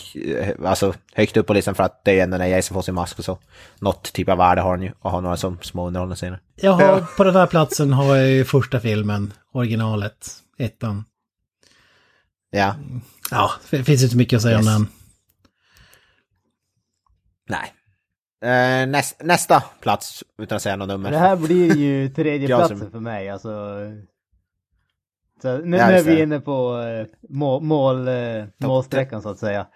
alltså högt upp på listan för att det är ändå när Jason får sin mask och så. Något typ av värde har den ju och har några som små underhållande scener. Jag har, på den här platsen har jag ju första filmen, originalet, ettan. Ja. Ja, det finns inte så mycket att säga Yes. om den. Nej. Eh, näst, nästa plats utan att säga något nummer. Det här blir ju (laughs) tredje Ja, platsen som- för mig, alltså. Så nu, Ja, är just vi inne på eh, mål, mål, eh, målsträckan så att säga.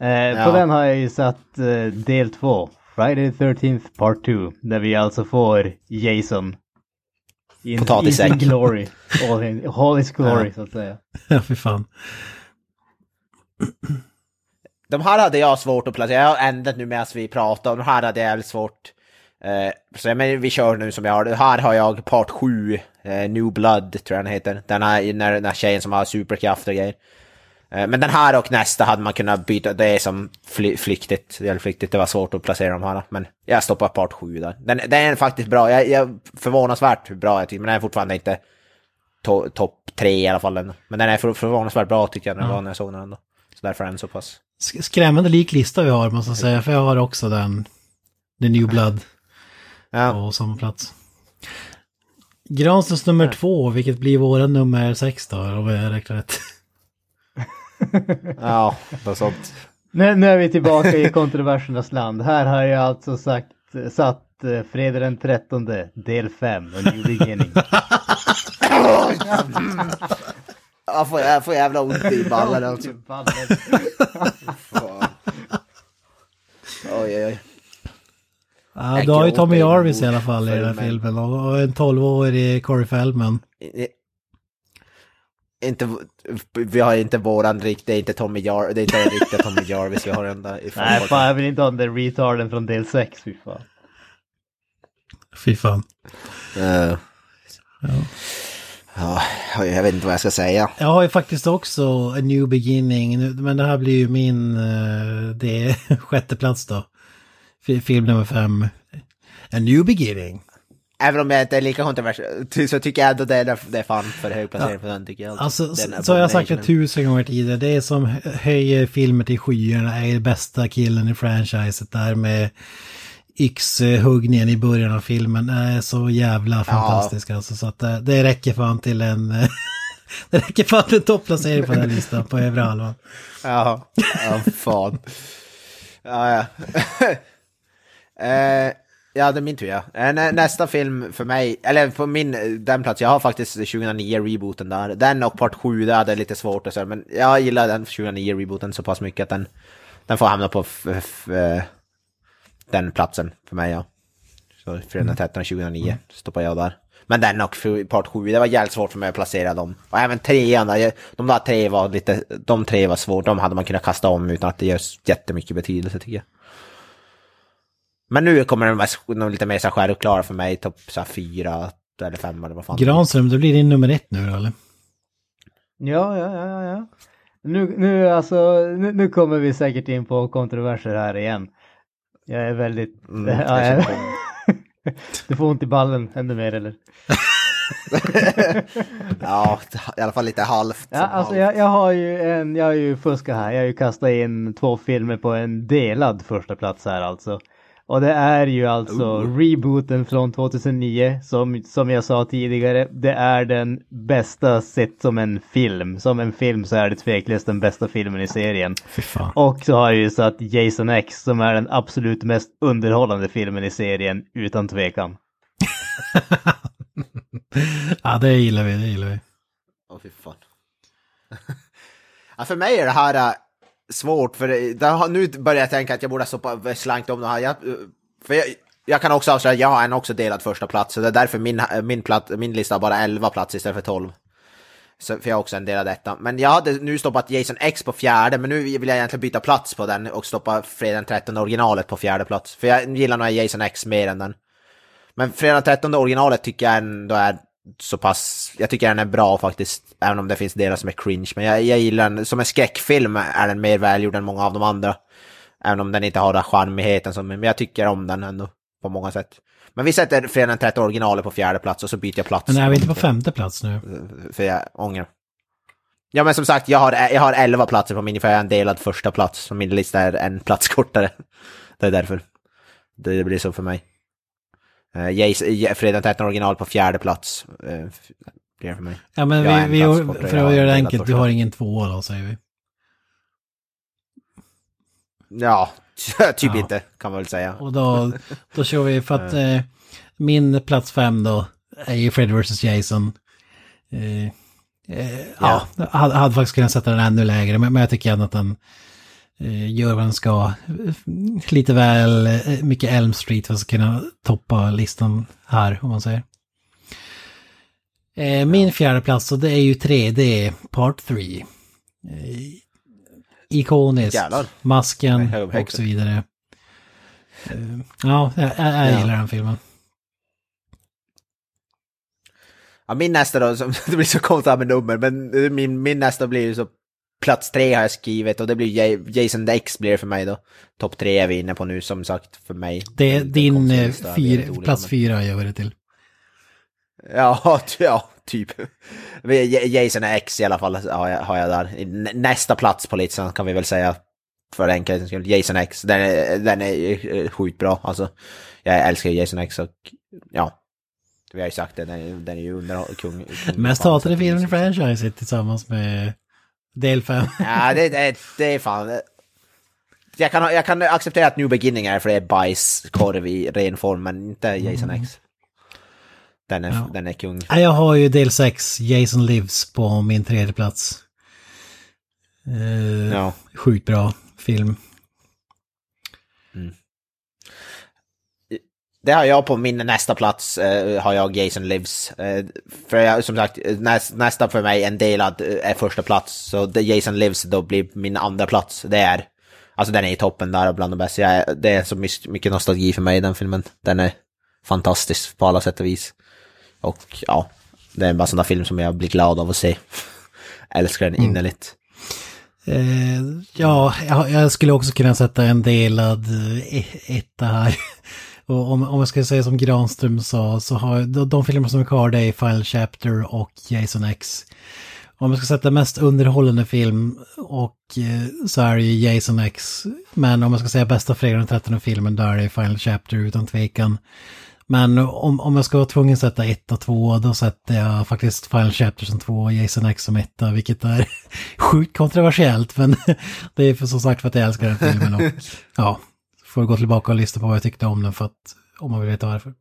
Eh, Ja. På den har jag ju satt eh, del två, Friday the 13th part 2, där vi alltså får Jason. In, Potatissäck. sin glory. All, in, all his glory Ja. så att säga. (laughs) Ja, fy fan. (clears throat) De här hade jag svårt att placera, jag har ändrat nu medan vi pratar, de här hade jag svårt. Eh, så men vi kör nu som jag har, det. här har jag part 7, eh, New Blood tror jag den heter. Den här, den här tjejen som har superkraft och grejer. Eh, men den här och nästa hade man kunnat byta, det är som fly, flyktigt, det flyktigt, det var svårt att placera de här. Men jag stoppar part 7 där. Den, den är faktiskt bra, jag, jag förvånansvärt hur bra jag tycker, men den är fortfarande inte to, topp 3 i alla fall. än. Men den är för, förvånansvärt bra tycker jag, den Ja. var när jag såg den ändå. Så därför är den så pass. Sk- Skrämmande lik lista vi har, måste jag säga. För jag har också den, The New Blood, Ja. på samma plats. Granströms nummer två, vilket blir våra nummer sex då, om jag räknar rätt. (laughs) Ja, något sånt. Nu, nu är vi tillbaka i kontroversernas land. Här har jag alltså sagt, satt eh, Fredag den 13 del 5, A New Beginning. (laughs) Jag får, jag får jävla ont i ballen alltså. Oj, oj, oj. Ja, du har ju Tommy i Jarvis i alla fall i den här filmen. och en 12-årig Corey Feldman. Inte, vi har inte våran riktiga, det är inte Tommy Jar, det är inte den riktiga Tommy Jarvis vi har den där ifrån. Nej, fan jag vill inte ha den där retarden från del 6, fy fan. Fy fan. Eh. Ja, jag vet inte vad jag ska säga. Jag har ju faktiskt också A New Beginning, men det här blir ju min, eh, det är (laughs) sjätte plats då. Fi- Film nummer fem. A New Beginning. Även om jag inte är lika kontroversiell (laughs) så tycker jag ändå det är, det är fan för hög placering på den tycker jag. Alltså, så, har jag sagt det tusen gånger tidigare. Det är som höjer filmer till skyarna, är bästa killen i franchiset där med yxhuggningen i början av filmen är så jävla fantastisk alltså. Så att det, det räcker fan till en... (laughs) det räcker fan till en topplacering på den här listan på övre halvan. Ja, ja fan. Ja, ja. (laughs) eh, ja, det är min tur ja. Eh, nä, nästa film för mig, eller på min, den plats, jag har faktiskt 2009 rebooten där. Den och part 7, det hade lite svårt och så, men jag gillar den 2009 rebooten så pass mycket att den, den får hamna på eh, den platsen för mig ja. Så 413 och 2009 stoppar jag där. Men den och part 7, det var jävligt svårt för mig att placera dem. Och även trean, där, de där tre var lite, de tre var svårt, de hade man kunnat kasta om utan att det gör jättemycket betydelse tycker jag. Men nu kommer de, vara- lite mer så här självklara för mig, topp så här fyra eller fem eller vad fan. Granström, det blir din nummer ett nu eller? Ja, ja, ja, ja, ja. Nu, nu, alltså, nu, nu kommer vi säkert in på kontroverser här igen. Jag är väldigt... Mm, (laughs) ja, jag (laughs) du får ont i ballen ännu mer eller? (laughs) ja, i alla fall lite halvt. Ja, alltså jag, jag har ju en, jag har ju fuskat här, jag har ju kastat in två filmer på en delad första plats här alltså. Och det är ju alltså rebooten från 2009 som, som jag sa tidigare, det är den bästa sett som en film. Som en film så är det tveklöst den bästa filmen i serien. Och så har jag ju satt Jason X som är den absolut mest underhållande filmen i serien utan tvekan. (laughs) Ja, det gillar vi, det gillar vi. Åh fy fan. (laughs) ja, för mig är det här äh, svårt, för det, har, nu börjar jag tänka att jag borde ha stoppa, slankt om det här. Jag, för jag, jag kan också avslöja, att jag har en också delad första plats, så det är därför min, min, platt, min lista har bara 11 platser istället för 12. Så, för jag har också en delad detta. Men jag hade nu stoppat Jason X på fjärde, men nu vill jag egentligen byta plats på den och stoppa Fredag den 13 originalet på fjärde plats. För jag gillar nog Jason X mer än den. Men Fredag den 13 originalet tycker jag ändå är så pass, jag tycker den är bra faktiskt, även om det finns delar som är cringe. Men jag, jag gillar den, som en skräckfilm är den mer välgjord än många av de andra. Även om den inte har den charmigheten som, men jag tycker om den ändå på många sätt. Men vi sätter Fredag den 13 originalet på fjärde plats och så byter jag plats. Men är vi inte på femte plats nu? För jag ångrar. Ja men som sagt, jag har, jag har 11 platser på min, för jag har en delad första plats. Så min lista är en plats kortare. Det är därför. Det blir så för mig. Uh, Fredag den 13 original på fjärde plats. Uh, blir det för mig. Ja, men Jag vi, vi, för kortare, att göra det enkelt, du har ingen tvåa då, säger vi. Ja, (laughs) typ Ja. inte kan man väl säga. Och då, då kör vi för att (laughs) eh, min plats fem då är ju Fred vs. Jason. Eh, eh, ja, jag hade, hade faktiskt kunnat sätta den ännu lägre, men, men jag tycker ändå att den eh, gör vad den ska. Lite väl eh, mycket Elm Street för att kunna toppa listan här, om man säger. Eh, min fjärde plats, och det är ju 3D Part 3. Eh, ikoniskt. Jävlar. Masken och så vidare. Eh, Ja, jag, jag, jag Ja. gillar den filmen. Ja, min nästa då, som, (laughs) det blir så konstigt med nummer, men min, min nästa blir ju så plats tre har jag skrivit och det blir Ja- Jason X blir det för mig då. Topp tre är vi inne på nu som sagt för mig. Det är din eh, lite fyr, plats fyra gör vi det till. Ja, (laughs) ja, typ. Ja- Jason X i alla fall har jag, har jag där. Nä- Nästa plats på listan kan vi väl säga. För enkelhetens skull. Jason X, den är, den är eh, sjukt bra. Alltså, jag älskar Jason X och ja. Vi har ju sagt det, den är, den är ju underhåll, kung, kung. Mest hatade filmen i franchiset tillsammans med del 5. Ja, det, det, det är fan... Jag kan, jag kan acceptera att New Beginning är för det är bajskorv i ren form, men inte Jason X. Den är, Ja. den är kung. Jag har ju del 6, Jason Lives, på min tredje plats. Eh, Ja. Sjukt bra film. Det har jag på min nästa plats, eh, har jag Jason Lives. Eh, för jag, som sagt, näst, nästa för mig, en delad, eh, är första plats. Så det, Jason Lives då blir min andra plats. Det är, alltså den är i toppen där bland de bästa. Jag, det är så mycket nostalgi för mig den filmen. Den är fantastisk på alla sätt och vis. Och ja, det är en sån där film som jag blir glad av att se. (laughs) Älskar den innerligt. Eh, ja, jag, jag skulle också kunna sätta en delad eh, etta här. (laughs) Och om, om jag ska säga som Granström sa, så har de, de filmer som är kvar det är Final Chapter och Jason X. om jag ska sätta mest underhållande film och eh, så är det ju Jason X. Men om jag ska säga bästa fredag den 13 filmen då är det Final Chapter utan tvekan. Men om, om jag ska vara tvungen att sätta ett och två då sätter jag faktiskt Final Chapter som två och Jason X som etta, vilket är (laughs) sjukt kontroversiellt. Men (laughs) det är för som sagt för att jag älskar den filmen och ja, får gå tillbaka och lyssna på vad jag tyckte om den för att, om man vill veta varför.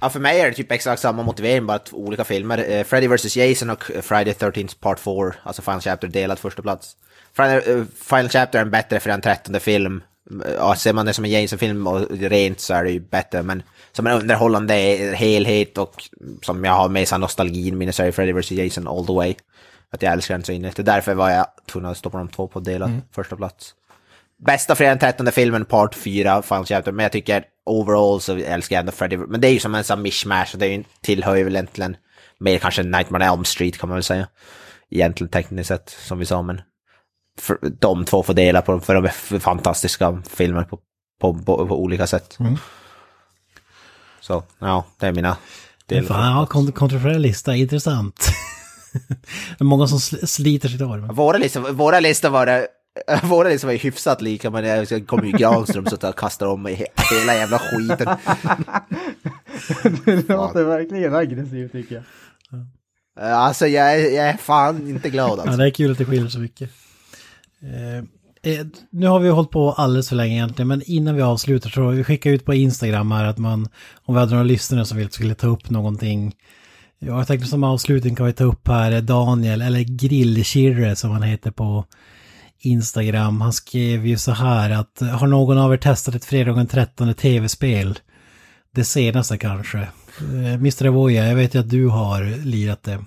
Ja, för mig är det typ exakt samma motivering, bara två olika filmer. Eh, Freddy vs. Jason och Friday 13 Part 4, alltså Final Chapter, delad första plats. Uh, Final Chapter är en bättre för en trettonde film. Ja, ser man det som en Jason-film och rent så är det ju bättre, men som en underhållande helhet och som jag har med sig nostalgin minne så är Freddy vs. Jason all the way. Att jag älskar den så innerligt. Därför var jag tvungen att stoppa de två på delad mm. första plats. Bästa fredag den 13 filmen, part 4, Final Chapter, men jag tycker overall så älskar jag ändå Freddy, men det är ju som en sån mishmash, och det är ju, tillhör ju väl egentligen mer kanske Nightmare on Elm Street kan man väl säga. Egentligen tekniskt sett, som vi sa, men för, de två får dela på för de är fantastiska filmer på, på, på, på olika sätt. Mm. Så, ja, det är mina delar. Fan, ja, kont kontroversiell lista, intressant. (laughs) det är många som sliter sitt hår. Våra listor, våra listor var det (laughs) Våra liksom är hyfsat lika men jag kommer ju Granström så att kastar om mig hela jävla skiten. (laughs) det låter verkligen aggressivt tycker jag. Alltså jag är, jag är fan inte glad alltså. Ja, det är kul att det skiljer så mycket. Eh, eh, nu har vi hållit på alldeles för länge egentligen, men innan vi avslutar så vi skickar ut på Instagram här att man, om vi hade några lyssnare som vill, skulle ta upp någonting. Ja, jag tänkte som avslutning kan vi ta upp här Daniel, eller Grillkirre som han heter på Instagram. Han skrev ju så här att har någon av er testat ett fredag den 13 tv-spel? Det senaste kanske. Eh, Mr. Avoya, jag vet ju att du har lirat det.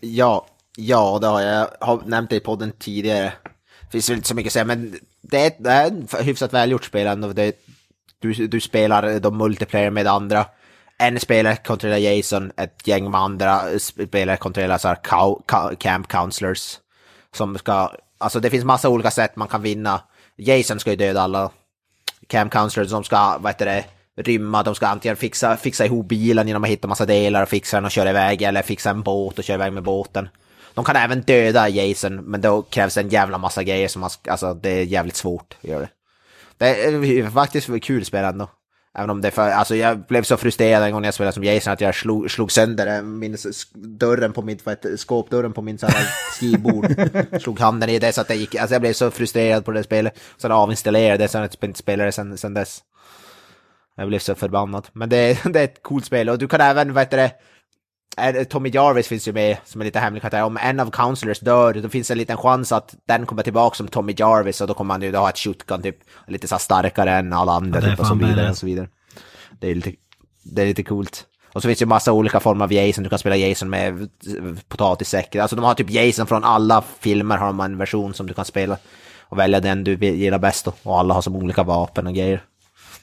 Ja, ja det har jag. Jag har nämnt det i podden tidigare. Det finns väl inte så mycket att säga, men det är, det är ett hyfsat välgjort spel ändå. Det, du, du spelar de multiplayer med andra. En spelare kontrollerar Jason, ett gäng med andra spelare kontrollerar så här camp counselors. Som ska Alltså det finns massa olika sätt man kan vinna. Jason ska ju döda alla Cam Counselors, de ska, vad heter det, rymma, de ska antingen fixa, fixa ihop bilen genom att hitta massa delar och fixa den och köra iväg, eller fixa en båt och köra iväg med båten. De kan även döda Jason, men då krävs en jävla massa grejer som man, alltså det är jävligt svårt att göra det. Det är faktiskt kul spel ändå. Även om det för, alltså jag blev så frustrerad en gång när jag spelade som Jason att jag slog, slog sönder min dörren på mitt, vad skåpdörren på min skrivbord. (laughs) slog handen i det så att det gick, alltså jag blev så frustrerad på det spelet. Så jag avinstallerade det så jag inte spelade sen, sen dess. Jag blev så förbannad. Men det, (laughs) det är ett coolt spel och du kan även, vad heter det, Tommy Jarvis finns ju med som en liten hemlig karaktär. Om en av counselors dör, då finns det en liten chans att den kommer tillbaka som Tommy Jarvis och då kommer han ju ha ett shotgun typ lite så starkare än alla andra ja, typ, och så vidare och så vidare. Det är lite, det är lite coolt. Och så finns det ju massa olika former av Jason, du kan spela Jason med potatissäck. Alltså de har typ Jason från alla filmer har de en version som du kan spela. Och välja den du gillar bäst då. Och alla har som olika vapen och grejer.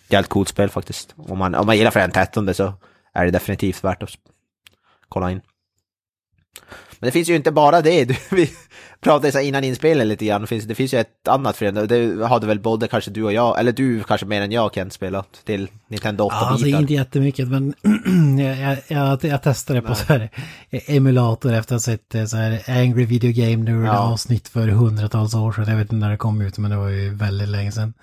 Jävligt coolt spel faktiskt. Om man, om man gillar för en 13 så är det definitivt värt att kolla in. Men det finns ju inte bara det. (laughs) Du, vi pratade så innan inspelningen lite grann. Det finns, det finns ju ett annat för det hade väl både kanske du och jag, eller du kanske mer än jag Kent spelat till Nintendo 8 ja, Alltså inte jättemycket men (clears throat) jag, jag, jag, testade på så här emulator efter att ha sett så här Angry Video Game Nerd ja. avsnitt för hundratals år sedan. Jag vet inte när det kom ut men det var ju väldigt länge sedan.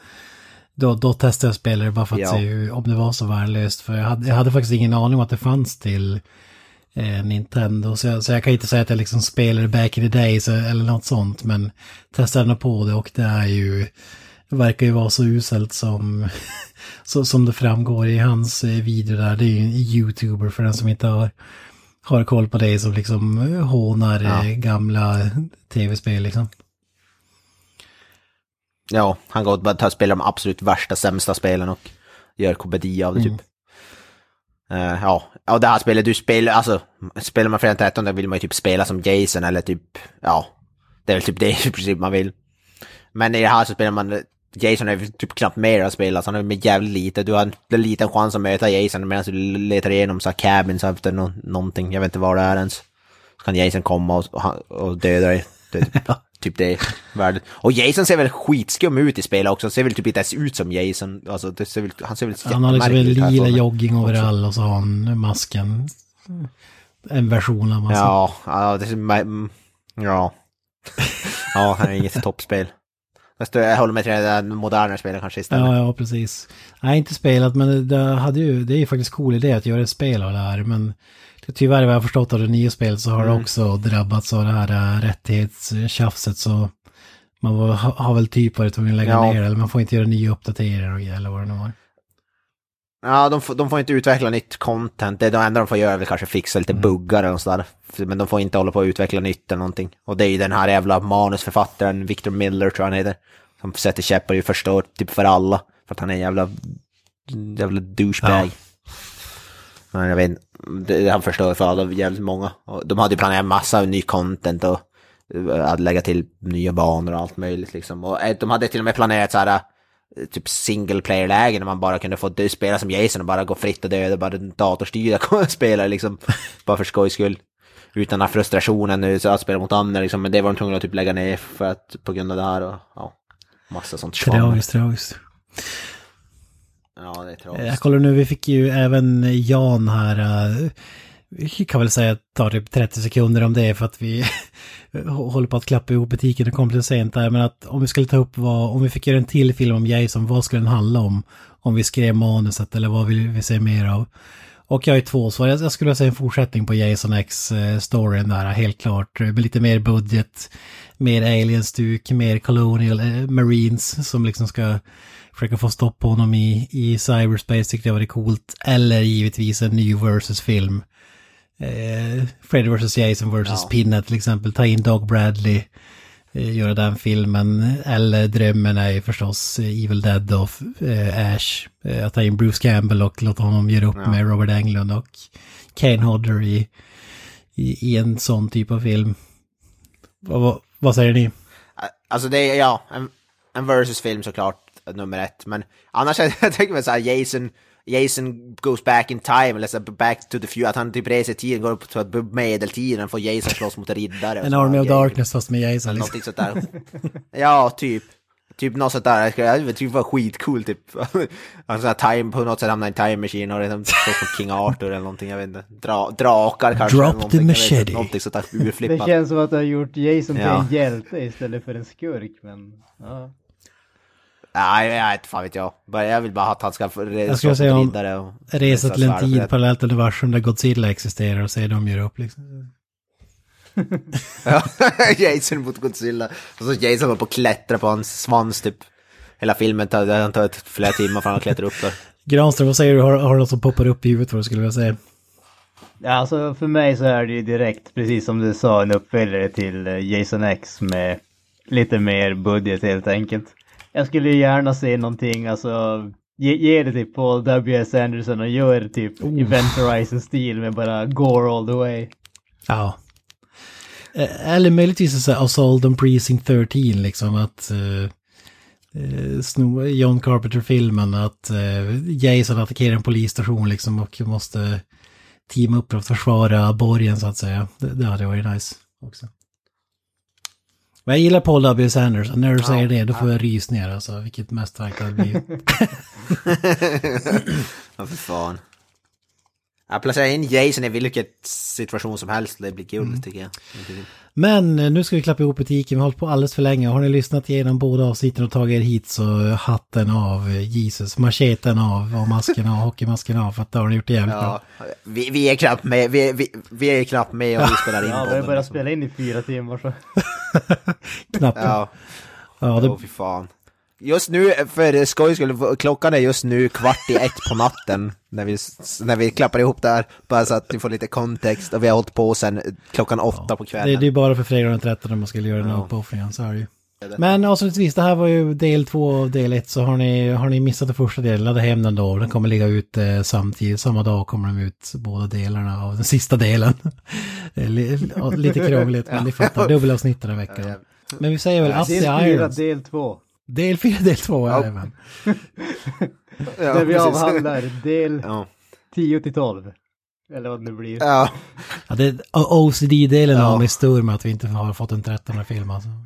Då, då testade jag spelare bara för att ja. se hur, om det var så värdelöst. För jag hade, jag hade faktiskt ingen aning om att det fanns till eh, Nintendo. Så jag, så jag kan inte säga att jag liksom spelade back in the days eller något sånt. Men testade nog på det och det är ju... Det verkar ju vara så uselt som, (laughs) så, som det framgår i hans eh, video där. Det är ju en youtuber för den som inte har, har koll på det som liksom hånar ja. Eh, gamla tv-spel liksom. Ja, han går bara och spelar de absolut värsta, sämsta spelen och gör komedi av det typ. Mm. Uh, ja, och det här spelet du spelar, alltså spelar man Fredag 13 då vill man ju typ spela som Jason eller typ, ja, det är väl typ det (laughs) i princip man vill. Men i det här så spelar man, Jason är typ knappt mer att spela, så han är med jävligt lite. Du har en liten chans att möta Jason medan du letar igenom så här cabins efter no någonting, jag vet inte vad det är ens. Så kan Jason komma och, och, och döda dig. Det är typ, (laughs) typ det värdet. Och Jason ser väl skitskum ut i spelet också, ser väl typ inte ens ut som Jason. Alltså, det ser väl, han ser väl Han har liksom en lila jogging överall och så har han masken. en version av massa. Ja, ja, det är, mm, ja. (laughs) ja, det är inget toppspel. Jag håller med till det modernare spelen kanske istället. Ja, ja, precis. Nej, inte spelat, men det, hade ju, det är ju faktiskt cool idé att göra ett spel av det här. Men tyvärr vad jag förstått av det nya spelet så har det Mm. också drabbats av det här äh, rättighetstjafset. Så man var, ha- har väl typ varit tvungen att lägga Ja. ner det. Eller man får inte göra nya uppdateringar och eller vad det nu var. Ja, de får, de får inte utveckla nytt content. Det är det enda de får göra är väl kanske fixa lite Mm. buggar eller något sådär. Men de får inte hålla på och utveckla nytt eller någonting. Och det är ju den här jävla manusförfattaren, Victor Miller tror jag han heter. Som sätter käppar i första år, typ för alla. För att han är en jävla, jävla douchebag. Men jag vet det- han förstör för alla, jävligt många. Och de hade ju planerat massa ny content och eh, att lägga till nya banor och allt möjligt liksom. Och eh, de hade till och med planerat så här eh, typ single player-lägen där man bara kunde få spela som Jason och bara gå fritt och döda bara datorstyrda (laughs) spelare liksom. Bara för skojs skull. Utan den här frustrationen nu så att spela mot andra liksom. Men det var de tvungna att typ lägga ner för att på grund av det här och ja. Massa sånt. Tragiskt, tragiskt. Ja, det är Jag eh, kollar nu, vi fick ju även Jan här. Eh, vi kan väl säga att det tar typ 30 sekunder om det för att vi (laughs) håller på att klappa ihop butiken. och kom lite sent där. Men att om vi skulle ta upp vad, om vi fick göra en till film om Jason, vad skulle den handla om? Om vi skrev manuset eller vad vill vi se mer av? Och jag har ju två svar. Jag jag skulle säga en fortsättning på Jason X-storyn eh, där, helt klart. Med lite mer budget, mer alien-stuk, mer colonial eh, marines som liksom ska försöka få stopp på honom i, i cyberspace tyckte jag var det coolt. Eller givetvis en ny versus-film. Eh, Freddy vs. Jason vs. Ja. Pinhead till exempel. Ta in Doug Bradley. Eh, göra den filmen. Eller drömmen är ju förstås eh, Evil Dead och eh, Ash. Eh, att ta in Bruce Campbell och låta honom göra upp Ja. med Robert Englund och Kane Hodder i, i, i en sån typ av film. Vad, vad, vad säger ni? Alltså det är, ja, en, en versus-film såklart, nummer ett. Men annars, (laughs) jag tänker mig såhär, Jason, Jason goes back in time, eller så här, back to the future, att han typ reser tiden, går upp till medeltiden, får Jason slåss mot riddare. En så. Army of Ja, Darkness fast med Jason. Liksom. någonting sånt där. Ja, typ. Typ något sånt där, jag det var skitcool typ. (laughs) Här time, på något sätt hamnar i en time machine och redan slåss mot King Arthur eller någonting, jag vet inte. Dra, drakar kanske. Drop the machete. Någonting sånt där (laughs) Det urflippat. känns som att du har gjort Jason till Ja. en hjälte istället för en skurk, men ja. Nej, jag vet fan vet jag. Jag vill bara att han ska få Jag skulle säga om och... resa till en tid, parallellt universum där Godzilla existerar och se dem göra upp liksom. Ja, (laughs) Jason mot Godzilla. Och så Jason håller på att klättra på hans svans typ. Hela filmen tar, det tar ett flera timmar för han att klättra upp där. (laughs) Granström, vad säger du? Har, har du något som poppar upp i huvudet vad du skulle vilja säga? Ja, alltså för mig så är det ju direkt, precis som du sa, en uppföljare till eh, Jason X med lite mer budget helt enkelt. Jag skulle gärna se någonting, alltså ge, ge det till Paul W.S. Anderson och gör typ Event Horizon-stil med bara gore all the way. Ja. Eh, Eller möjligtvis så här Assault on Precinct 13 liksom att eh, eh, sno John Carpenter-filmen att eh, Jason attackerar en polisstation liksom och måste teama upp för att försvara borgen så att säga. Det, det hade varit nice också. Men jag gillar Paul W. Anderson. När du säger det då får jag rysningar alltså. Vilket mästerverk det hade blivit. Ja, för fan. Jag placerar in Jason i vilket situation som helst, det blir kul Mm. tycker jag. Men eh, nu ska vi klappa ihop butiken, vi har hållit på alldeles för länge. Har ni lyssnat igenom båda avsnitten och tagit er hit så hatten av eh, Jesus, macheten av och masken av, (laughs) hockeymasken av för att det har ni gjort det jävligt bra. Ja, vi, vi är knappt med, vi, vi, vi är knappt med och vi spelar in Ja, vi har börjat liksom. spela in i fyra timmar så. (laughs) Knappt. Ja, Ja, det, fy fan. Just nu, för skojs skull, klockan är just nu kvart i ett på natten när vi, när vi klappar ihop där, bara så att ni får lite kontext och vi har hållit på sen klockan åtta på det, kvällen. det är bara för fredag den 13 man skulle göra den här Ja. uppoffringen, så är det ju. Men avslutningsvis, det här var ju del två av del ett, så har ni, har ni missat den första delen, ladda hem den då. Den kommer ligga ut eh, samtidigt, samma dag kommer de ut, båda delarna av den sista delen. (laughs) Det ja, Lite krångligt, men ni fattar, dubbelavsnitt den här veckan. Men vi säger väl Assi Irons. del två. Del 4, del 2, Ja. jajamän. (laughs) Ja, Där vi precis. avhandlar (laughs) del Ja. 10 till 12. Eller vad det blir. Ja. Ja, det, OCD-delen Ja. av mig stör med att vi inte har fått en 13 film alltså. (laughs)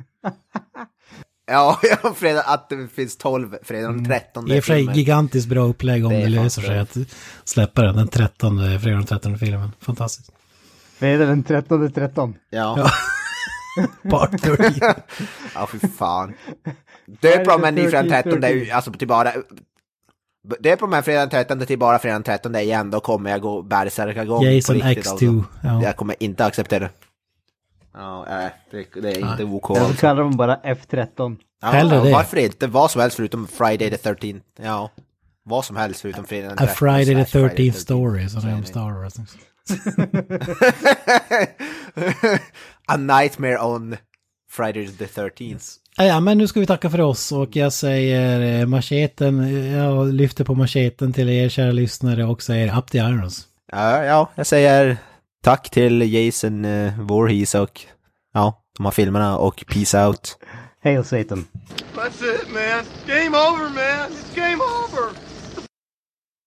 Ja, ja, fredag, att det finns 12, fredag den 13 I och för sig gigantiskt bra upplägg om Det det, är löser sig att släppa den, den 13, fredag den 13 filmen. Fantastiskt. Fredag den 13 13. Ja. (laughs) Part 13. ja, fy fan. Döp om en ny fredag den 13, alltså till bara... Döp om en fredag den 13 till bara fredag den 13 igen, då kommer jag gå bärsärkagång Jason på riktigt, X2. Alltså. Ja. Jag kommer inte acceptera. Ja, nej, det, det är inte OK. Jag Alltså. kallar dem bara F13. Ja, Hellre det. Varför inte? Vad som helst förutom Friday the 13th. Ja. Vad som helst förutom fredag den A 13th. Friday the slash 13th Friday story, som det. Star Wars. (laughs) (laughs) A nightmare on Friday the 13th. Ja, men nu ska vi tacka för oss och jag säger eh, macheten, jag lyfter på macheten till er kära lyssnare och säger up the irons. Ja, ja, jag säger tack till Jason uh, Voorhees och ja, de här filmerna och peace out. Hail Satan. That's it, man. Game over, man. It's game over.